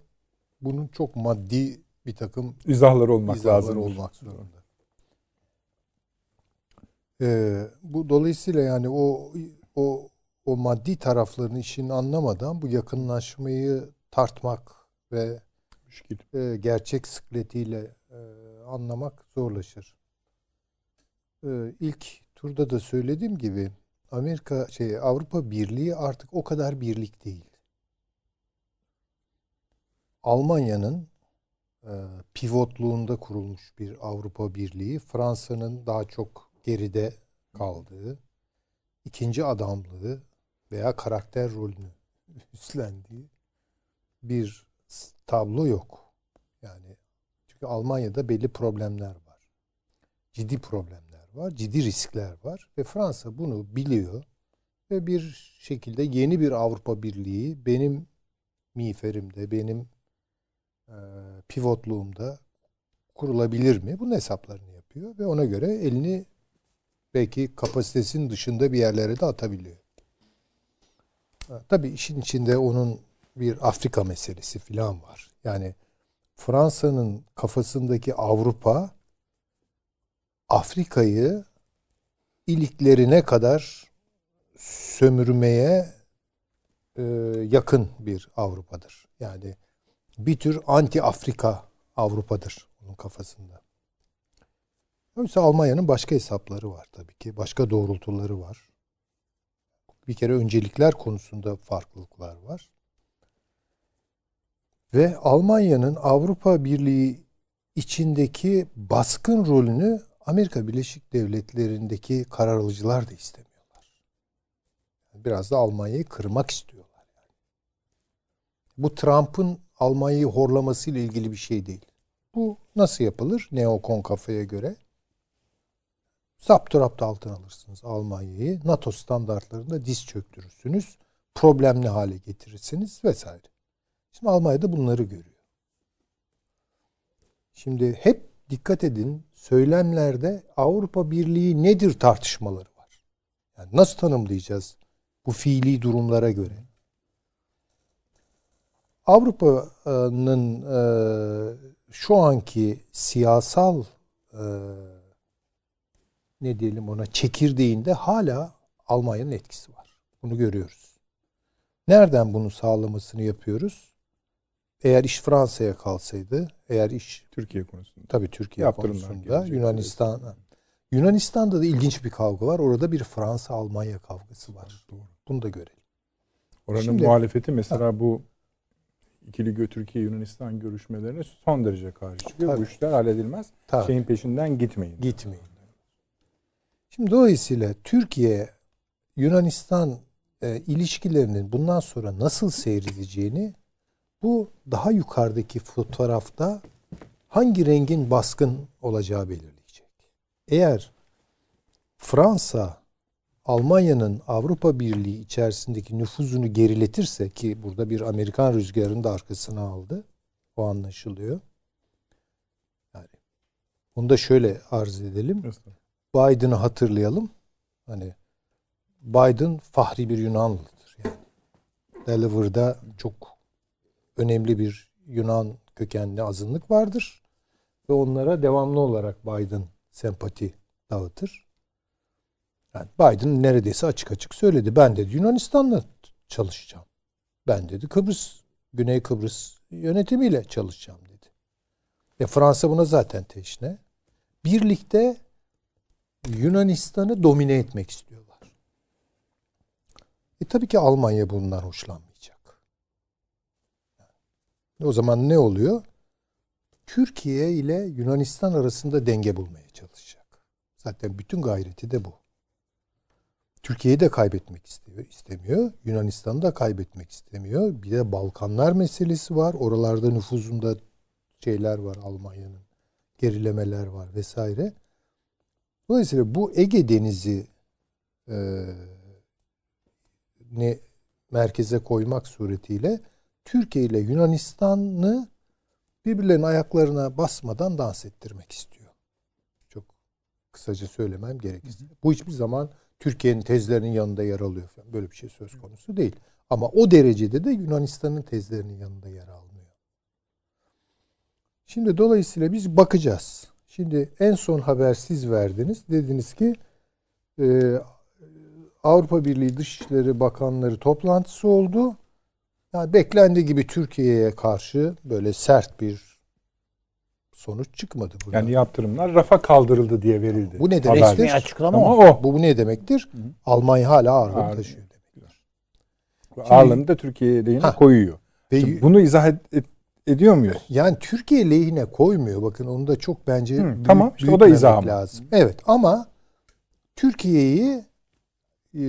bunun çok maddi bir takım İzahları olmak lazım. olmak zorunda. E, bu dolayısıyla yani o o o maddi taraflarını işini anlamadan bu yakınlaşmayı tartmak ve Müşkil. e, gerçek sıkletiyle e, anlamak zorlaşır. E, ilk turda da söylediğim gibi Amerika şey Avrupa Birliği artık o kadar birlik değil. Almanya'nın e, pivotluğunda kurulmuş bir Avrupa Birliği, Fransa'nın daha çok geride kaldığı, ikinci adamlığı veya karakter rolünü üstlendiği bir tablo yok. Yani çünkü Almanya'da belli problemler var. Ciddi problemler var, ciddi riskler var ve Fransa bunu biliyor ve bir şekilde yeni bir Avrupa Birliği benim miğferimde, benim pivotluğumda kurulabilir mi? Bunun hesaplarını yapıyor ve ona göre elini belki kapasitesinin dışında bir yerlere de atabiliyor. Ha, Tabii işin içinde onun bir Afrika meselesi falan var. Yani Fransa'nın kafasındaki Avrupa Afrika'yı iliklerine kadar sömürmeye e, yakın bir Avrupa'dır. Yani bir tür anti Afrika Avrupa'dır onun kafasında. Oysa Almanya'nın başka hesapları var tabii ki. Başka doğrultuları var. Bir kere öncelikler konusunda farklılıklar var. Ve Almanya'nın Avrupa Birliği içindeki baskın rolünü Amerika Birleşik Devletleri'ndeki karar alıcılar da istemiyorlar. Biraz da Almanya'yı kırmak istiyorlar. Yani. Bu Trump'ın Almanya'yı horlamasıyla ilgili bir şey değil. Bu nasıl yapılır? Neokon kafaya göre. Zapturapt altına alırsınız Almanya'yı. NATO standartlarında diz çöktürürsünüz. Problemli hale getirirsiniz vesaire. Şimdi Almanya'da bunları görüyor. Şimdi hep dikkat edin söylemlerde Avrupa Birliği nedir tartışmaları var. Yani nasıl tanımlayacağız bu fiili durumlara göre? Avrupa'nın e, şu anki siyasal e, ne diyelim ona çekirdeğinde hala Almanya'nın etkisi var. Bunu görüyoruz. Nereden bunu sağlamasını yapıyoruz? Eğer iş Fransa'ya kalsaydı, eğer iş Türkiye konusunda. tabii Türkiye Yaptırımlar konusunda. Yunanistan Yunanistan'da da ilginç bir kavga var. Orada bir Fransa-Almanya kavgası var. Doğru. Bunu da görelim. Oranın Şimdi- muhalefeti mesela bu ikili gö- Türkiye Yunanistan görüşmelerine son derece karşı çıkıyor. Bu Tabii. işler halledilmez. Tabii. Şeyin peşinden gitmeyin. Gitmeyin. Şimdi dolayısıyla Türkiye Yunanistan e, ilişkilerinin bundan sonra nasıl seyredeceğini bu daha yukarıdaki fotoğrafta hangi rengin baskın olacağı belirleyecek. Eğer Fransa Almanya'nın Avrupa Birliği içerisindeki nüfuzunu geriletirse ki burada bir Amerikan rüzgarını da arkasına aldı. O anlaşılıyor. Yani bunu da şöyle arz edelim. Biden'ı hatırlayalım. Hani Biden fahri bir Yunanlıdır yani. Delaware'da çok önemli bir Yunan kökenli azınlık vardır ve onlara devamlı olarak Biden sempati dağıtır. Yani Biden neredeyse açık açık söyledi. Ben dedi Yunanistan'la çalışacağım. Ben dedi Kıbrıs, Güney Kıbrıs yönetimiyle çalışacağım dedi. Ve Fransa buna zaten teşne. Birlikte Yunanistan'ı domine etmek istiyorlar. E tabii ki Almanya bundan hoşlanmayacak. O zaman ne oluyor? Türkiye ile Yunanistan arasında denge bulmaya çalışacak. Zaten bütün gayreti de bu. Türkiye'yi de kaybetmek istiyor, istemiyor. Yunanistan'ı da kaybetmek istemiyor. Bir de Balkanlar meselesi var. Oralarda nüfuzunda şeyler var Almanya'nın. Gerilemeler var vesaire. Dolayısıyla bu Ege Denizi e, ne merkeze koymak suretiyle Türkiye ile Yunanistan'ı birbirlerinin ayaklarına basmadan dans ettirmek istiyor. Çok kısaca söylemem gerekirse. Bu hiçbir zaman Türkiye'nin tezlerinin yanında yer alıyor falan. Böyle bir şey söz konusu değil. Ama o derecede de Yunanistan'ın tezlerinin yanında yer almıyor. Şimdi dolayısıyla biz bakacağız. Şimdi en son haber siz verdiniz. Dediniz ki e, Avrupa Birliği Dışişleri Bakanları toplantısı oldu. Yani beklendiği gibi Türkiye'ye karşı böyle sert bir sonuç çıkmadı. Buradan. Yani yaptırımlar rafa kaldırıldı diye verildi. Bu ne demektir? Resmi açıklama Ama o. o. Bu ne demektir? Almanya hala ağırlığını Ağırlığı. taşıyor demek. Ağırlığını da Türkiye lehine Ha. koyuyor. Ve Şimdi bunu izah ed- ed- ediyor muyuz? Yani Türkiye lehine koymuyor. Bakın onu da çok bence Hı, büyük- tamam, işte o da izah lazım. Evet ama Türkiye'yi e,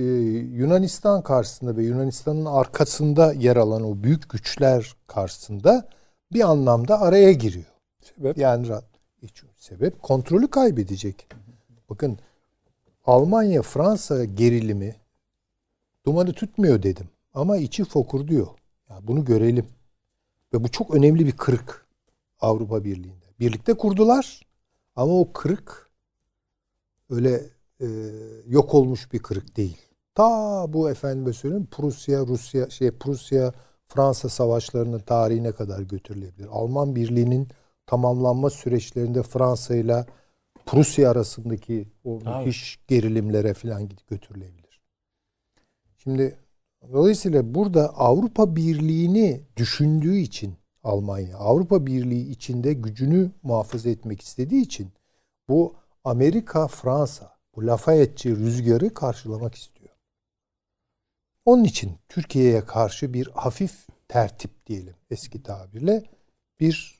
Yunanistan karşısında ve Yunanistan'ın arkasında yer alan o büyük güçler karşısında bir anlamda araya giriyor. Sebep? Yani sebep kontrolü kaybedecek. Bakın Almanya Fransa gerilimi dumanı tutmuyor dedim ama içi fokur diyor. Ya bunu görelim. Ve bu çok önemli bir kırık Avrupa Birliği'nde. Birlikte kurdular ama o kırık öyle e, yok olmuş bir kırık değil. Ta bu efendime söyleyeyim Prusya, Rusya, şey Prusya, Fransa savaşlarının tarihine kadar götürülebilir. Alman Birliği'nin tamamlanma süreçlerinde Fransa ile Prusya arasındaki o müthiş gerilimlere falan götürülebilir. Şimdi dolayısıyla burada Avrupa Birliği'ni düşündüğü için Almanya Avrupa Birliği içinde gücünü muhafaza etmek istediği için bu Amerika, Fransa bu Lafayetçi rüzgarı karşılamak istiyor. Onun için Türkiye'ye karşı bir hafif tertip diyelim eski tabirle bir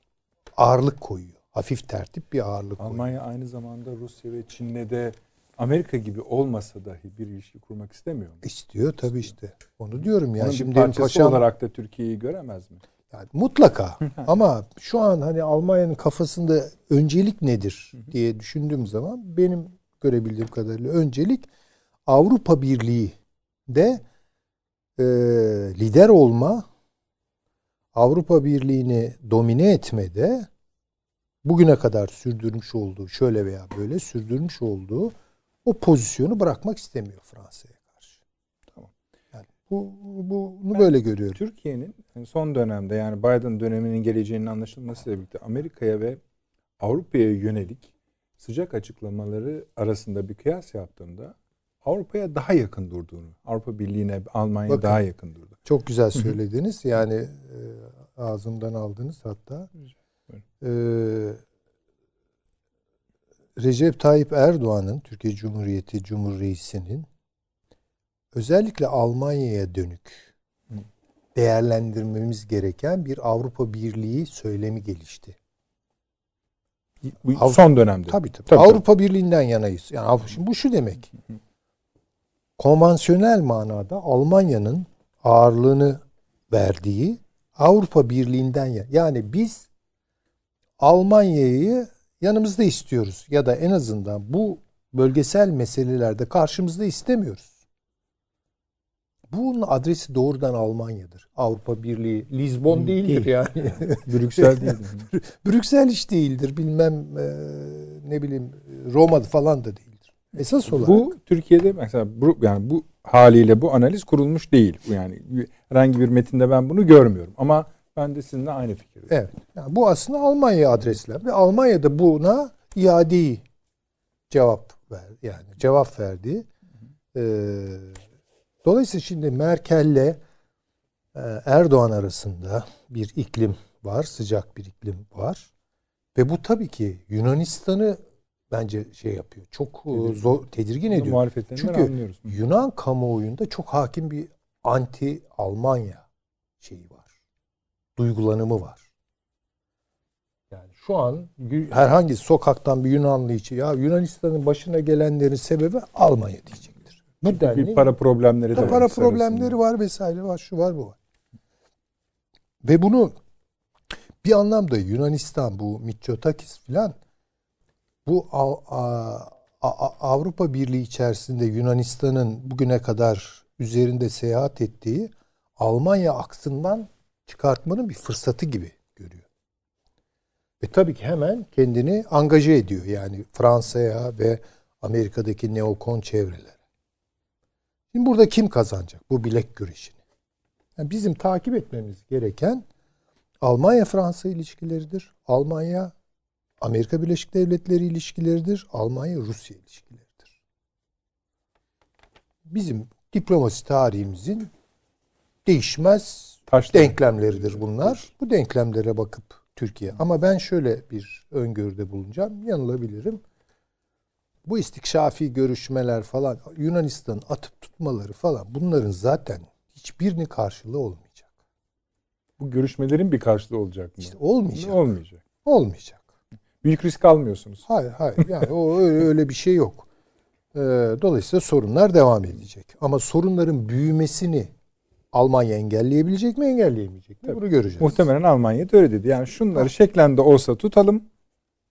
ağırlık koyuyor. Hafif tertip bir ağırlık koyuyor. Almanya aynı zamanda Rusya ve Çin'le de Amerika gibi olmasa dahi bir ilişki kurmak istemiyor mu? İstiyor tabii işte. Onu diyorum ya. Onun Şimdi parçası paşam olarak da Türkiye'yi göremez mi? yani mutlaka ama şu an hani Almanya'nın kafasında öncelik nedir diye düşündüğüm zaman benim görebildiğim kadarıyla öncelik Avrupa Birliği de e, lider olma, Avrupa Birliği'ni domine etmede bugüne kadar sürdürmüş olduğu şöyle veya böyle sürdürmüş olduğu o pozisyonu bırakmak istemiyor Fransa'ya karşı. Tamam. Yani bu bunu böyle görüyorum. Türkiye'nin son dönemde yani Biden döneminin geleceğinin anlaşılmasıyla birlikte Amerika'ya ve Avrupa'ya yönelik sıcak açıklamaları arasında bir kıyas yaptığımda Avrupa'ya daha yakın durduğunu, Avrupa Birliği'ne, Almanya'ya Bakın. daha yakın durdu. Çok güzel söylediniz. Yani e, ağzımdan aldınız hatta. E, Recep Tayyip Erdoğan'ın Türkiye Cumhuriyeti Cumhurreisi'nin özellikle Almanya'ya dönük değerlendirmemiz gereken bir Avrupa Birliği söylemi gelişti. Bu Avrupa- son dönemde. Tabii tabii. Tabii, Avrupa Birliği'nden yanayız. Yani Avrupa- şimdi bu şu demek. Konvansiyonel manada Almanya'nın ağırlığını verdiği Avrupa Birliği'nden ya- yani biz Almanya'yı yanımızda istiyoruz ya da en azından bu bölgesel meselelerde karşımızda istemiyoruz. Bunun adresi doğrudan Almanya'dır. Avrupa Birliği Lizbon değildir Değil. yani. Brüksel değil. Brüksel hiç değildir. Bilmem e, ne bileyim Roma falan da değildir. Esas olarak bu Türkiye'de mesela bu, yani bu haliyle bu analiz kurulmuş değil. Yani herhangi bir metinde ben bunu görmüyorum. Ama ben de sizinle aynı fikirdeyim. evet. Yani bu aslında Almanya'ya adresler ve Almanya da buna iadeyi cevap ver yani cevap verdi. E, dolayısıyla şimdi Merkel'le e, Erdoğan arasında bir iklim var, sıcak bir iklim var. Ve bu tabii ki Yunanistan'ı bence şey yapıyor. Çok e, Tedirgin. zor tedirgin Bunu ediyor. Çünkü anlıyoruz. Yunan kamuoyunda çok hakim bir anti Almanya şeyi var. Duygulanımı var. Yani şu an herhangi sokaktan bir Yunanlı içi ya Yunanistan'ın başına gelenlerin sebebi Almanya diyecektir. Bu denli bir para problemleri de para problemleri var vesaire var şu var bu var. Ve bunu bir anlamda Yunanistan bu Mitsotakis filan bu Avrupa Birliği içerisinde Yunanistan'ın bugüne kadar üzerinde seyahat ettiği Almanya aksından çıkartmanın bir fırsatı gibi görüyor. Ve tabii ki hemen kendini angaje ediyor. Yani Fransa'ya ve Amerika'daki neokon çevrelere. Şimdi burada kim kazanacak bu bilek güreşini? Yani bizim takip etmemiz gereken Almanya-Fransa ilişkileridir. Almanya Amerika Birleşik Devletleri ilişkileridir. Almanya-Rusya ilişkileridir. Bizim diplomasi tarihimizin değişmez Taş denklemleridir bunlar. Bu denklemlere bakıp Türkiye. Ama ben şöyle bir öngörüde bulunacağım. Yanılabilirim. Bu istikşafi görüşmeler falan Yunanistan'ın atıp tutmaları falan bunların zaten hiçbirinin karşılığı olmayacak. Bu görüşmelerin bir karşılığı olacak mı? İşte olmayacak. Olmayacak. Olmayacak. Büyük risk almıyorsunuz. Hayır hayır. Yani o öyle, öyle bir şey yok. Ee, dolayısıyla sorunlar devam edecek. Ama sorunların büyümesini Almanya engelleyebilecek mi engelleyemeyecek mi? Bunu göreceğiz. Muhtemelen Almanya da öyle dedi. Yani şunları şeklen de olsa tutalım.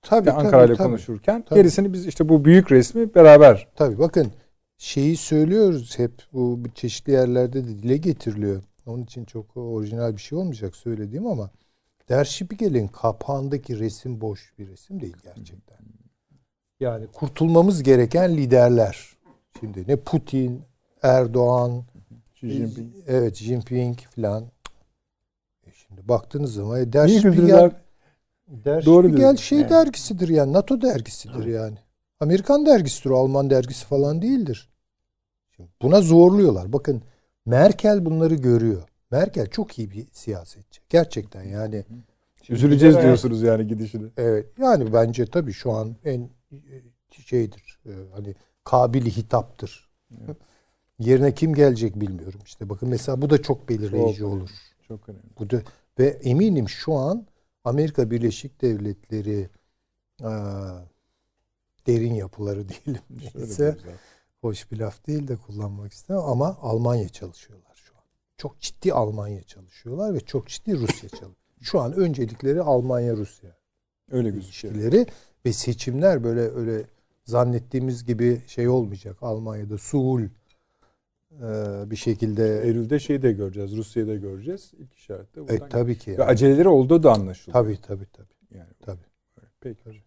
Tabii, tabii, Ankara ile konuşurken Tabii. gerisini biz işte bu büyük resmi beraber Tabii bakın şeyi söylüyoruz hep bu çeşitli yerlerde de dile getiriliyor. Onun için çok orijinal bir şey olmayacak söylediğim ama Der Spiegel'in kapağındaki resim boş bir resim değil gerçekten. Yani kurtulmamız gereken liderler. Şimdi ne Putin, Erdoğan, Xi Jinping. evet Xi Jinping falan. E şimdi baktığınız zaman e, Der güldünüz Der Doğru Spiegel diyorsun. şey Evet. dergisidir yani NATO dergisidir yani. Amerikan dergisidir o Alman dergisi falan değildir. Şimdi buna zorluyorlar. Bakın Merkel bunları görüyor. Merkel çok iyi bir siyasetçi. Gerçekten yani. Üzüleceğiz Evet. diyorsunuz yani gidişini. Evet yani bence tabii şu an en şeydir. e, hani kabili hitaptır. Yerine kim gelecek bilmiyorum. İşte bakın mesela bu da çok belirleyici Çok olur. Çok önemli. Bu da, ve eminim şu an Amerika Birleşik Devletleri e, derin yapıları diyelim. Neyse, hoş bir laf değil de kullanmak istemem ama Almanya çalışıyorlar. Çok ciddi Almanya çalışıyorlar ve çok ciddi Rusya çalışıyor. Şu an öncelikleri Almanya-Rusya Öyle gözüküyor. ve seçimler böyle öyle zannettiğimiz gibi şey olmayacak. Almanya'da suul e, bir şekilde Eylül'de şeyi de göreceğiz. Rusya'yı da göreceğiz. İlk işaret de e, buradan. tabii ki. Ve yani. aceleleri olduğu da anlaşılıyor. Tabii tabii tabii. Yani, tabii. Peki.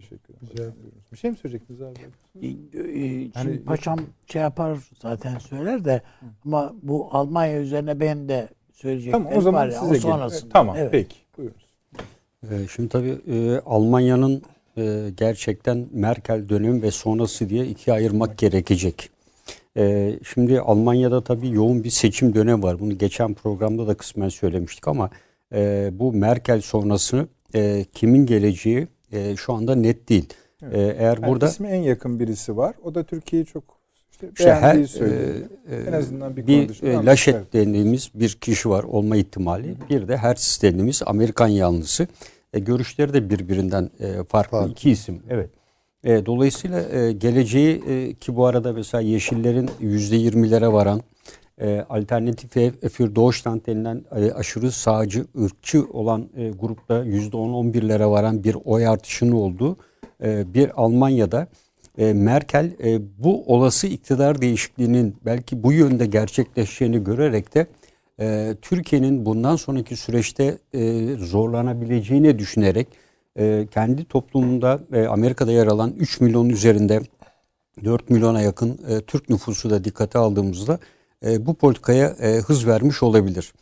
Teşekkür ederim. Buyurunuz. Bir şey mi söyleyecektiniz abi? E, e, Şimdi Hani- paşam şey yapar zaten söyler de ama bu Almanya üzerine ben de söyleyeceklerim Tamam o zaman var ya, size o gelin. sonrasında. Tamam Evet. peki. Buyurunuz. Ee, Şimdi tabii e, Almanya'nın e, gerçekten Merkel dönemi ve sonrası diye ikiye ayırmak gerekecek. E, Şimdi Almanya'da tabii yoğun bir seçim dönemi var. Bunu geçen programda da kısmen söylemiştik ama e, bu Merkel sonrası e, kimin geleceği e, şu anda net değil. Evet. E, Eğer Yani burada ismi en yakın birisi var. O da Türkiye'yi çok işte İşte her, beğendiği söyleniyor. e, en azından bir, bir e, Laşet Evet. dediğimiz bir kişi var olma ihtimali. Bir de Hertz dediğimiz Amerikan yanlısı. E, görüşleri de birbirinden e, farklı Farklı. iki isim. Evet. E, dolayısıyla e, geleceği e, ki bu arada mesela Yeşillerin yüzde yirmilere varan e, Alternatif für Deutschland denilen e, aşırı sağcı, ırkçı olan e, grupta yüzde on on birlere varan bir oy artışının olduğu e, bir Almanya'da e, Merkel e, bu olası iktidar değişikliğinin belki bu yönde gerçekleşeceğini görerek de e, Türkiye'nin bundan sonraki süreçte e, zorlanabileceğini düşünerek e, kendi toplumunda e, Amerika'da yer alan 3 milyon üzerinde 4 milyona yakın e, Türk nüfusu da dikkate aldığımızda e, bu politikaya e, hız vermiş olabilir.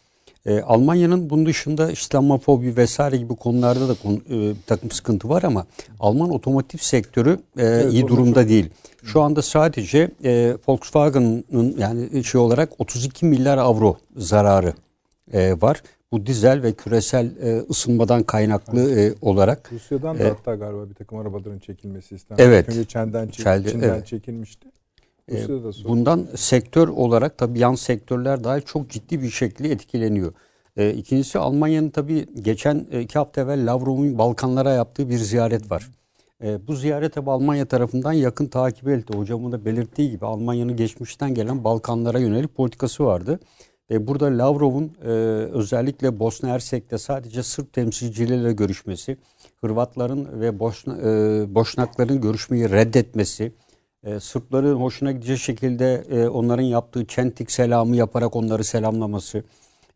E, Almanya'nın bunun dışında İslamofobi vesaire gibi konularda da konu, e, bir takım sıkıntı var ama Alman otomotiv sektörü e, iyi o da durumda değil. Şu anda sadece e, Volkswagen'ın yani şey olarak 32 milyar avro zararı e, var. Bu dizel ve küresel e, ısınmadan kaynaklı e, olarak. Rusya'dan da E, hatta galiba bir takım arabaların çekilmesi istendi. Evet. Önce Çin'den, çek, Çeldi, Çin'den evet. çekilmişti. E. Bundan sektör olarak tabii yan sektörler dahil çok ciddi bir şekilde etkileniyor. E, ikincisi Almanya'nın tabii geçen iki hafta evvel Lavrov'un Balkanlara yaptığı bir ziyaret var. E, bu ziyaret tabii Almanya tarafından yakın takip edildi. Hocamın da belirttiği gibi Almanya'nın geçmişten gelen Balkanlara yönelik politikası vardı. Ve burada Lavrov'un e, özellikle Bosna Hersek'te sadece Sırp temsilcileriyle görüşmesi, Hırvatların ve Boşna, e, Boşnakların görüşmeyi reddetmesi, e, Sırpların hoşuna gidecek şekilde e, onların yaptığı çentik selamı yaparak onları selamlaması,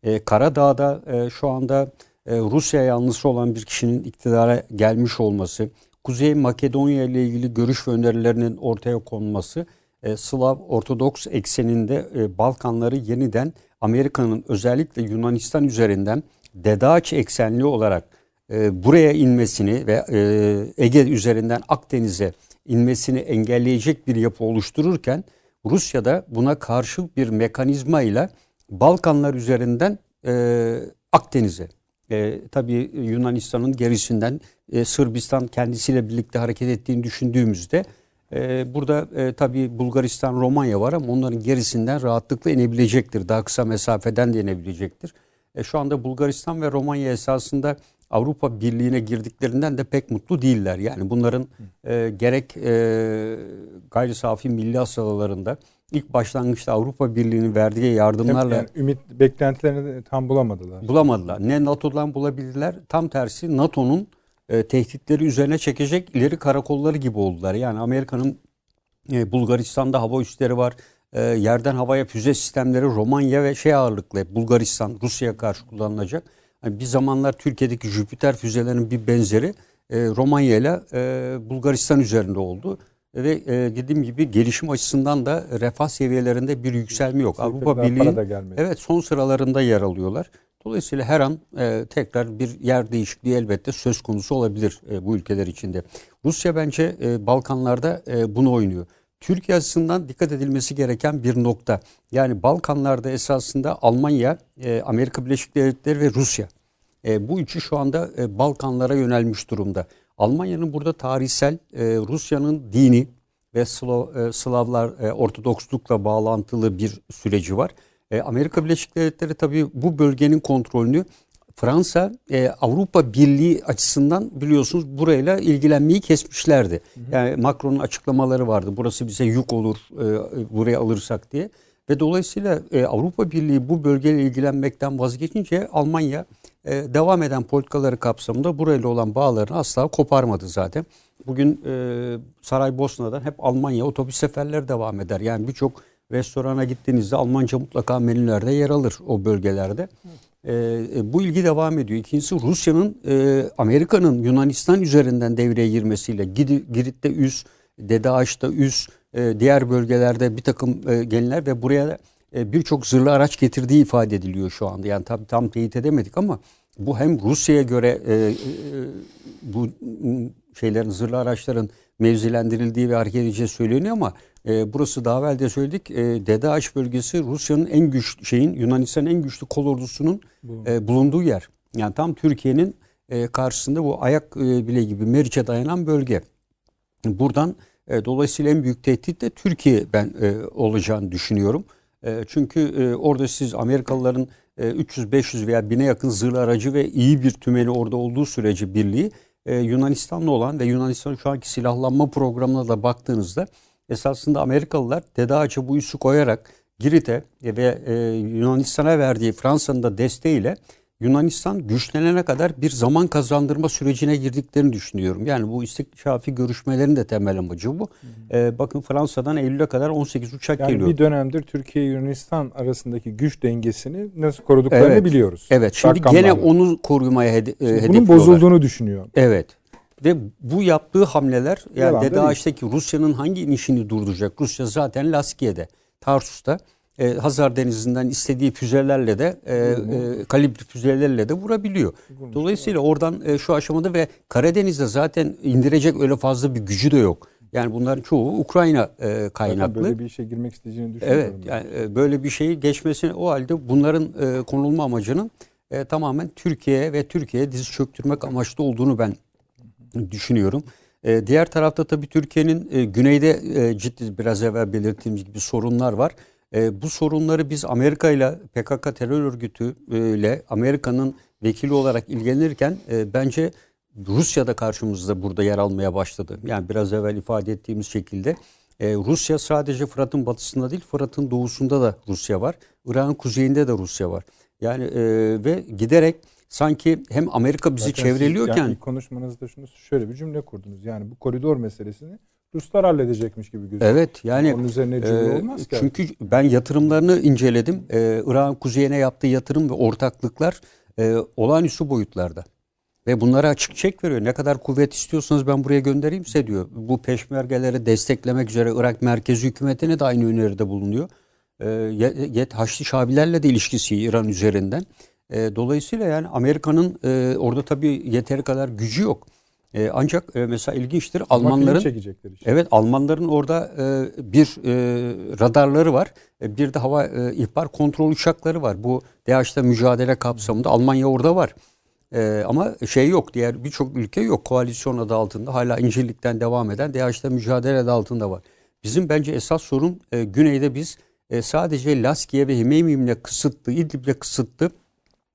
e, Karadağ'da e, şu anda e, Rusya yanlısı olan bir kişinin iktidara gelmiş olması, Kuzey Makedonya ile ilgili görüş ve önerilerinin ortaya konması, e, Slav Ortodoks ekseninde e, Balkanları yeniden Amerika'nın özellikle Yunanistan üzerinden DEDAÇ eksenli olarak e, buraya inmesini ve e, Ege üzerinden Akdeniz'e inmesini engelleyecek bir yapı oluştururken Rusya da buna karşı bir mekanizma ile Balkanlar üzerinden e, Akdeniz'e e, tabii Yunanistan'ın gerisinden e, Sırbistan kendisiyle birlikte hareket ettiğini düşündüğümüzde e, burada e, tabii Bulgaristan, Romanya var ama onların gerisinden rahatlıkla inebilecektir. Daha kısa mesafeden de inebilecektir. E, şu anda Bulgaristan ve Romanya esasında Avrupa Birliği'ne girdiklerinden de pek mutlu değiller. Yani bunların e, gerek e, gayri safi milli hastalarında ilk başlangıçta Avrupa Birliği'nin verdiği yardımlarla yani ümit beklentilerini tam bulamadılar. bulamadılar. Ne NATO'dan bulabildiler. Tam tersi NATO'nun e, tehditleri üzerine çekecek ileri karakolları gibi oldular. Yani Amerika'nın e, Bulgaristan'da hava üsleri var. E, yerden havaya füze sistemleri Romanya ve şey ağırlıklı Bulgaristan, Rusya'ya karşı kullanılacak. Yani bir zamanlar Türkiye'deki Jüpiter füzelerinin bir benzeri e, Romanya ile e, Bulgaristan üzerinde oldu. Ve e, dediğim gibi gelişim açısından da refah seviyelerinde bir yükselme yok. Avrupa Birliği. Evet son sıralarında yer alıyorlar. Dolayısıyla her an e, tekrar bir yer değişikliği elbette söz konusu olabilir e, bu ülkeler içinde. Rusya bence e, Balkanlarda e, bunu oynuyor. Türkiye açısından dikkat edilmesi gereken bir nokta. Yani Balkanlarda esasında Almanya, e, Amerika Birleşik Devletleri ve Rusya. E, bu üçü şu anda e, Balkanlara yönelmiş durumda. Almanya'nın burada tarihsel Rusya'nın dini ve Slav, Slavlar Ortodokslukla bağlantılı bir süreci var. Amerika Birleşik Devletleri tabii bu bölgenin kontrolünü Fransa e, Avrupa Birliği açısından biliyorsunuz burayla ilgilenmeyi kesmişlerdi. Yani Macron'un açıklamaları vardı. Burası bize yük olur e, buraya alırsak diye. Ve dolayısıyla e, Avrupa Birliği bu bölgeyle ilgilenmekten vazgeçince Almanya e, devam eden politikaları kapsamında burayla olan bağlarını asla koparmadı zaten. Bugün e, Saraybosna'dan hep Almanya otobüs seferleri devam eder. Yani birçok restorana gittiğinizde Almanca mutlaka menülerde yer alır o bölgelerde. E, e, bu ilgi devam ediyor. İkincisi Rusya'nın e, Amerika'nın Yunanistan üzerinden devreye girmesiyle Girit'te üs, Dede Ağaç'ta üs, e, diğer bölgelerde bir takım e, gelinler ve buraya e, birçok zırhlı araç getirdiği ifade ediliyor şu anda. Yani tabii tam teyit edemedik ama bu hem Rusya'ya göre e, e, bu şeylerin zırhlı araçların mevzilendirildiği ve hareket edeceği söyleniyor ama e, burası daha evvel de söyledik. E, Dede Ağaç bölgesi Rusya'nın en güçlü şeyin Yunanistan'ın en güçlü kol ordusunun e, bulunduğu yer. Yani tam Türkiye'nin e, karşısında bu ayak e, bile gibi Meriç'e dayanan bölge. Buradan e, dolayısıyla en büyük tehdit de Türkiye ben e, olacağını düşünüyorum. E, çünkü e, orada siz Amerikalıların e, 300-500 veya 1000'e yakın zırhlı aracı ve iyi bir tümeli orada olduğu sürece birliği e, Yunanistan'la olan ve Yunanistan'ın şu anki silahlanma programına da baktığınızda esasında Amerikalılar Dede Ağaç'a bu üssü koyarak Girit'e ve e, Yunanistan'a verdiği Fransa'nın da desteğiyle Yunanistan güçlenene kadar bir zaman kazandırma sürecine girdiklerini düşünüyorum. Yani bu istikşafi görüşmelerin de temel amacı bu. Ee, bakın Fransa'dan Eylül'e kadar 18 uçak yani geliyor. bir dönemdir Türkiye Yunanistan arasındaki güç dengesini nasıl koruduklarını evet. biliyoruz. Evet. Şimdi Rakamlarla. gene onu korumaya hede- Şimdi hedefliyorlar. Bunun bozulduğunu düşünüyor. Evet. Ve bu yaptığı hamleler yani Dede Ağaç'taki Rusya'nın hangi inişini durduracak? Rusya zaten Laskiye'de, Tarsus'ta e, Hazar Denizi'nden istediği füzelerle de e, e, kalibre füzelerle de vurabiliyor. Dolayısıyla oradan e, şu aşamada ve Karadeniz'de zaten indirecek öyle fazla bir gücü de yok. Yani bunların çoğu Ukrayna e, kaynaklı. Zaten böyle bir işe girmek isteyeceğini düşünüyorum. Evet yani e, böyle bir şeyi geçmesine o halde bunların e, konulma amacının e, tamamen Türkiye ve Türkiye'ye diz çöktürmek amaçlı olduğunu ben düşünüyorum. E, diğer tarafta tabii Türkiye'nin e, güneyde e, ciddi biraz evvel belirttiğimiz gibi sorunlar var. E, bu sorunları biz Amerika ile PKK terör örgütü ile Amerika'nın vekili olarak ilgilenirken e, bence Rusya da karşımızda burada yer almaya başladı. Yani biraz evvel ifade ettiğimiz şekilde e, Rusya sadece Fırat'ın batısında değil Fırat'ın doğusunda da Rusya var. Irak'ın kuzeyinde de Rusya var. Yani e, ve giderek sanki hem Amerika bizi Zaten çevreliyorken... Yani konuşmanızda şunu şöyle bir cümle kurdunuz. Yani bu koridor meselesini Ruslar halledecekmiş gibi gözüküyor. Evet yani onun üzerine cümle e, olmaz ki. Çünkü ben yatırımlarını inceledim. E, Irak'ın kuzeyine yaptığı yatırım ve ortaklıklar e, olağanüstü boyutlarda. Ve bunlara açık çek veriyor. Ne kadar kuvvet istiyorsanız ben buraya göndereyim size diyor. Bu peşmergeleri desteklemek üzere Irak merkezi hükümetine de aynı öneride bulunuyor. E, Yet Haçlı Şabilerle de ilişkisi İran üzerinden. E, dolayısıyla yani Amerika'nın e, orada tabii yeteri kadar gücü yok. E, ancak e, mesela ilginçtir Almanların işte. evet Almanların orada e, bir e, radarları var. E, bir de hava e, ihbar kontrol uçakları var. Bu DAEŞ'te mücadele kapsamında Almanya orada var. E, ama şey yok diğer birçok ülke yok. Koalisyon adı altında hala İncirlik'ten devam eden DAEŞ'te mücadele adı altında var. Bizim bence esas sorun e, güneyde biz e, sadece Laskiye ve Himeymi'yle kısıtlı, İdlib'le kısıtlı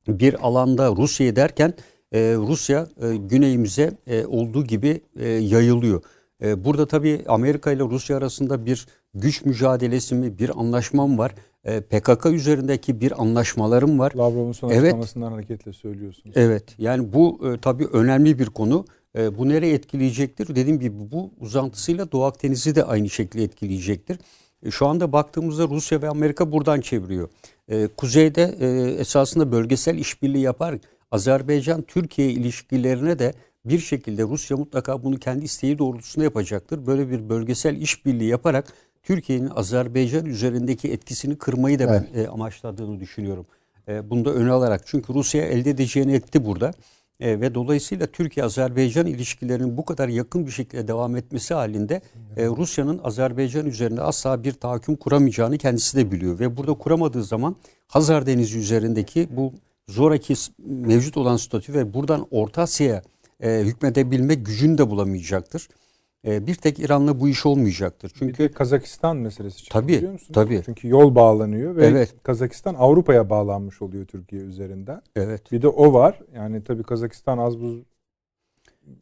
bir alanda Rusya'yı derken e, Rusya e, güneyimize e, olduğu gibi e, yayılıyor. E, burada tabii Amerika ile Rusya arasında bir güç mücadelesi mi, bir anlaşma mı var? E, PKK üzerindeki bir anlaşmalarım var. Lavrov'un son evet. açıklamasından hareketle söylüyorsunuz. Evet yani bu e, tabii önemli bir konu. E, bu nereye etkileyecektir? Dediğim gibi bu uzantısıyla Doğu Akdeniz'i de aynı şekilde etkileyecektir. E, şu anda baktığımızda Rusya ve Amerika buradan çeviriyor. E, kuzeyde e, esasında bölgesel işbirliği yapar Azerbaycan-Türkiye ilişkilerine de bir şekilde Rusya mutlaka bunu kendi isteği doğrultusunda yapacaktır. Böyle bir bölgesel işbirliği yaparak Türkiye'nin Azerbaycan üzerindeki etkisini kırmayı da evet. ben e, amaçladığını düşünüyorum. E, bunu da öne alarak. Çünkü Rusya elde edeceğini etti burada. E, ve dolayısıyla Türkiye-Azerbaycan ilişkilerinin bu kadar yakın bir şekilde devam etmesi halinde e, Rusya'nın Azerbaycan üzerinde asla bir tahakküm kuramayacağını kendisi de biliyor. Ve burada kuramadığı zaman Hazar Denizi üzerindeki bu zoraki mevcut olan statü ve buradan Orta Asya'ya e, hükmedebilme gücünü de bulamayacaktır. E, bir tek İran'la bu iş olmayacaktır. Bir Çünkü de Kazakistan meselesi çıktı Tabii, biliyor musunuz? tabii. Çünkü yol bağlanıyor ve Evet. Kazakistan Avrupa'ya bağlanmış oluyor Türkiye üzerinden. evet. Bir de o var. Yani tabii Kazakistan az buz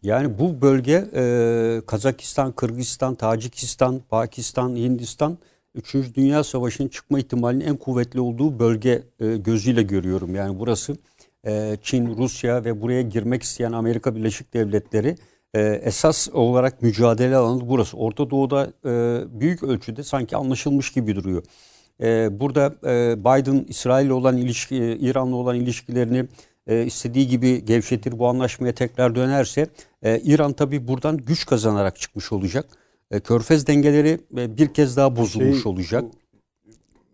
Yani bu bölge e, Kazakistan, Kırgızistan, Tacikistan, Pakistan, Hindistan 3. Dünya Savaşı'nın çıkma ihtimalinin en kuvvetli olduğu bölge e, gözüyle görüyorum. Yani burası e, Çin, Rusya ve buraya girmek isteyen Amerika Birleşik Devletleri e, esas olarak mücadele alanı burası. Orta Doğu'da e, büyük ölçüde sanki anlaşılmış gibi duruyor. E, burada e, Biden İsrail olan ilişki, İran'la olan ilişkilerini e, istediği gibi gevşetir bu anlaşmaya tekrar dönerse e, İran tabi buradan güç kazanarak çıkmış olacak. E, Körfez dengeleri e, bir kez daha bozulmuş Şey, olacak. bu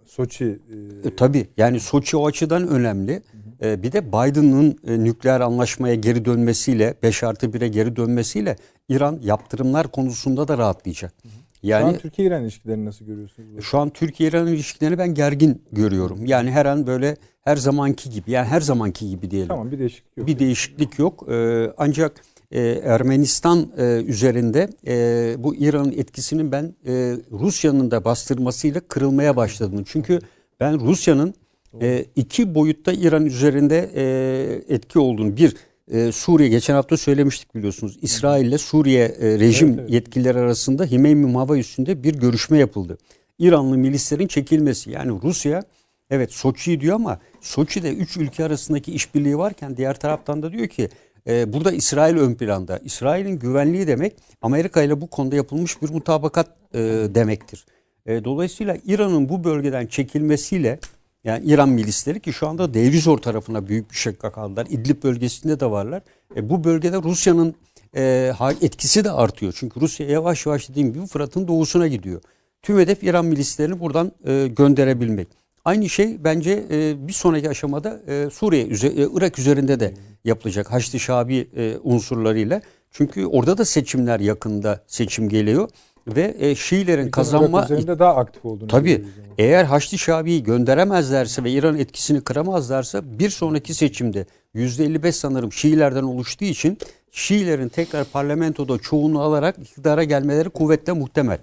Soçi e, E, tabii yani Soçi o açıdan önemli. E, bir de Biden'ın e, nükleer anlaşmaya geri dönmesiyle 5 artı 1'e geri dönmesiyle İran yaptırımlar konusunda da rahatlayacak. şu Yani an Türkiye-İran ilişkilerini nasıl görüyorsunuz? şu an Türkiye-İran ilişkilerini ben gergin görüyorum. Yani her an böyle her zamanki gibi yani her zamanki gibi diyelim. Tamam bir değişiklik yok. Bir değişiklik yok. Ee, ancak e, Ermenistan e, üzerinde e, bu İran'ın etkisinin ben e, Rusya'nın da bastırmasıyla kırılmaya başladığını. Çünkü ben Rusya'nın e, iki boyutta İran üzerinde e, etki olduğunu. Bir e, Suriye geçen hafta söylemiştik biliyorsunuz. İsrail ile Suriye e, rejim Evet, evet. yetkilileri arasında Himeymi Hava üstünde bir görüşme yapıldı. İranlı milislerin çekilmesi. Yani Rusya evet Soçi'yi diyor ama Soçi'de üç ülke arasındaki işbirliği varken diğer taraftan da diyor ki e, burada İsrail ön planda. İsrail'in güvenliği demek Amerika ile bu konuda yapılmış bir mutabakat e, demektir. E, dolayısıyla İran'ın bu bölgeden çekilmesiyle yani İran milisleri ki şu anda Deir tarafına büyük bir şekilde kaldılar. İdlib bölgesinde de varlar. E, bu bölgede Rusya'nın e, etkisi de artıyor. Çünkü Rusya yavaş yavaş dediğim gibi Fırat'ın doğusuna gidiyor. Tüm hedef İran milislerini buradan e, gönderebilmek. Aynı şey bence e, bir sonraki aşamada e, Suriye, e, Irak üzerinde de yapılacak Haçlı Şabi e, unsurlarıyla. Çünkü orada da seçimler yakında seçim geliyor ve e, Şiilerin Irak kazanma üzerinde daha aktif olduğunu Tabii eğer Haçlı Şabi'yi gönderemezlerse ve İran etkisini kıramazlarsa bir sonraki seçimde %55 sanırım Şiilerden oluştuğu için Şiilerin tekrar parlamentoda çoğunluğu alarak iktidara gelmeleri kuvvetle muhtemel.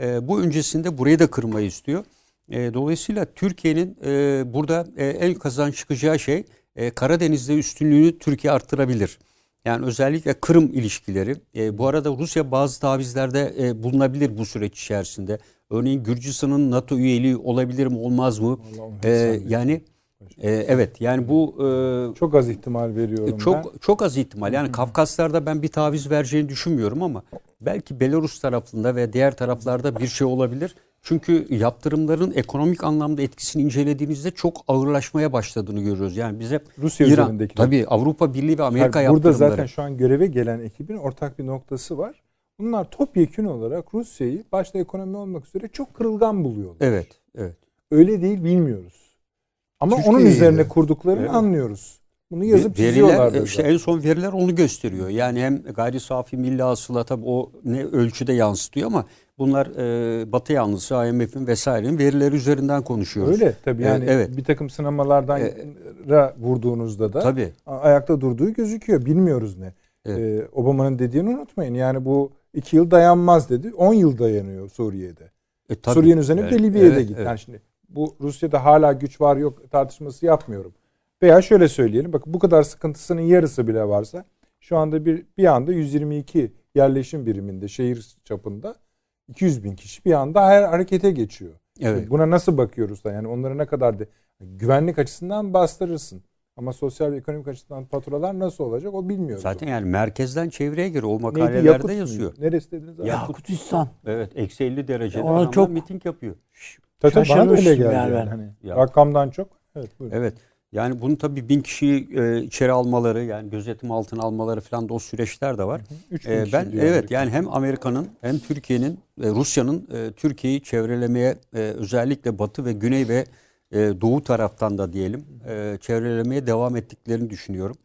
Ee, bu öncesinde burayı da kırmayı istiyor. Ee, dolayısıyla Türkiye'nin e, burada e, en kazan çıkacağı şey e, Karadeniz'de üstünlüğünü Türkiye arttırabilir. Yani özellikle Kırım ilişkileri. E, bu arada Rusya bazı tavizlerde e, bulunabilir bu süreç içerisinde. Örneğin Gürcistan'ın NATO üyeliği olabilir mi olmaz mı? E, yani e, evet yani bu e, Çok az ihtimal veriyorum ben. çok çok az ihtimal. Yani Kafkaslar'da ben bir taviz vereceğini düşünmüyorum ama belki Belarus tarafında ve diğer taraflarda bir şey olabilir. Çünkü yaptırımların ekonomik anlamda etkisini incelediğinizde çok ağırlaşmaya başladığını görüyoruz. Yani bize Rusya İran, üzerindeki. tabii Avrupa Birliği ve Amerika Yani burada yaptırımları. zaten şu an göreve gelen ekibin ortak bir noktası var. Bunlar topyekün olarak Rusya'yı başta ekonomi olmak üzere çok kırılgan buluyorlar. Evet, evet. Öyle değil bilmiyoruz. Ama onun Türkiye'yi üzerine de. kurduklarını Evet. anlıyoruz. Bunu yazıp Veriler işte en son veriler onu gösteriyor. Yani hem gayri safi milli hasıla tabii o ne ölçüde yansıtıyor ama bunlar e, Batı yanlısı IMF'in vesairenin verileri üzerinden konuşuyoruz. Öyle tabii yani Evet, evet. bir takım sınamalardan E, ra vurduğunuzda da Tabii. ayakta durduğu gözüküyor. Bilmiyoruz ne. Evet. Ee, Obama'nın dediğini unutmayın. Yani bu iki yıl dayanmaz dedi. 10 yıl dayanıyor Suriye'de. E, tabii. Suriye'nin üzerine bir de Libya'ya da evet, gitti. evet. Yani şimdi bu Rusya'da hala güç var yok tartışması yapmıyorum. Veya şöyle söyleyelim. Bakın bu kadar sıkıntısının yarısı bile varsa şu anda bir bir anda 122 yerleşim biriminde şehir çapında 200 bin kişi bir anda her harekete geçiyor. Evet. Şimdi Buna nasıl bakıyoruz da yani onlara ne kadar de güvenlik açısından bastırırsın. Ama sosyal ve ekonomik açıdan faturalar nasıl olacak o bilmiyoruz. Zaten yani merkezden çevreye göre o Neydi? makalelerde Yakut yazıyor. Neresi dediniz? abi? Yakutistan'dan Evet eksi 50 derecede Ona çok- miting yapıyor. Tabii bana da öyle geldi. yani Yani. ben. Hani Ya. Rakamdan çok. Evet buyurun. Evet. Yani bunu tabii bin kişiyi e, içeri almaları yani gözetim altına almaları falan da o süreçler de var. Üç bin E, ben evet yani hem Amerika'nın hem Türkiye'nin e, Rusya'nın e, Türkiye'yi çevrelemeye e, özellikle Batı ve Güney ve e, Doğu taraftan da diyelim e, çevrelemeye devam ettiklerini düşünüyorum.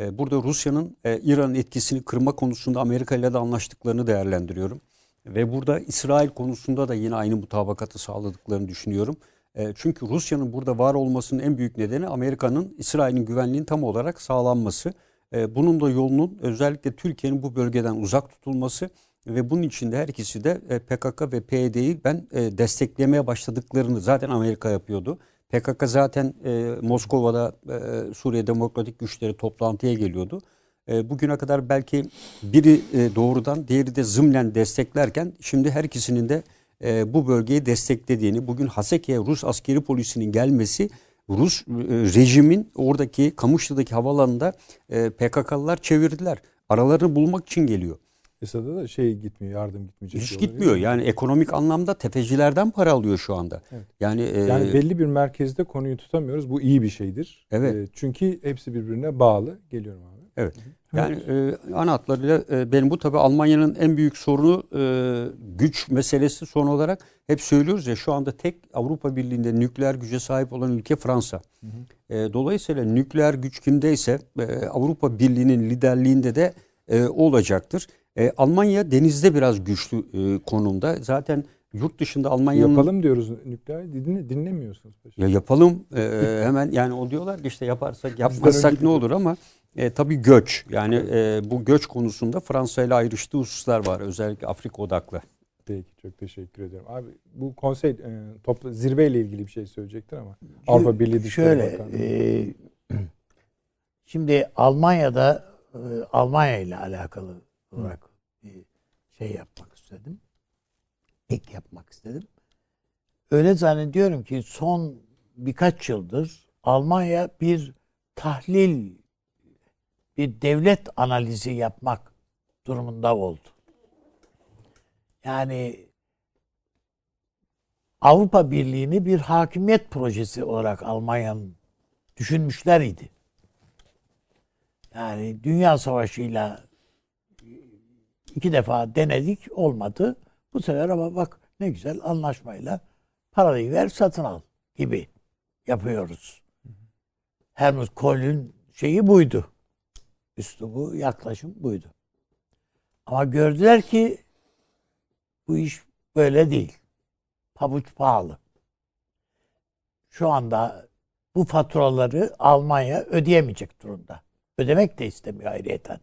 E, burada Rusya'nın e, İran'ın etkisini kırma konusunda Amerika ile de anlaştıklarını değerlendiriyorum. Ve burada İsrail konusunda da yine aynı mutabakatı sağladıklarını düşünüyorum. E, çünkü Rusya'nın burada var olmasının en büyük nedeni Amerika'nın İsrail'in güvenliğinin tam olarak sağlanması. E, bunun da yolunun özellikle Türkiye'nin bu bölgeden uzak tutulması ve bunun içinde her ikisi de e, PKK ve PYD'yi ben desteklemeye başladıklarını zaten Amerika yapıyordu. PKK zaten Moskova'da Suriye Demokratik Güçleri toplantıya geliyordu. Bugüne kadar belki biri doğrudan diğeri de zımlen desteklerken şimdi her ikisinin de e, bu bölgeyi desteklediğini, bugün Haseke'ye Rus askeri polisinin gelmesi Rus e, rejimin oradaki Kamışlı'daki havalanında e, PKK'lılar çevirdiler. Aralarını bulmak için geliyor. Esad'a da şey gitmiyor, yardım gitmeyecek. Hiç gitmiyor. Yani ekonomik anlamda tefecilerden para alıyor şu anda. Evet. Yani, e, Yani belli bir merkezde konuyu tutamıyoruz. Bu iyi bir şeydir. Evet. E, çünkü hepsi birbirine bağlı. Geliyorum abi. Evet. Yani e, ana hatlarıyla e, benim bu tabii Almanya'nın en büyük sorunu e, güç meselesi son olarak hep söylüyoruz ya şu anda tek Avrupa Birliği'nde nükleer güce sahip olan ülke Fransa. E, dolayısıyla nükleer güç kimdeyse e, Avrupa Birliği'nin liderliğinde de e, olacaktır. E, Almanya denizde biraz güçlü e, konumda. Zaten yurt dışında Almanya'nın Yapalım diyoruz nükleer. Dinle, dinlemiyorsunuz. paşam. ya yapalım e, hemen yani o diyorlar ki işte yaparsak yapmazsak ne olur ama e, tabii göç yani e, bu göç konusunda Fransa ile ayrıştığı hususlar var özellikle Afrika odaklı. Peki çok teşekkür ediyorum. Abi bu konsey e, topla, zirveyle ilgili bir şey söyleyecektir ama Avrupa Birliği Dışişleri Şöyle, Bakanlığı. e, şimdi Almanya'da e, Almanya ile alakalı olarak bir şey yapmak istedim. Ek yapmak istedim. Öyle zannediyorum ki son birkaç yıldır Almanya bir tahlil, bir devlet analizi yapmak durumunda oldu. Yani Avrupa Birliği'ni bir hakimiyet projesi olarak Almanya'nın düşünmüşler idi. Yani Dünya Savaşı'yla iki defa denedik olmadı. Bu sefer ama bak ne güzel anlaşmayla parayı ver satın al gibi yapıyoruz. Helmut Kohl'ün şeyi buydu. Üslubu, yaklaşım buydu. Ama gördüler ki bu iş böyle değil. Pabuç pahalı. Şu anda bu faturaları Almanya ödeyemeyecek durumda. Ödemek de istemiyor ayrıyeten.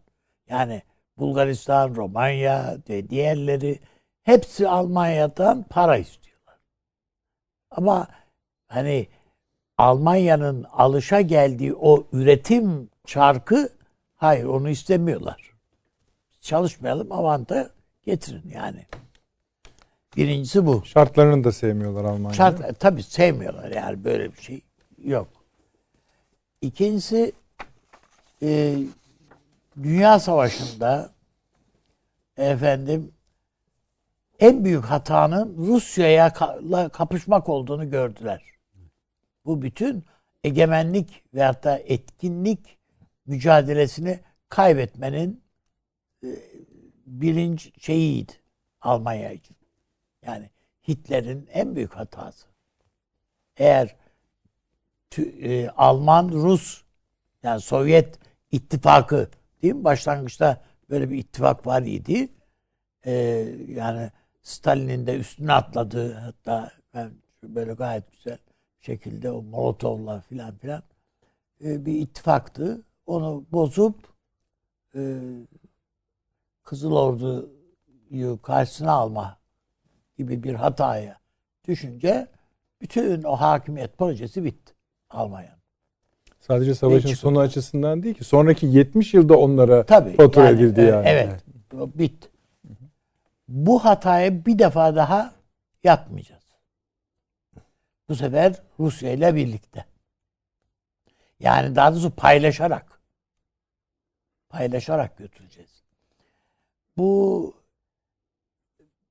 Yani Bulgaristan, Romanya ve diğerleri hepsi Almanya'dan para istiyorlar. Ama hani Almanya'nın alışa geldiği o üretim çarkı hayır onu istemiyorlar. Çalışmayalım avanta getirin yani. Birincisi bu. Şartlarını da sevmiyorlar Almanya. Şart, tabii sevmiyorlar yani böyle bir şey yok. İkincisi e, Dünya Savaşı'nda efendim en büyük hatanın Rusya'ya ka- kapışmak olduğunu gördüler. Bu bütün egemenlik veyahut da etkinlik mücadelesini kaybetmenin e, birinci şeyiydi Almanya için. Yani Hitler'in en büyük hatası. Eğer e, Alman, Rus yani Sovyet ittifakı değil mi? Başlangıçta böyle bir ittifak var idi. E, yani Stalin'in de üstüne atladığı hatta ben böyle gayet güzel şekilde o Molotov'la filan filan e, bir ittifaktı. Onu bozup e, Kızıl Ordu'yu karşısına alma gibi bir hataya düşünce bütün o hakimiyet projesi bitti Almanya'nın. Sadece savaşın sonu açısından değil ki. Sonraki 70 yılda onlara Tabii. fatura yani, edildi e, yani. Evet. Bitti. Bu hatayı bir defa daha yapmayacağız. Bu sefer Rusya ile birlikte. Yani daha doğrusu paylaşarak. Paylaşarak götüreceğiz. Bu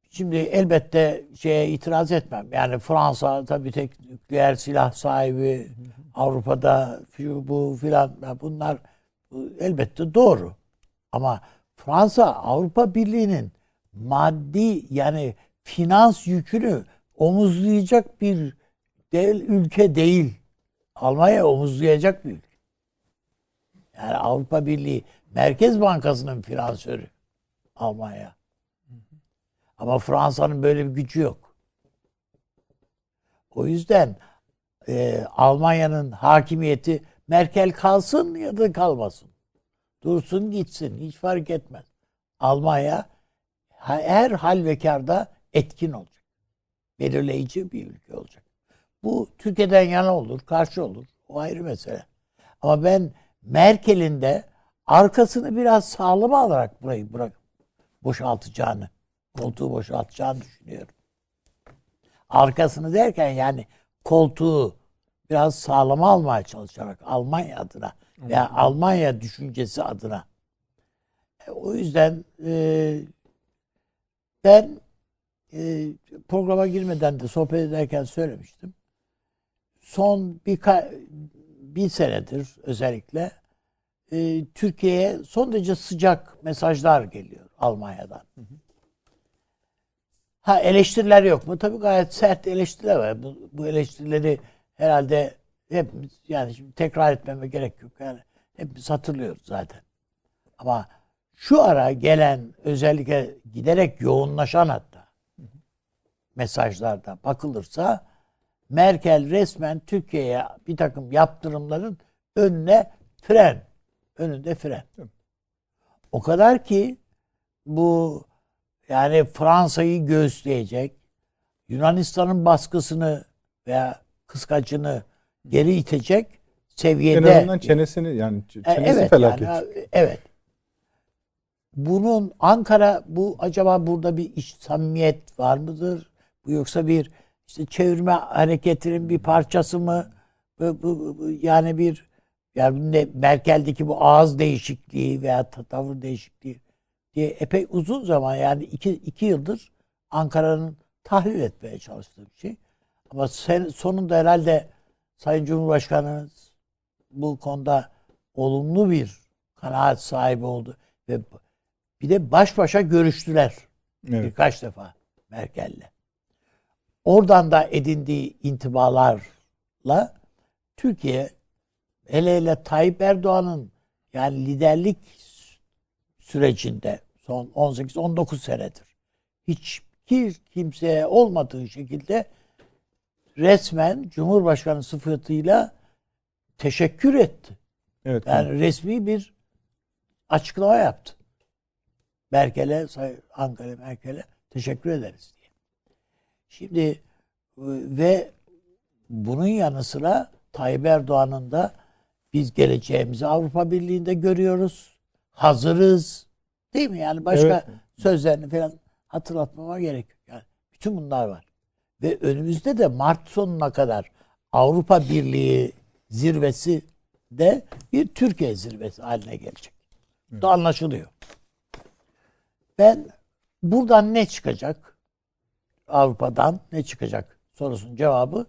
şimdi elbette şeye itiraz etmem. Yani Fransa tabii tek nükleer silah sahibi Avrupa'da bu filan bunlar bu elbette doğru. Ama Fransa Avrupa Birliği'nin maddi yani finans yükünü omuzlayacak bir değil, ülke değil. Almanya omuzlayacak bir ülke. Yani Avrupa Birliği Merkez Bankası'nın finansörü Almanya. Ama Fransa'nın böyle bir gücü yok. O yüzden e, Almanya'nın hakimiyeti Merkel kalsın ya da kalmasın Dursun gitsin. Hiç fark etmez. Almanya her hal ve karda etkin olacak. Belirleyici bir ülke olacak. Bu Türkiye'den yana olur, karşı olur. O ayrı mesele. Ama ben Merkel'in de arkasını biraz sağlam alarak burayı bırak boşaltacağını, koltuğu boşaltacağını düşünüyorum. Arkasını derken yani koltuğu biraz sağlama almaya çalışarak Almanya adına veya Almanya düşüncesi adına. E, o yüzden e, ben e, programa girmeden de sohbet ederken söylemiştim. Son bir bir senedir özellikle e, Türkiye'ye son derece sıcak mesajlar geliyor Almanya'dan. Ha eleştiriler yok mu? Tabii gayet sert eleştiriler var. Bu, bu eleştirileri herhalde hepimiz yani şimdi tekrar etmeme gerek yok. Yani hepimiz hatırlıyoruz zaten. Ama şu ara gelen özellikle giderek yoğunlaşan hatta mesajlarda bakılırsa Merkel resmen Türkiye'ye bir takım yaptırımların önüne fren. Önünde fren. O kadar ki bu yani Fransa'yı göğüsleyecek, Yunanistan'ın baskısını veya kıskacını geri itecek seviyede. En azından çenesini yani e, çenesi evet, felaket. Yani, evet. Bunun Ankara bu acaba burada bir iş samimiyet var mıdır? Bu yoksa bir işte çevirme hareketinin bir parçası mı? Bu, bu, bu, yani bir yani ne, Merkel'deki bu ağız değişikliği veya tavır değişikliği diye epey uzun zaman yani iki, iki yıldır Ankara'nın tahlil etmeye çalıştığı bir şey. Ama sen, sonunda herhalde Sayın Cumhurbaşkanımız bu konuda olumlu bir kanaat sahibi oldu. Ve bir de baş başa görüştüler. Evet. Birkaç defa Merkel'le. Oradan da edindiği intibalarla Türkiye hele hele Tayyip Erdoğan'ın yani liderlik sürecinde son 18-19 senedir hiç kimseye olmadığı şekilde resmen Cumhurbaşkanı sıfatıyla teşekkür etti. Evet. Yani tamam. resmi bir açıklama yaptı. Merkel'e, Ankara Merkel'e teşekkür ederiz diye. Şimdi ve bunun yanı sıra Tayyip Erdoğan'ın da biz geleceğimizi Avrupa Birliği'nde görüyoruz. Hazırız. Değil mi? Yani başka evet. sözlerini falan hatırlatmama gerek yok. Yani bütün bunlar var. Ve önümüzde de Mart sonuna kadar Avrupa Birliği zirvesi de bir Türkiye zirvesi haline gelecek. Evet. Da anlaşılıyor. Ben buradan ne çıkacak? Avrupa'dan ne çıkacak sorusunun cevabı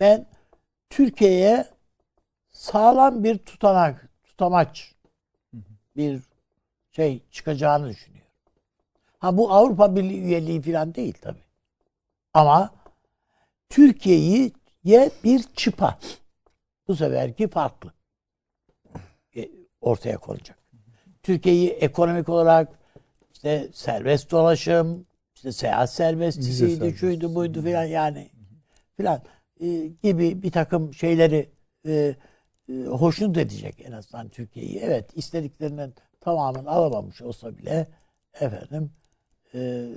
ben Türkiye'ye sağlam bir tutanak, tutamaç bir şey çıkacağını düşünüyorum. Ha bu Avrupa Birliği üyeliği falan değil tabi. Ama Türkiye'yi ye bir çıpa. Bu seferki farklı. E, ortaya konacak. Türkiye'yi ekonomik olarak işte serbest dolaşım, işte seyahat serbestisiydi, şuydu buydu filan yani filan e, gibi bir takım şeyleri e, e, hoşnut edecek en azından Türkiye'yi. Evet istediklerinin tamamını alamamış olsa bile efendim e,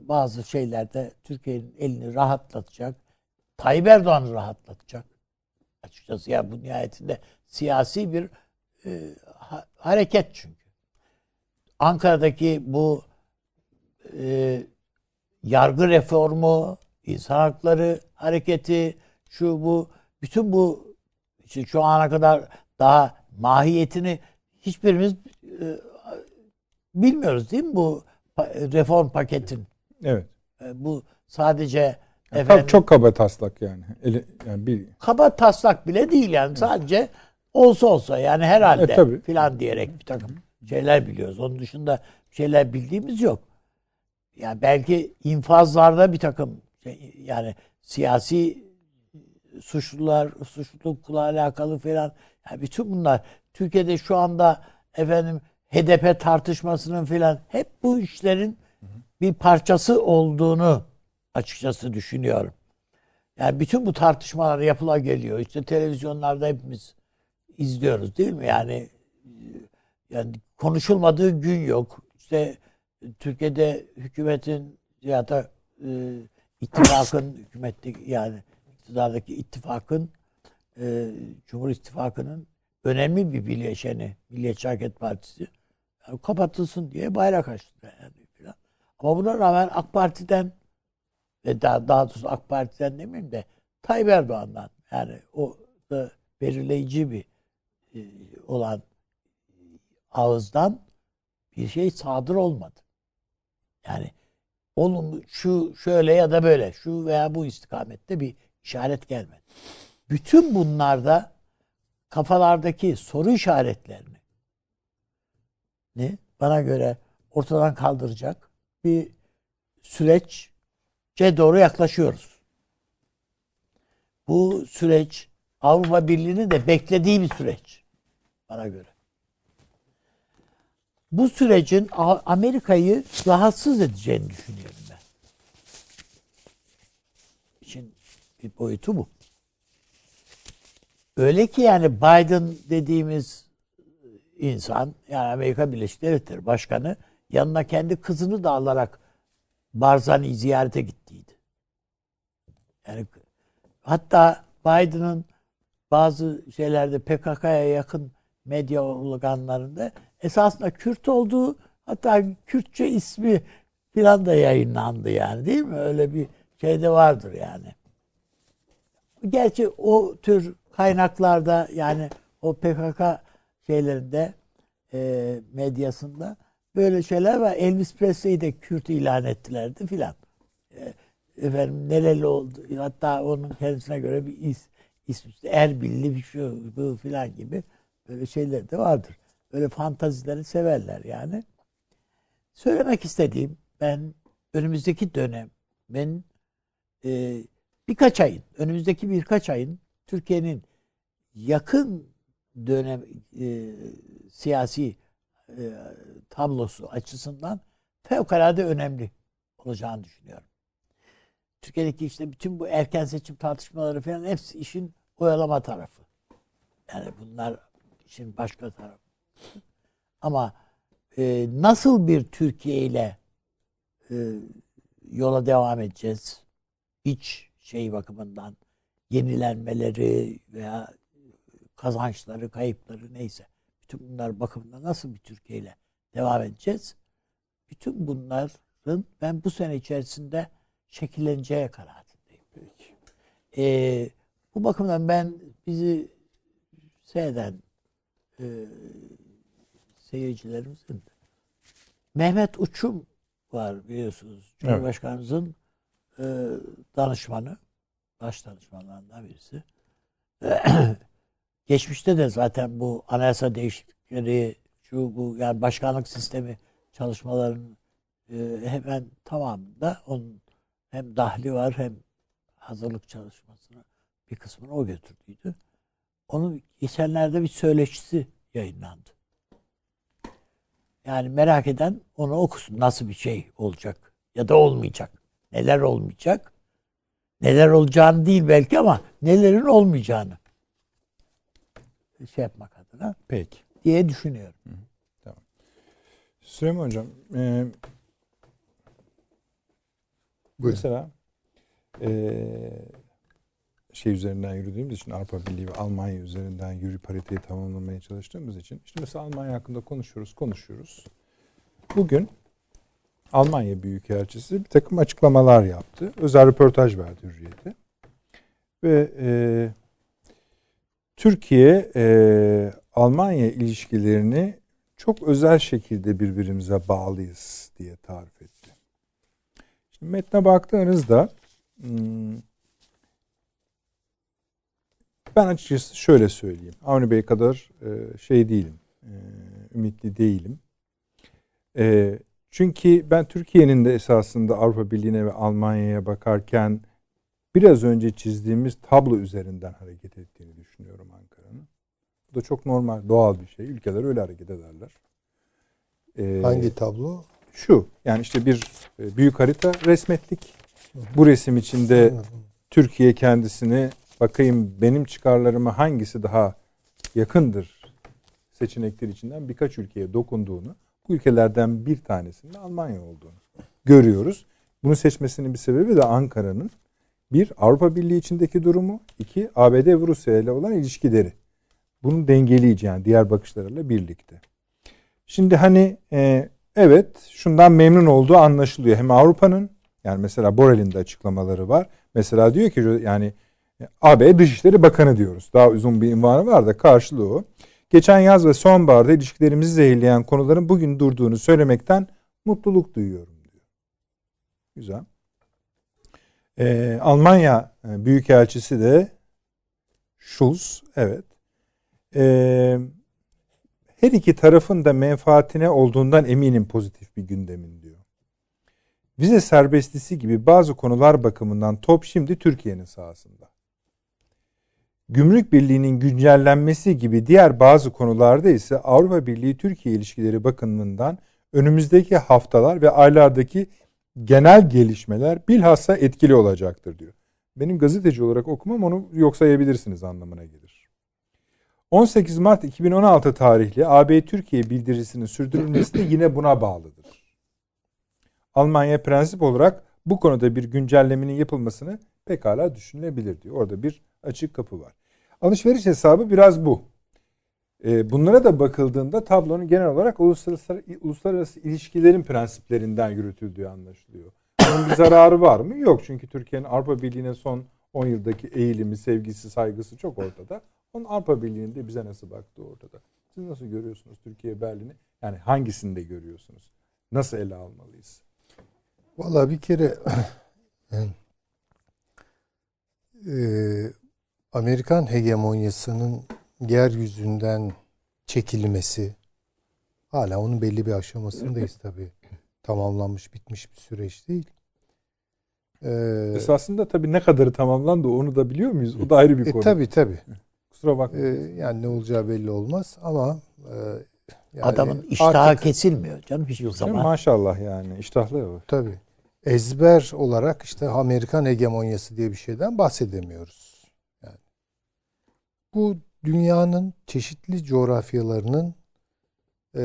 bazı şeylerde Türkiye'nin elini rahatlatacak. Tayyip Erdoğan'ı rahatlatacak. Açıkçası ya bu nihayetinde siyasi bir e, ha, hareket çünkü. Ankara'daki bu e, yargı reformu, insan hakları hareketi, şu bu bütün bu işte şu ana kadar daha mahiyetini hiçbirimiz e, bilmiyoruz değil mi bu reform paketin? Evet. E, bu sadece yani efendim, çok kaba taslak yani. Eli, yani bir kaba taslak bile değil yani sadece olsa olsa yani herhalde e, filan diyerek bir takım şeyler biliyoruz. Onun dışında şeyler bildiğimiz yok. Yani belki infazlarda bir takım şey, yani siyasi suçlular, suçlulukla alakalı falan. Yani bütün bunlar Türkiye'de şu anda efendim HDP tartışmasının falan hep bu işlerin bir parçası olduğunu açıkçası düşünüyorum. Yani bütün bu tartışmalar yapıla geliyor. İşte televizyonlarda hepimiz izliyoruz değil mi? Yani yani konuşulmadığı gün yok. İşte Türkiye'de hükümetin ya da e, ittifakın hükümette yani iktidardaki ittifakın e, Cumhur İttifakı'nın önemli bir bileşeni Milliyetçi Hareket Partisi yani kapatılsın diye bayrak açtı yani filan. Ama buna rağmen AK Parti'den ve daha, daha doğrusu AK Parti'den demeyeyim de Tayyip Erdoğan'dan yani o da belirleyici bir e, olan ağızdan bir şey sadır olmadı. Yani olumlu şu şöyle ya da böyle şu veya bu istikamette bir işaret gelmedi. Bütün bunlarda kafalardaki soru işaretlerini ne bana göre ortadan kaldıracak bir süreçce doğru yaklaşıyoruz. Bu süreç Avrupa Birliği'nin de beklediği bir süreç bana göre. Bu sürecin Amerika'yı rahatsız edeceğini düşünüyorum ben. İşin bir boyutu bu. Öyle ki yani Biden dediğimiz insan yani Amerika Birleşik Devletleri Başkanı yanına kendi kızını da alarak Barzani'yi ziyarete gittiydi. Yani hatta Biden'ın bazı şeylerde PKK'ya yakın medya organlarında esasında Kürt olduğu hatta Kürtçe ismi filan da yayınlandı yani değil mi? Öyle bir şey de vardır yani. Gerçi o tür kaynaklarda yani o PKK şeylerinde e, medyasında böyle şeyler var. Elvis Presley'i de Kürt ilan ettilerdi filan. E, efendim nereli oldu? Hatta onun kendisine göre bir is, ismi Erbilli bir şey bu filan gibi böyle şeyler de vardır. Böyle fantazileri severler yani. Söylemek istediğim ben önümüzdeki dönem ben e, birkaç ayın önümüzdeki birkaç ayın Türkiye'nin yakın dönem e, siyasi e, tablosu açısından fevkalade önemli olacağını düşünüyorum. Türkiye'deki işte bütün bu erken seçim tartışmaları falan hepsi işin oyalama tarafı. Yani bunlar işin başka tarafı. Ama e, nasıl bir Türkiye ile e, yola devam edeceğiz? İç şey bakımından yenilenmeleri veya kazançları, kayıpları neyse. Bütün bunlar bakımından nasıl bir Türkiye ile devam edeceğiz? Bütün bunların ben bu sene içerisinde şekilleneceği kanaatindeyim. Peki. Ee, bu bakımdan ben bizi seyreden e, seyircilerimizin Mehmet Uçum var biliyorsunuz. Cumhurbaşkanımızın e, danışmanı. Baş danışmanlarından birisi. Geçmişte de zaten bu anayasa değişiklikleri şu bu yani başkanlık sistemi çalışmaların e, hemen tamamında onun hem dahli var hem hazırlık çalışmasına bir kısmını o götürdüydü. Onun geçenlerde bir söyleşisi yayınlandı. Yani merak eden onu okusun. Nasıl bir şey olacak ya da olmayacak. Neler olmayacak? Neler olacağını değil belki ama nelerin olmayacağını şey yapmak adına Peki. diye düşünüyorum. Süleyman Hocam, e, Buyurun. mesela e, şey üzerinden yürüdüğümüz için Avrupa Birliği ve Almanya üzerinden yürü pariteyi tamamlamaya çalıştığımız için işte mesela Almanya hakkında konuşuyoruz, konuşuyoruz. Bugün Almanya Büyükelçisi bir takım açıklamalar yaptı. Özel röportaj verdi Hürriyet'e. Ve e, Türkiye e, Almanya ilişkilerini çok özel şekilde birbirimize bağlıyız diye tarif etti. Şimdi metne baktığınızda hmm, ben açıkçası şöyle söyleyeyim. Avni Bey kadar e, şey değilim, e, ümitli değilim. E, çünkü ben Türkiye'nin de esasında Avrupa Birliği'ne ve Almanya'ya bakarken biraz önce çizdiğimiz tablo üzerinden hareket ettiğini düşünüyorum Ankara'nın. Bu da çok normal, doğal bir şey. Ülkeler öyle hareket ederler. Ee, Hangi tablo? Şu, yani işte bir büyük harita resmettik. Bu resim içinde. Türkiye kendisini bakayım benim çıkarlarıma hangisi daha yakındır seçenekler içinden birkaç ülkeye dokunduğunu, bu ülkelerden bir tanesinin Almanya olduğunu görüyoruz. Bunu seçmesinin bir sebebi de Ankara'nın bir Avrupa Birliği içindeki durumu, iki ABD ve Rusya ile olan ilişkileri. Bunu dengeleyici yani diğer bakışlarıyla birlikte. Şimdi hani e, evet şundan memnun olduğu anlaşılıyor. Hem Avrupa'nın yani mesela Borrell'in de açıklamaları var. Mesela diyor ki yani AB Dışişleri Bakanı diyoruz. Daha uzun bir ünvanı var da karşılığı. Geçen yaz ve sonbaharda ilişkilerimizi zehirleyen konuların bugün durduğunu söylemekten mutluluk duyuyorum diyor. Güzel. Ee, Almanya e, Büyükelçisi de Schulz, evet. Ee, her iki tarafın da menfaatine olduğundan eminim pozitif bir gündemin diyor. Vize serbestisi gibi bazı konular bakımından top şimdi Türkiye'nin sahasında. Gümrük Birliği'nin güncellenmesi gibi diğer bazı konularda ise Avrupa Birliği Türkiye ilişkileri bakımından önümüzdeki haftalar ve aylardaki genel gelişmeler bilhassa etkili olacaktır diyor. Benim gazeteci olarak okumam onu yok sayabilirsiniz anlamına gelir. 18 Mart 2016 tarihli AB Türkiye bildirisinin sürdürülmesi de yine buna bağlıdır. Almanya prensip olarak bu konuda bir güncellemenin yapılmasını pekala düşünülebilir diyor. Orada bir açık kapı var. Alışveriş hesabı biraz bu. Ee, bunlara da bakıldığında tablonun genel olarak uluslararası, uluslararası ilişkilerin prensiplerinden yürütüldüğü anlaşılıyor. Bunun bir zararı var mı? Yok. Çünkü Türkiye'nin Avrupa Birliği'ne son 10 yıldaki eğilimi, sevgisi, saygısı çok ortada. Onun Avrupa Birliği'nin de bize nasıl baktığı ortada. Siz nasıl görüyorsunuz Türkiye Berlin'i? Yani hangisinde görüyorsunuz? Nasıl ele almalıyız? Valla bir kere e, Amerikan hegemonyasının yeryüzünden çekilmesi hala onun belli bir aşamasındayız tabii. Tamamlanmış bitmiş bir süreç değil. Ee, Esasında tabii ne kadarı tamamlandı onu da biliyor muyuz? O da ayrı bir e, konu. Tabii tabii. Kusura bakma. Ee, yani ne olacağı belli olmaz ama e, yani adamın iştahı artık, kesilmiyor canım hiçbir zaman. Maşallah yani iştahlı o. Tabii. Ezber olarak işte Amerikan hegemonyası diye bir şeyden bahsedemiyoruz. Bu dünyanın çeşitli coğrafyalarının e,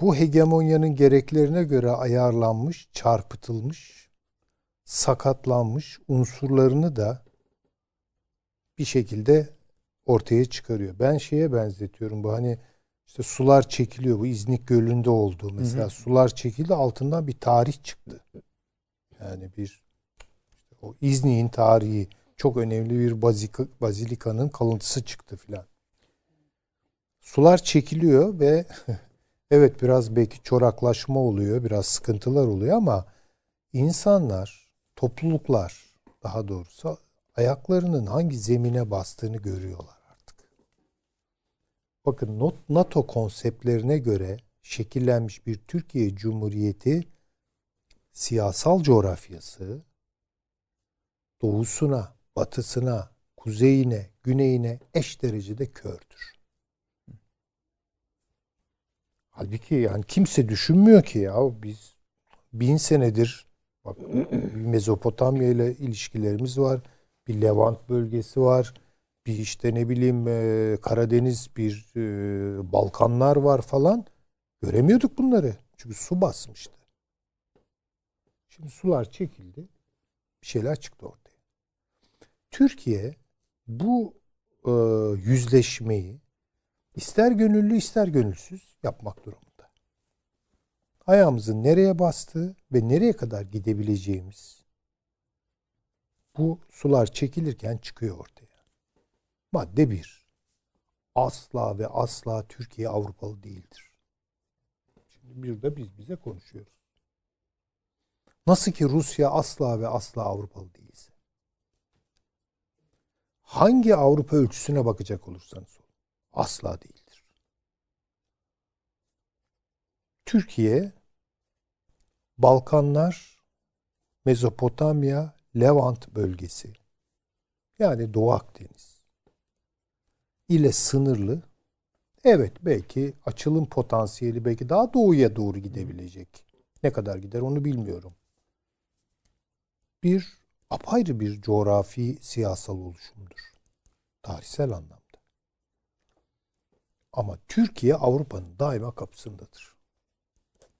bu hegemonyanın gereklerine göre ayarlanmış, çarpıtılmış, sakatlanmış unsurlarını da bir şekilde ortaya çıkarıyor. Ben şeye benzetiyorum bu hani işte sular çekiliyor bu İznik Gölü'nde oldu mesela hı hı. sular çekildi altından bir tarih çıktı. Yani bir işte o İznik'in tarihi çok önemli bir bazika, bazilikanın kalıntısı çıktı filan. Sular çekiliyor ve evet biraz belki çoraklaşma oluyor, biraz sıkıntılar oluyor ama insanlar, topluluklar daha doğrusu ayaklarının hangi zemine bastığını görüyorlar artık. Bakın NATO konseptlerine göre şekillenmiş bir Türkiye Cumhuriyeti siyasal coğrafyası doğusuna, batısına, kuzeyine, güneyine eş derecede kördür. Halbuki yani kimse düşünmüyor ki ya biz bin senedir bak Mezopotamya ile ilişkilerimiz var. Bir Levant bölgesi var. Bir işte ne bileyim Karadeniz, bir Balkanlar var falan. Göremiyorduk bunları. Çünkü su basmıştı. Şimdi sular çekildi. Bir şeyler çıktı ortaya. Türkiye bu e, yüzleşmeyi ister gönüllü ister gönülsüz yapmak durumunda. Ayağımızın nereye bastığı ve nereye kadar gidebileceğimiz bu sular çekilirken çıkıyor ortaya. Madde bir. Asla ve asla Türkiye Avrupalı değildir. Şimdi bir de biz bize konuşuyoruz. Nasıl ki Rusya asla ve asla Avrupalı değilse hangi Avrupa ölçüsüne bakacak olursanız olun. Asla değildir. Türkiye, Balkanlar, Mezopotamya, Levant bölgesi yani Doğu Akdeniz ile sınırlı evet belki açılım potansiyeli belki daha doğuya doğru gidebilecek. Ne kadar gider onu bilmiyorum. Bir apayrı bir coğrafi siyasal oluşumdur. Tarihsel anlamda. Ama Türkiye Avrupa'nın daima kapısındadır.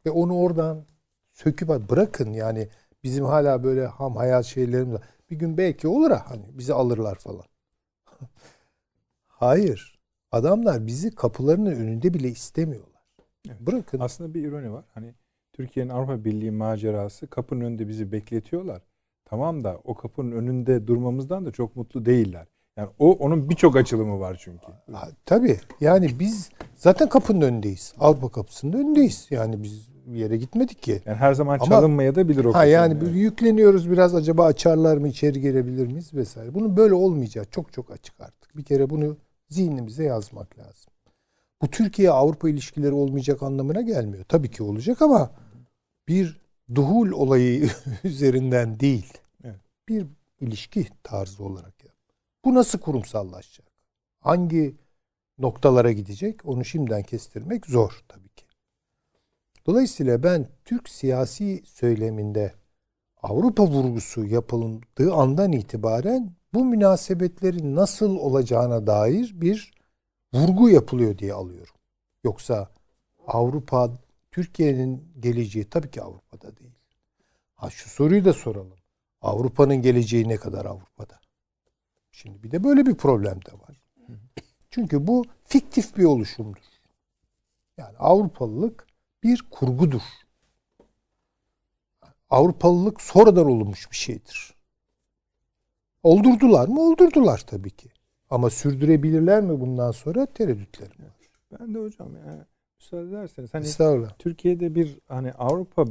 Ve onu oradan söküp bırakın yani bizim hala böyle ham hayal şeylerimiz var. Bir gün belki olur ha hani bizi alırlar falan. Hayır. Adamlar bizi kapılarının önünde bile istemiyorlar. Evet. Bırakın. Aslında bir ironi var. Hani Türkiye'nin Avrupa Birliği macerası kapının önünde bizi bekletiyorlar. Tamam da o kapının önünde durmamızdan da çok mutlu değiller. Yani o onun birçok açılımı var çünkü. Ha, tabii. Yani biz zaten kapının önündeyiz. Avrupa kapısının önündeyiz. Yani biz bir yere gitmedik ki. Yani her zaman Ama- çalınmaya da bilir o Ha yani bir yükleniyoruz biraz acaba açarlar mı içeri girebilir miyiz vesaire. Bunun böyle olmayacağı çok çok açık artık. Bir kere bunu zihnimize yazmak lazım. Bu Türkiye Avrupa ilişkileri olmayacak anlamına gelmiyor. Tabii ki olacak ama bir duhul olayı üzerinden değil. Evet. Bir ilişki tarzı olarak. Yani. Bu nasıl kurumsallaşacak? Hangi noktalara gidecek? Onu şimdiden kestirmek zor tabii ki. Dolayısıyla ben Türk siyasi söyleminde Avrupa vurgusu yapıldığı andan itibaren bu münasebetlerin nasıl olacağına dair bir vurgu yapılıyor diye alıyorum. Yoksa Avrupa, Türkiye'nin geleceği tabii ki Avrupa'da değil. Ha şu soruyu da soralım. Avrupa'nın geleceği ne kadar Avrupa'da? Şimdi bir de böyle bir problem de var. Çünkü bu fiktif bir oluşumdur. Yani Avrupalılık bir kurgudur. Avrupalılık sonradan olmuş bir şeydir. Oldurdular mı? Oldurdular tabii ki. Ama sürdürebilirler mi bundan sonra? Tereddütlerim var. Ben de hocam yani müsaade ederseniz hani Estağfurullah. Türkiye'de bir hani Avrupa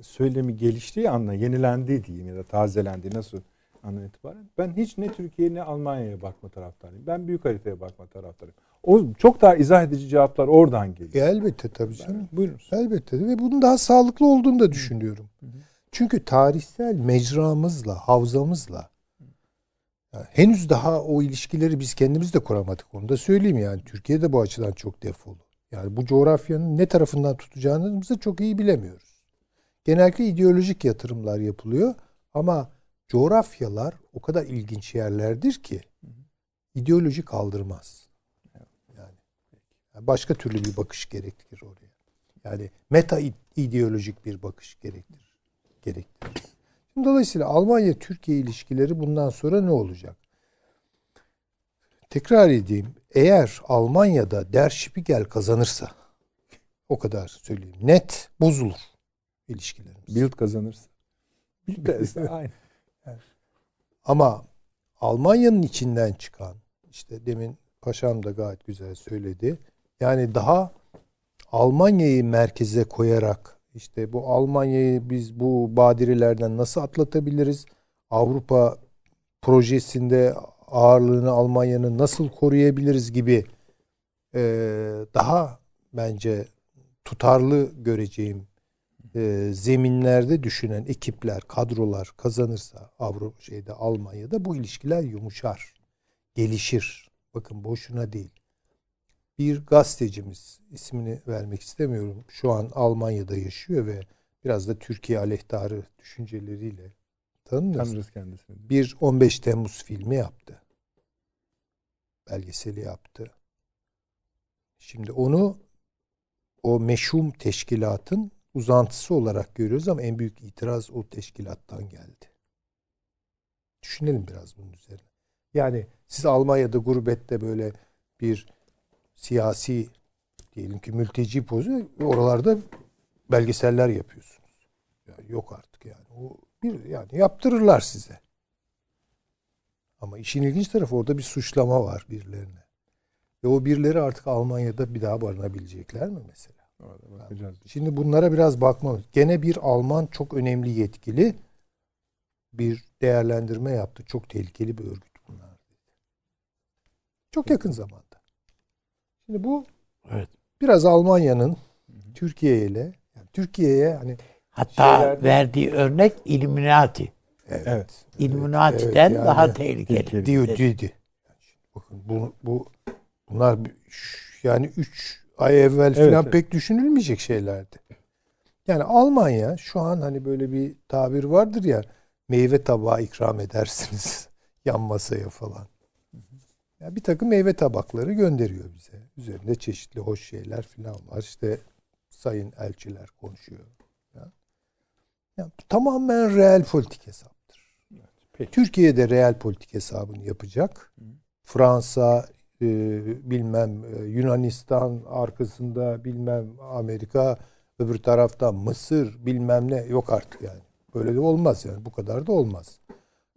söylemi geliştiği anda yenilendiği diyeyim ya da tazelendiği nasıl andan itibaren ben hiç ne Türkiye ne Almanya'ya bakma taraftarıyım. Ben büyük haritaya bakma taraftarıyım. O çok daha izah edici cevaplar oradan geliyor. elbette tabii canım. Ben, buyurun. Elbette ve bunun daha sağlıklı olduğunu da düşünüyorum. Çünkü tarihsel mecramızla, havzamızla yani henüz daha o ilişkileri biz kendimiz de kuramadık. Onu da söyleyeyim yani. Türkiye de bu açıdan çok defolu. Yani bu coğrafyanın ne tarafından tutacağımızı çok iyi bilemiyoruz. Genellikle ideolojik yatırımlar yapılıyor ama coğrafyalar o kadar ilginç yerlerdir ki ideoloji kaldırmaz. Yani başka türlü bir bakış gerektirir oraya. Yani meta ideolojik bir bakış gerektirir. gerektirir. Dolayısıyla Almanya-Türkiye ilişkileri bundan sonra ne olacak? Tekrar edeyim. Eğer Almanya'da Der Spiegel kazanırsa o kadar söyleyeyim. Net bozulur ilişkilerimiz. Bild kazanırsa. Bild de aynı. Ama Almanya'nın içinden çıkan işte demin paşam da gayet güzel söyledi. Yani daha Almanya'yı merkeze koyarak işte bu Almanya'yı biz bu badirelerden nasıl atlatabiliriz? Avrupa projesinde ağırlığını Almanya'nın nasıl koruyabiliriz gibi eee, daha bence tutarlı göreceğim e, zeminlerde düşünen ekipler, kadrolar kazanırsa Avrupa şeyde Almanya'da bu ilişkiler yumuşar, gelişir. Bakın boşuna değil. Bir gazetecimiz ismini vermek istemiyorum. Şu an Almanya'da yaşıyor ve biraz da Türkiye aleyhtarı düşünceleriyle tanınır. Tanırız kendisini. Bir 15 Temmuz filmi yaptı. Belgeseli yaptı. Şimdi onu o meşhum teşkilatın uzantısı olarak görüyoruz ama en büyük itiraz o teşkilattan geldi. Düşünelim biraz bunun üzerine. Yani siz Almanya'da gurbette böyle bir siyasi diyelim ki mülteci pozisyon oralarda belgeseller yapıyorsunuz. Ya yok artık yani. O bir yani yaptırırlar size. Ama işin ilginç tarafı orada bir suçlama var birilerine. Ve o birileri artık Almanya'da bir daha barınabilecekler mi mesela? Orada bakacağız. Şimdi bunlara biraz bakmamız. Gene bir Alman çok önemli yetkili bir değerlendirme yaptı. Çok tehlikeli bir örgüt bunlar. Çok yakın zamanda. Şimdi bu Evet. biraz Almanya'nın Türkiye ile yani Türkiye'ye hani Hatta Şeylerde- verdiği örnek Illuminati. Evet. Illuminati'den Evet, yani- daha tehlikeli. Tehlikeli. diyor dedi. Yani şimdi bakın bu, bu bunlar yani 3 ay evvel Evet, falan evet. pek düşünülmeyecek şeylerdi. Yani Almanya şu an hani böyle bir tabir vardır ya meyve tabağı ikram edersiniz yan masaya falan. Ya bir takım meyve tabakları gönderiyor bize. Üzerinde çeşitli hoş şeyler falan var. İşte sayın elçiler konuşuyor. Ya. Ya, tamamen reel politik hesaptır. Peki. Türkiye de reel politik hesabını yapacak. Fransa, e, bilmem e, Yunanistan arkasında bilmem Amerika, öbür taraftan Mısır bilmem ne yok artık yani. Böyle de olmaz yani bu kadar da olmaz.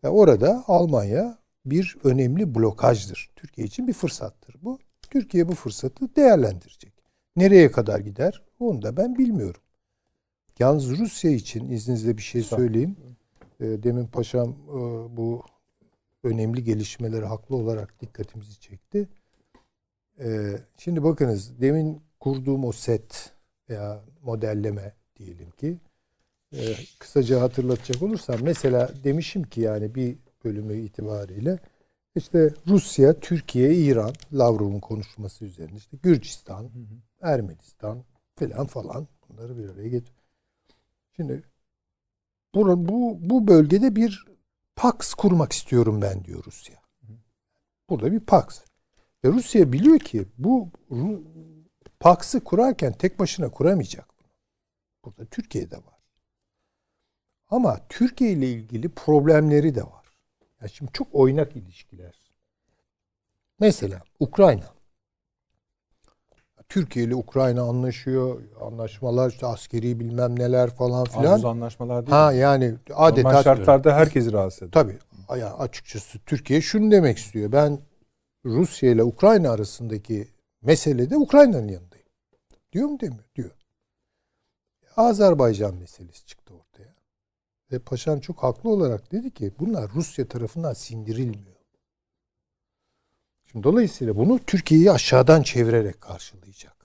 Ya orada Almanya bir önemli blokajdır. Türkiye için bir fırsattır bu. Türkiye bu fırsatı değerlendirecek. Nereye kadar gider? Onu da ben bilmiyorum. Yalnız Rusya için izninizle bir şey söyleyeyim. E, Demin paşam e, bu önemli gelişmeleri haklı olarak dikkatimizi çekti. E, Şimdi bakınız demin kurduğum o set veya modelleme diyelim ki e, kısaca hatırlatacak olursam mesela demişim ki yani bir bölümü itibariyle işte Rusya, Türkiye, İran, Lavrov'un konuşması üzerine işte Gürcistan, Ermenistan filan falan bunları bir araya getir. Şimdi bu, bu, bu bölgede bir Pax kurmak istiyorum ben diyor Rusya. Burada bir Pax. Ve Rusya biliyor ki bu Pax'ı kurarken tek başına kuramayacak. Burada Türkiye'de var. Ama Türkiye ile ilgili problemleri de var. Ya şimdi çok oynak ilişkiler. Mesela Ukrayna. Türkiye ile Ukrayna anlaşıyor. Anlaşmalar işte askeri bilmem neler falan Aruz filan. anlaşmalar değil Ha mi? yani Normal adeta şartlarda herkesi rahatsız eder. Tabii. Ya açıkçası Türkiye şunu demek istiyor. Ben Rusya ile Ukrayna arasındaki meselede Ukrayna'nın yanındayım. Diyor mu demiyor? Diyor. Azerbaycan meselesi çıktı ortaya. Ve paşam çok haklı olarak dedi ki bunlar Rusya tarafından sindirilmiyor. Şimdi dolayısıyla bunu Türkiye'yi aşağıdan çevirerek karşılayacak.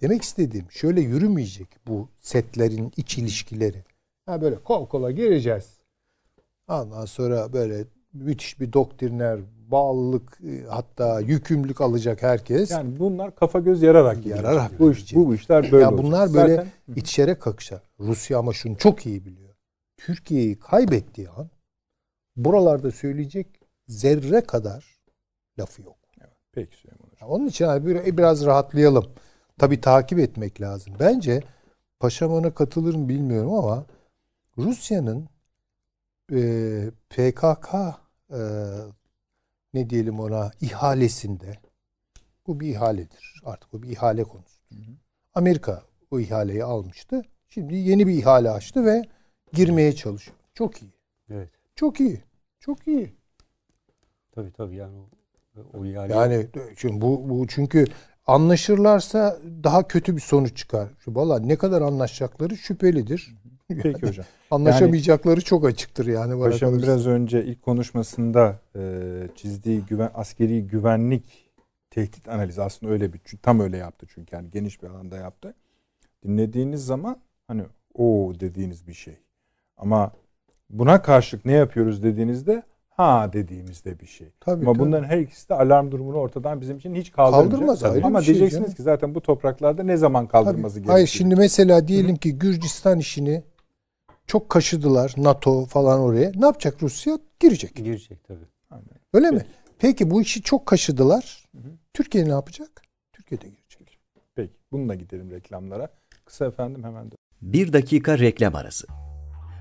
Demek istediğim şöyle yürümeyecek bu setlerin iç ilişkileri. Ha böyle kol kola gireceğiz. Ondan sonra böyle müthiş bir doktriner, bağlılık e, hatta yükümlülük alacak herkes. Yani bunlar kafa göz yararak. Yararak bu, iş, bu, işler böyle ya olacak. bunlar böyle Zaten- içerek kakışar. Rusya ama şunu çok iyi biliyor. Türkiye'yi kaybettiği an buralarda söyleyecek zerre kadar lafı yok. Peki Süleyman Hocam. Onun için bir- biraz rahatlayalım. Tabii takip etmek lazım. Bence Paşam ona katılır mı bilmiyorum ama Rusya'nın e, PKK e, ne diyelim ona ihalesinde bu bir ihaledir. Artık bu bir ihale konusu. Amerika o ihaleyi almıştı. Şimdi yeni bir ihale açtı ve girmeye çalışıyor. Çok iyi. Evet. Çok iyi. Çok iyi. Tabii tabii yani o, Yani şimdi bu, bu çünkü anlaşırlarsa daha kötü bir sonuç çıkar. Şu valla ne kadar anlaşacakları şüphelidir. Peki hocam. Anlaşamayacakları çok açıktır yani. Paşam kalırsa. biraz önce ilk konuşmasında e, çizdiği güven askeri güvenlik tehdit analizi aslında öyle bir tam öyle yaptı çünkü yani geniş bir alanda yaptı. Dinlediğiniz zaman hani o dediğiniz bir şey. Ama buna karşılık ne yapıyoruz dediğinizde ha dediğimizde bir şey. Tabii, Ama tabii. bunların her ikisi de alarm durumunu ortadan bizim için hiç kaldırmayacak. Kaldırmaz, ayrı Ama bir şey diyeceksiniz canım. ki zaten bu topraklarda ne zaman kaldırması gerekiyor? Hayır şimdi mesela diyelim ki Gürcistan işini çok kaşıdılar NATO falan oraya. Ne yapacak Rusya? Girecek. girecek tabii. Aynen. Öyle mi? Peki bu işi çok kaşıdılar. Türkiye ne yapacak? Türkiye de girecek. Peki bununla gidelim reklamlara. Kısa efendim hemen de. Bir dakika reklam arası.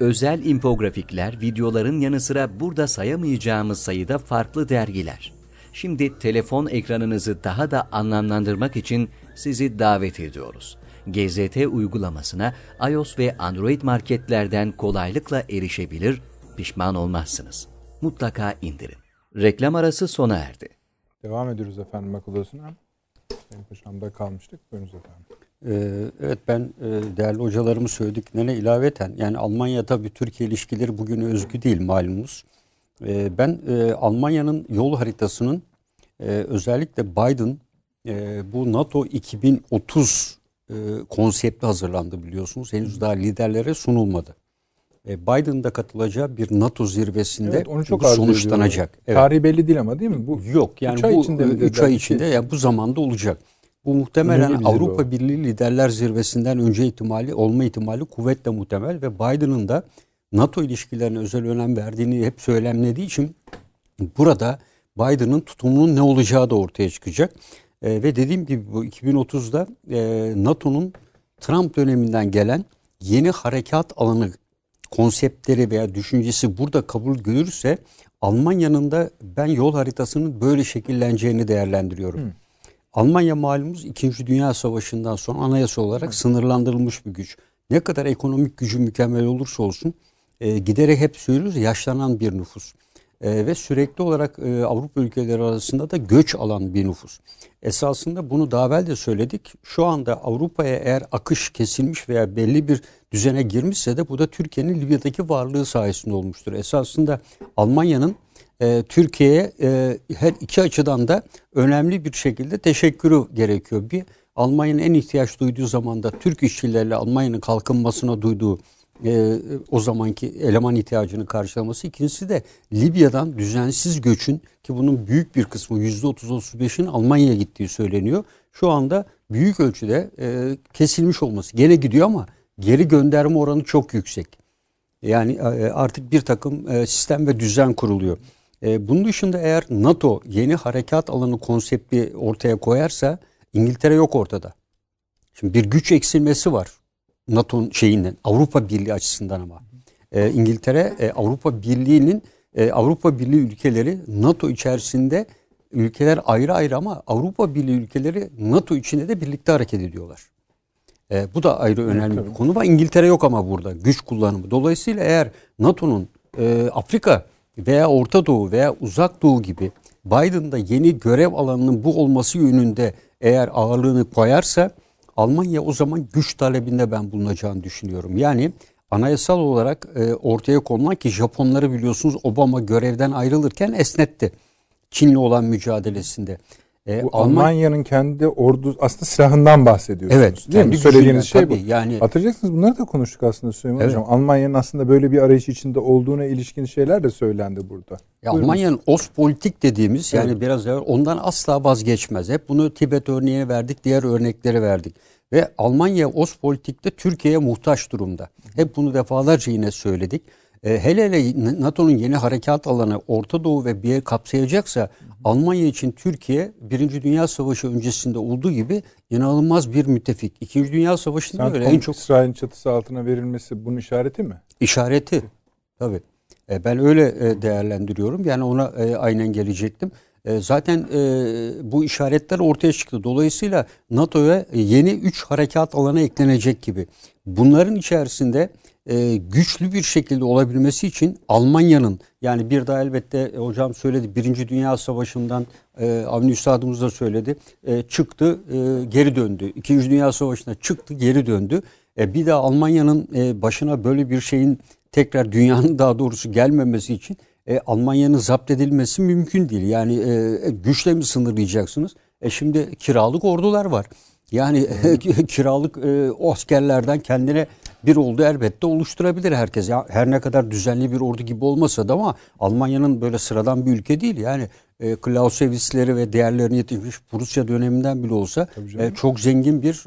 Özel infografikler, videoların yanı sıra burada sayamayacağımız sayıda farklı dergiler. Şimdi telefon ekranınızı daha da anlamlandırmak için sizi davet ediyoruz. GZT uygulamasına iOS ve Android marketlerden kolaylıkla erişebilir, pişman olmazsınız. Mutlaka indirin. Reklam arası sona erdi. Devam ediyoruz efendim akıl odasına. Sayın Paşam'da kalmıştık. Buyurunuz efendim. Ee, evet ben e, değerli hocalarımın söylediklerine ilaveten yani Almanya tabii Türkiye ilişkileri bugün özgü değil malumunuz. Ee, ben e, Almanya'nın yol haritasının e, özellikle Biden bu NATO 2030 e, konsepti hazırlandı biliyorsunuz. Henüz daha liderlere sunulmadı. Biden'da katılacağı bir NATO zirvesinde Evet, onu çok bu sonuçlanacak. Evet. Tarihi belli değil ama değil mi? Bu Yok yani üç ay bu içinde mi 3 dediler? ay içinde yani bu zamanda olacak. Bu muhtemelen Önemli Avrupa o. Birliği Liderler Zirvesi'nden önce ihtimali olma ihtimali kuvvetle muhtemel ve Biden'ın da NATO ilişkilerine özel önem verdiğini hep söylemlediği için burada Biden'ın tutumunun ne olacağı da ortaya çıkacak. E, ve dediğim gibi bu 2030'da e, NATO'nun Trump döneminden gelen yeni harekat alanı konseptleri veya düşüncesi burada kabul görürse Almanya'nın da ben yol haritasının böyle şekilleneceğini değerlendiriyorum. Almanya malumuz 2. Dünya Savaşı'ndan sonra anayasa olarak sınırlandırılmış bir güç. Ne kadar ekonomik gücü mükemmel olursa olsun e, giderek hep söylüyoruz yaşlanan bir nüfus. E, ve sürekli olarak e, Avrupa ülkeleri arasında da göç alan bir nüfus. Esasında bunu daha evvel de söyledik. Şu anda Avrupa'ya eğer akış kesilmiş veya belli bir düzene girmişse de bu da Türkiye'nin Libya'daki varlığı sayesinde olmuştur. Esasında Almanya'nın e, Türkiye'ye e, her iki açıdan da önemli bir şekilde teşekkürü gerekiyor. Bir Almanya'nın en ihtiyaç duyduğu zamanda Türk işçilerle Almanya'nın kalkınmasına duyduğu e, o zamanki eleman ihtiyacını karşılaması. İkincisi de Libya'dan düzensiz göçün ki bunun büyük bir kısmı %30-35'in Almanya'ya gittiği söyleniyor. Şu anda büyük ölçüde e, kesilmiş olması. Gene gidiyor ama geri gönderme oranı çok yüksek. Yani e, artık bir takım e, sistem ve düzen kuruluyor. E, Bunun dışında eğer NATO yeni harekat alanı konsepti ortaya koyarsa İngiltere yok ortada. Şimdi bir güç eksilmesi var NATO'nun şeyinden Avrupa Birliği açısından ama. E, İngiltere e, Avrupa Birliği'nin e, Avrupa Birliği ülkeleri NATO içerisinde ülkeler ayrı ayrı ama Avrupa Birliği ülkeleri NATO içinde de birlikte hareket ediyorlar. E, bu da ayrı önemli bir konu var. İngiltere yok ama burada güç kullanımı. Dolayısıyla eğer NATO'nun e, Afrika veya Orta Doğu veya Uzak Doğu gibi Biden'da yeni görev alanının bu olması yönünde eğer ağırlığını koyarsa Almanya o zaman güç talebinde ben bulunacağını düşünüyorum. Yani anayasal olarak e, ortaya konulan ki Japonları biliyorsunuz Obama görevden ayrılırken esnetti. Çin'le olan mücadelesinde. E, Bu Alman- Almanya'nın kendi ordu aslında silahından bahsediyorsunuz. Evet, Değil mi? kendi Söylediğiniz gücüyle, şey bu. tabii, yani- Hatırlayacaksınız bunları da konuştuk aslında Süleyman Evet. Hocam. Almanya'nın aslında böyle bir arayış içinde olduğuna ilişkin şeyler de söylendi burada. Ya. Almanya'nın Ostpolitik dediğimiz yani biraz evvel ondan asla vazgeçmez. Hep bunu Tibet örneğini verdik, diğer örnekleri verdik. Ve Almanya Ostpolitik'te Türkiye'ye muhtaç durumda. Hep bunu defalarca yine söyledik. E, hele hele NATO'nun yeni harekat alanı Orta Doğu ve bir kapsayacaksa Almanya için Türkiye Birinci Dünya Savaşı öncesinde olduğu gibi inanılmaz bir müttefik. İkinci Dünya Savaşı'nda öyle en çok İsrail'in çatısı altına verilmesi bunun işareti mi? işareti. Tabii. E, ben öyle e, değerlendiriyorum. Yani ona e, aynen gelecektim. E, zaten e, bu işaretler ortaya çıktı. Dolayısıyla NATO'ya yeni 3 harekat alanı eklenecek gibi. Bunların içerisinde e, güçlü bir şekilde olabilmesi için Almanya'nın yani bir daha elbette e, hocam söyledi Birinci Dünya Savaşı'ndan e, Avni Üstadımız da söyledi e, çıktı e, geri döndü. İkinci Dünya Savaşı'na çıktı geri döndü. E, bir daha Almanya'nın e, başına böyle bir şeyin tekrar dünyanın daha doğrusu gelmemesi için e, Almanya'nın zapt edilmesi mümkün değil. Yani e, güçle mi sınırlayacaksınız? E şimdi kiralık ordular var. Yani kiralık e, askerlerden kendine bir ordu elbette oluşturabilir herkes. Ya, her ne kadar düzenli bir ordu gibi olmasa da ama Almanya'nın böyle sıradan bir ülke değil. Yani e, Clausewitz'leri ve diğerlerini yetişmiş Prusya döneminden bile olsa e, çok zengin bir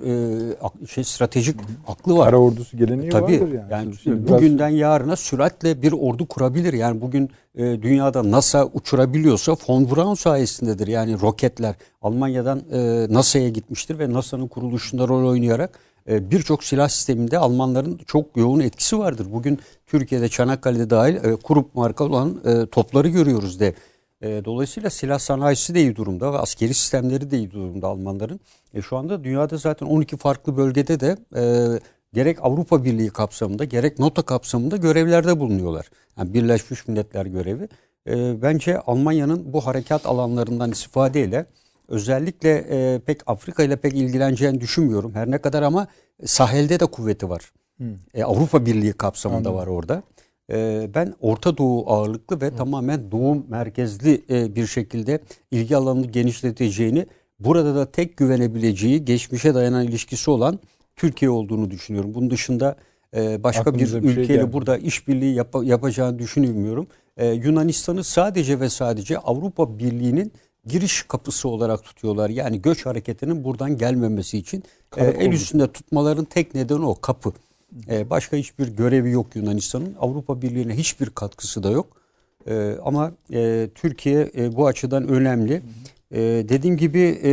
e, şey stratejik aklı var. Kara ordusu geleneği Tabii. vardır yani. Yani, Şimdi biraz- bugünden yarına süratle bir ordu kurabilir. Yani bugün e, dünyada NASA uçurabiliyorsa von Braun sayesindedir. Yani roketler Almanya'dan e, NASA'ya gitmiştir ve NASA'nın kuruluşunda rol oynayarak e, birçok silah sisteminde Almanların çok yoğun etkisi vardır. Bugün Türkiye'de Çanakkale'de dahil e, Krupp marka olan e, topları görüyoruz de. E, dolayısıyla silah sanayisi de iyi durumda ve askeri sistemleri de iyi durumda Almanların. E, şu anda dünyada zaten 12 farklı bölgede de e, gerek Avrupa Birliği kapsamında gerek NATO kapsamında görevlerde bulunuyorlar. Yani Birleşmiş Milletler görevi. E, bence Almanya'nın bu harekat alanlarından istifadeyle özellikle e, pek Afrika ile pek ilgileneceğini düşünmüyorum. Her ne kadar ama sahilde de kuvveti var. E, Avrupa Birliği kapsamında var orada. E, ben Orta Doğu ağırlıklı ve tamamen Doğu merkezli e, bir şekilde ilgi alanını genişleteceğini burada da tek güvenebileceği geçmişe dayanan ilişkisi olan Türkiye olduğunu düşünüyorum. Bunun dışında e, başka Aklınıza bir bir şey ülkeyle gelmiyor. burada işbirliği yap- yapacağını düşünmüyorum. E, Yunanistan'ı sadece ve sadece Avrupa Birliği'nin giriş kapısı olarak tutuyorlar. Yani göç hareketinin buradan gelmemesi için e, el üstünde tutmaların tek nedeni o kapı. E, başka hiçbir görevi yok Yunanistan'ın. Avrupa Birliği'ne hiçbir katkısı da yok. E, ama e, Türkiye e, bu açıdan önemli. E, dediğim gibi e,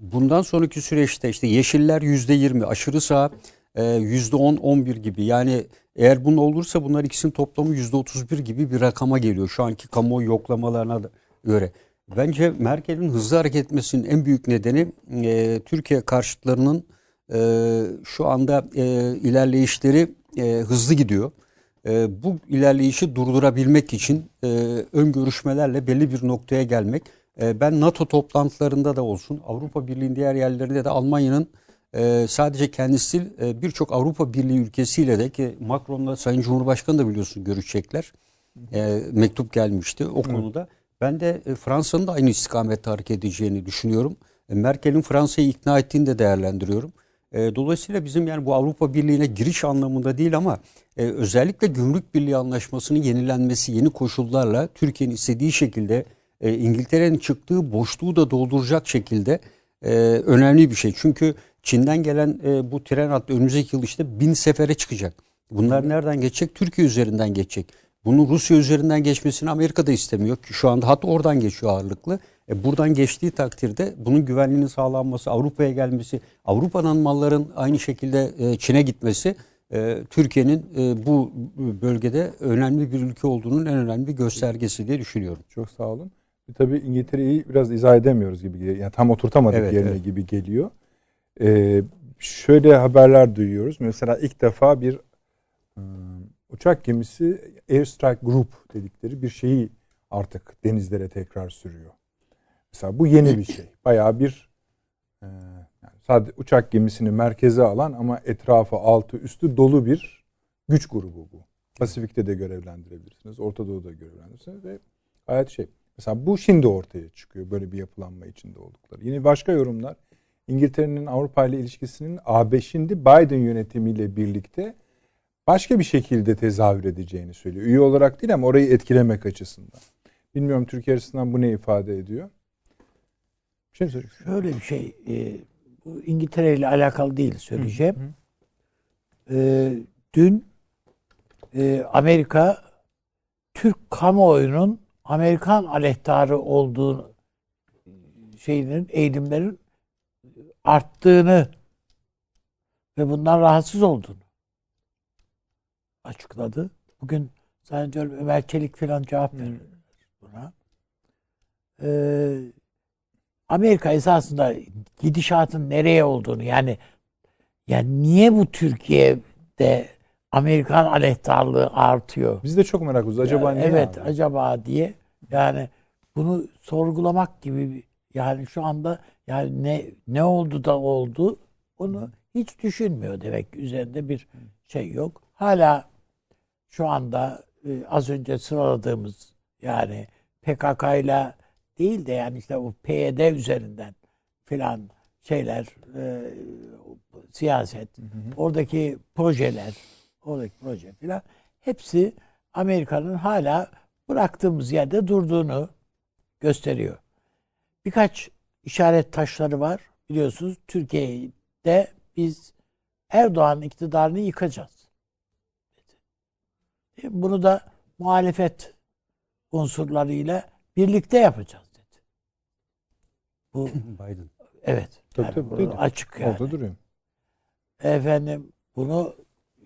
bundan sonraki süreçte işte Yeşiller yüzde yirmi, aşırı sağ e, yüzde on, on bir gibi. Yani eğer bunun olursa bunlar ikisinin toplamı yüzde otuz bir gibi bir rakama geliyor. Şu anki kamuoyu yoklamalarına da göre. Bence Merkel'in hızlı hareket etmesinin en büyük nedeni e, Türkiye karşıtlarının e, şu anda e, ilerleyişleri e, hızlı gidiyor. E, bu ilerleyişi durdurabilmek için e, ön görüşmelerle belli bir noktaya gelmek. E, ben NATO toplantılarında da olsun, Avrupa Birliği'nin diğer yerlerinde de Almanya'nın e, sadece kendisi değil, e, birçok Avrupa Birliği ülkesiyle de ki Macron'la Sayın Cumhurbaşkanı da biliyorsun görüşecekler. E, mektup gelmişti o konuda. Ben de e, Fransa'nın da aynı istikamette hareket edeceğini düşünüyorum. E, Merkel'in Fransa'yı ikna ettiğini de değerlendiriyorum. E, dolayısıyla bizim yani bu Avrupa Birliği'ne giriş anlamında değil ama e, özellikle Gümrük Birliği Anlaşması'nın yenilenmesi yeni koşullarla Türkiye'nin istediği şekilde e, İngiltere'nin çıktığı boşluğu da dolduracak şekilde e, önemli bir şey. Çünkü Çin'den gelen e, bu tren hattı önümüzdeki yıl işte bin sefere çıkacak. Bunlar nereden geçecek? Türkiye üzerinden geçecek. Bunun Rusya üzerinden geçmesini Amerika da istemiyor şu anda hat oradan geçiyor ağırlıklı. E buradan geçtiği takdirde bunun güvenliğinin sağlanması, Avrupa'ya gelmesi, Avrupa'dan malların aynı şekilde e, Çin'e gitmesi e, Türkiye'nin e, bu bölgede önemli bir ülke olduğunun en önemli bir göstergesi diye düşünüyorum. Çok sağ olun. Tabii İngiltere'yi biraz izah edemiyoruz gibi geliyor. Yani tam oturtamadık Evet, yerine evet. gibi geliyor. Ee, şöyle haberler duyuyoruz. Mesela ilk defa bir ıı, uçak gemisi Airstrike Group dedikleri bir şeyi artık denizlere tekrar sürüyor. Mesela bu yeni bir şey. Bayağı bir e, yani sadece uçak gemisini merkeze alan ama etrafı altı üstü dolu bir güç grubu bu. Pasifik'te de görevlendirebilirsiniz. Orta Doğu'da görevlendirirsiniz ve gayet şey. Mesela bu şimdi ortaya çıkıyor böyle bir yapılanma içinde oldukları. Yine başka yorumlar İngiltere'nin Avrupa ile ilişkisinin AB şimdi Biden yönetimiyle birlikte başka bir şekilde tezahür edeceğini söylüyor. Üye olarak değil ama orayı etkilemek açısından. Bilmiyorum Türkiye açısından bu ne ifade ediyor? Şey söyleyeceksin? Şöyle bir şey, e, bu İngiltere ile alakalı değil söyleyeceğim. E, dün e, Amerika Türk kamuoyunun Amerikan aleyhtarı olduğu şeyinin eğilimlerin arttığını ve bundan rahatsız olduğunu açıkladı. Bugün zannediyorum Ömer Çelik falan cevap verir buna. Ee, Amerika esasında gidişatın nereye olduğunu yani yani niye bu Türkiye'de Amerikan aleyhtarlığı artıyor? Biz de çok merak ediyoruz. Acaba Yani niye? Evet, abi? acaba diye. Yani bunu sorgulamak gibi yani şu anda yani ne ne oldu da oldu onu hiç düşünmüyor demek üzerinde bir şey yok. Hala şu anda e, az önce sıraladığımız yani PKK ile değil de yani işte o PYD üzerinden filan şeyler e, siyaset oradaki projeler oradaki proje filan hepsi Amerika'nın hala bıraktığımız yerde durduğunu gösteriyor. Birkaç işaret taşları var. Biliyorsunuz Türkiye'de biz Erdoğan iktidarını yıkacağız. Bunu da muhalefet unsurlarıyla birlikte yapacağız. Bu Biden. evet. Tabii, yani tabii, bu değil. açık yani. Orada duruyor. Efendim bunu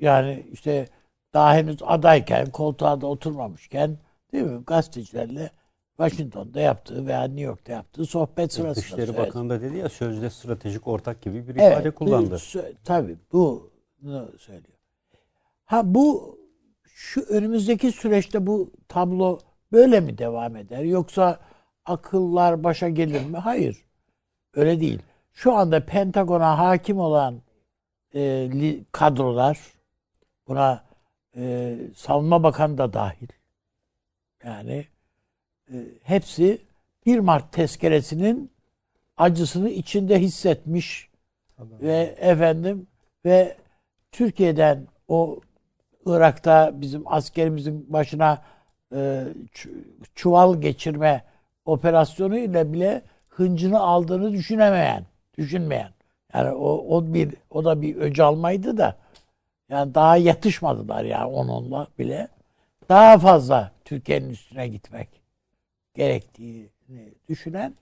yani işte daha henüz adayken koltuğa da oturmamışken değil mi gazetecilerle Washington'da yaptığı veya New York'ta yaptığı sohbet sırasında Dışişleri söyledi. Bakanı da dedi ya sözde stratejik ortak gibi bir Evet, ifade kullandı. bu sö- tabii bunu söylüyor. Ha bu şu önümüzdeki süreçte bu tablo böyle mi devam eder yoksa akıllar başa gelir mi? Hayır. Öyle değil. Şu anda Pentagon'a hakim olan e, kadrolar buna e, savunma bakanı da dahil. Yani e, hepsi 1 Mart tezkeresinin acısını içinde hissetmiş ve efendim ve Türkiye'den o Irak'ta bizim askerimizin başına e, çuval geçirme operasyonu ile bile hıncını aldığını düşünemeyen, düşünmeyen. Yani o, o bir o da bir öc almaydı da yani daha yatışmadılar yani onunla bile. Daha fazla Türkiye'nin üstüne gitmek gerektiğini düşünen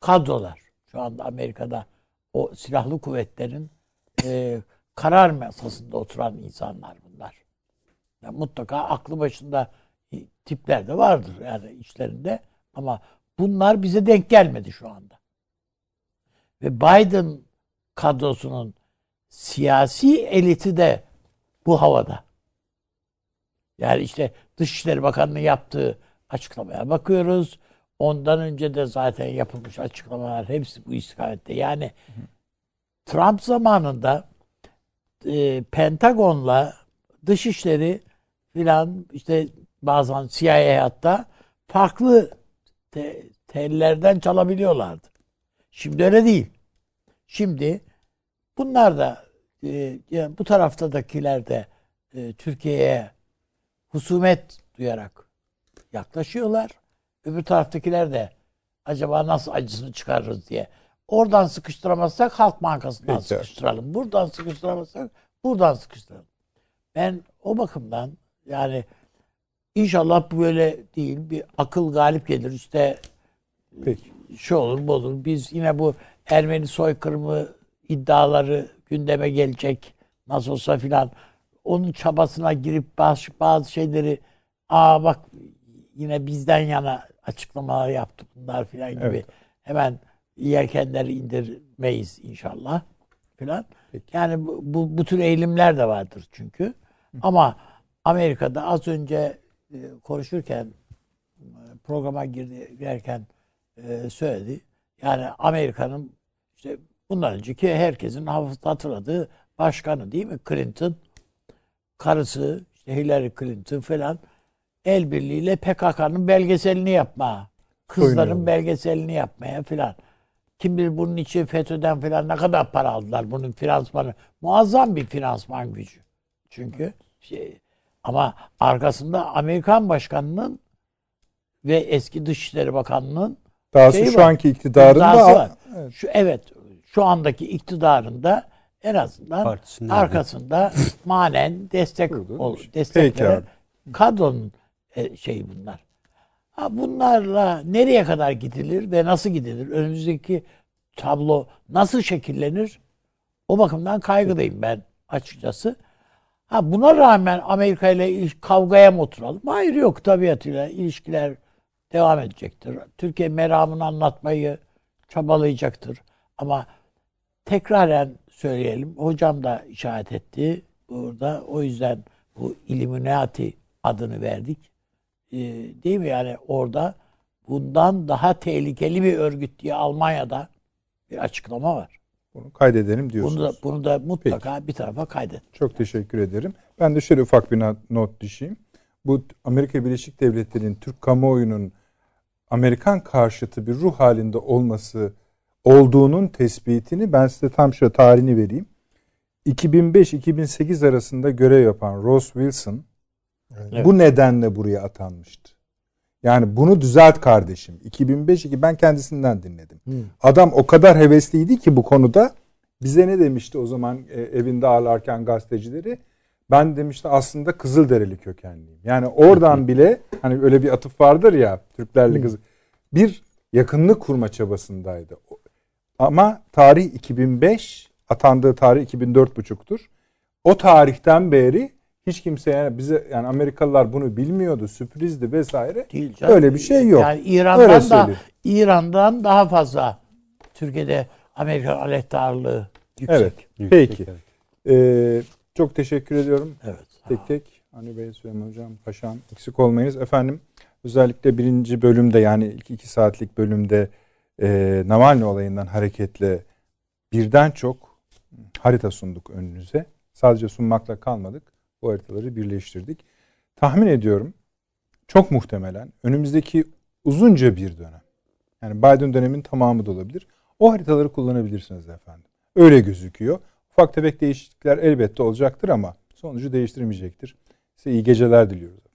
kadrolar. Şu anda Amerika'da o silahlı kuvvetlerin e, karar masasında oturan insanlar bunlar. Yani mutlaka aklı başında tipler de vardır yani içlerinde ama bunlar bize denk gelmedi şu anda. Ve Biden kadrosunun siyasi eliti de bu havada. Yani işte Dışişleri Bakanı'nın yaptığı açıklamaya bakıyoruz. Ondan önce de zaten yapılmış açıklamalar hepsi bu istikamette. Yani Trump zamanında e, Pentagon'la Dışişleri filan işte bazen CIA hatta farklı te, tellerden çalabiliyorlardı. Şimdi öyle değil. Şimdi bunlar da e, yani bu taraftadakiler de e, Türkiye'ye husumet duyarak yaklaşıyorlar. Öbür taraftakiler de acaba nasıl acısını çıkarırız diye. Oradan sıkıştıramazsak Halk Bankası'ndan Peki. sıkıştıralım. Buradan sıkıştıramazsak buradan sıkıştıralım. Ben o bakımdan yani inşallah bu böyle değil. Bir akıl galip gelir. İşte Peki. şu olur bu olur. Biz yine bu Ermeni soykırımı iddiaları gündeme gelecek. Nasıl olsa filan. Onun çabasına girip bazı, bazı şeyleri aa bak yine bizden yana açıklamalar yaptı bunlar filan gibi. Evet. Hemen yelkenleri indirmeyiz inşallah filan. Yani bu, bu, bu tür eğilimler de vardır çünkü. Ama Amerika'da az önce konuşurken e, programa girerken e, söyledi. Yani Amerika'nın işte bundan önceki herkesin hatırladığı başkanı değil mi? Clinton. Karısı işte Hillary Clinton falan el birliğiyle PKK'nın belgeselini yapma. Kızların belgeselini yapmaya filan. Kim bilir bunun için FETÖ'den filan ne kadar para aldılar bunun finansmanı. Muazzam bir finansman gücü. Çünkü şey, ama arkasında Amerikan başkanının ve eski Dışişleri Bakanı'nın Dahası Şey şu var, anki iktidarın imzası da var. Evet. Şu evet şu andaki iktidarında en azından Partisinin arkasında manen destek ol, destek veren kadronun e, şey bunlar. Ha bunlarla nereye kadar gidilir ve nasıl gidilir? Önümüzdeki tablo nasıl şekillenir? O bakımdan kaygıdayım ben açıkçası. Ha buna rağmen Amerika ile kavgaya mı oturalım? Hayır yok tabiatıyla ilişkiler devam edecektir. Türkiye meramını anlatmayı çabalayacaktır. Ama tekraren söyleyelim. Hocam da işaret etti burada. O yüzden bu Illuminati adını verdik. Ee, değil mi? Yani orada bundan daha tehlikeli bir örgüt diye Almanya'da bir açıklama var. Bunu kaydedelim Bunu diyorsunuz. da, bunu da mutlaka bir tarafa kaydet. Çok teşekkür ederim. Ben de şöyle ufak bir not- not düşeyim. Bu Amerika Birleşik Devletleri'nin Türk kamuoyunun Amerikan karşıtı bir ruh halinde olması olduğunun tespitini ben size tam şu tarihini vereyim. 2005-2008 arasında görev yapan Ross Wilson Evet. bu nedenle buraya atanmıştı. Yani bunu düzelt kardeşim. 2005-2000 ben kendisinden dinledim. Adam o kadar hevesliydi ki bu konuda bize ne demişti o zaman e, evinde ağırlarken gazetecileri? Ben demişti aslında Kızılderili kökenliyim. Yani oradan bile hani öyle bir atıf vardır ya Türklerle Kızıl. Bir yakınlık kurma çabasındaydı. Ama tarih 2005, atandığı tarih 2004 O tarihten beri hiç kimse yani bize yani Amerikalılar bunu bilmiyordu, sürprizdi vesaire. Değil canım. Öyle bir şey yok. Yani Öyle İran'dan da söyleyeyim. İran'dan daha fazla Türkiye'de Amerikan aleyhtarlığı yüksek. Evet. Yüksek, Peki. evet. Ee, çok teşekkür ediyorum. Evet. Tek tek. Hani Bey, Süleyman Hocam, Paşam eksik olmayınız. Efendim özellikle birinci bölümde yani ilk iki saatlik bölümde e, Navalny olayından hareketle birden çok harita sunduk önünüze. Sadece sunmakla kalmadık. Bu haritaları birleştirdik. Tahmin ediyorum çok muhtemelen önümüzdeki uzunca bir dönem yani Biden dönemin tamamı da olabilir. O haritaları kullanabilirsiniz efendim. Öyle gözüküyor. Ufak tefek değişiklikler elbette olacaktır ama sonucu değiştirmeyecektir. Size iyi geceler diliyoruz.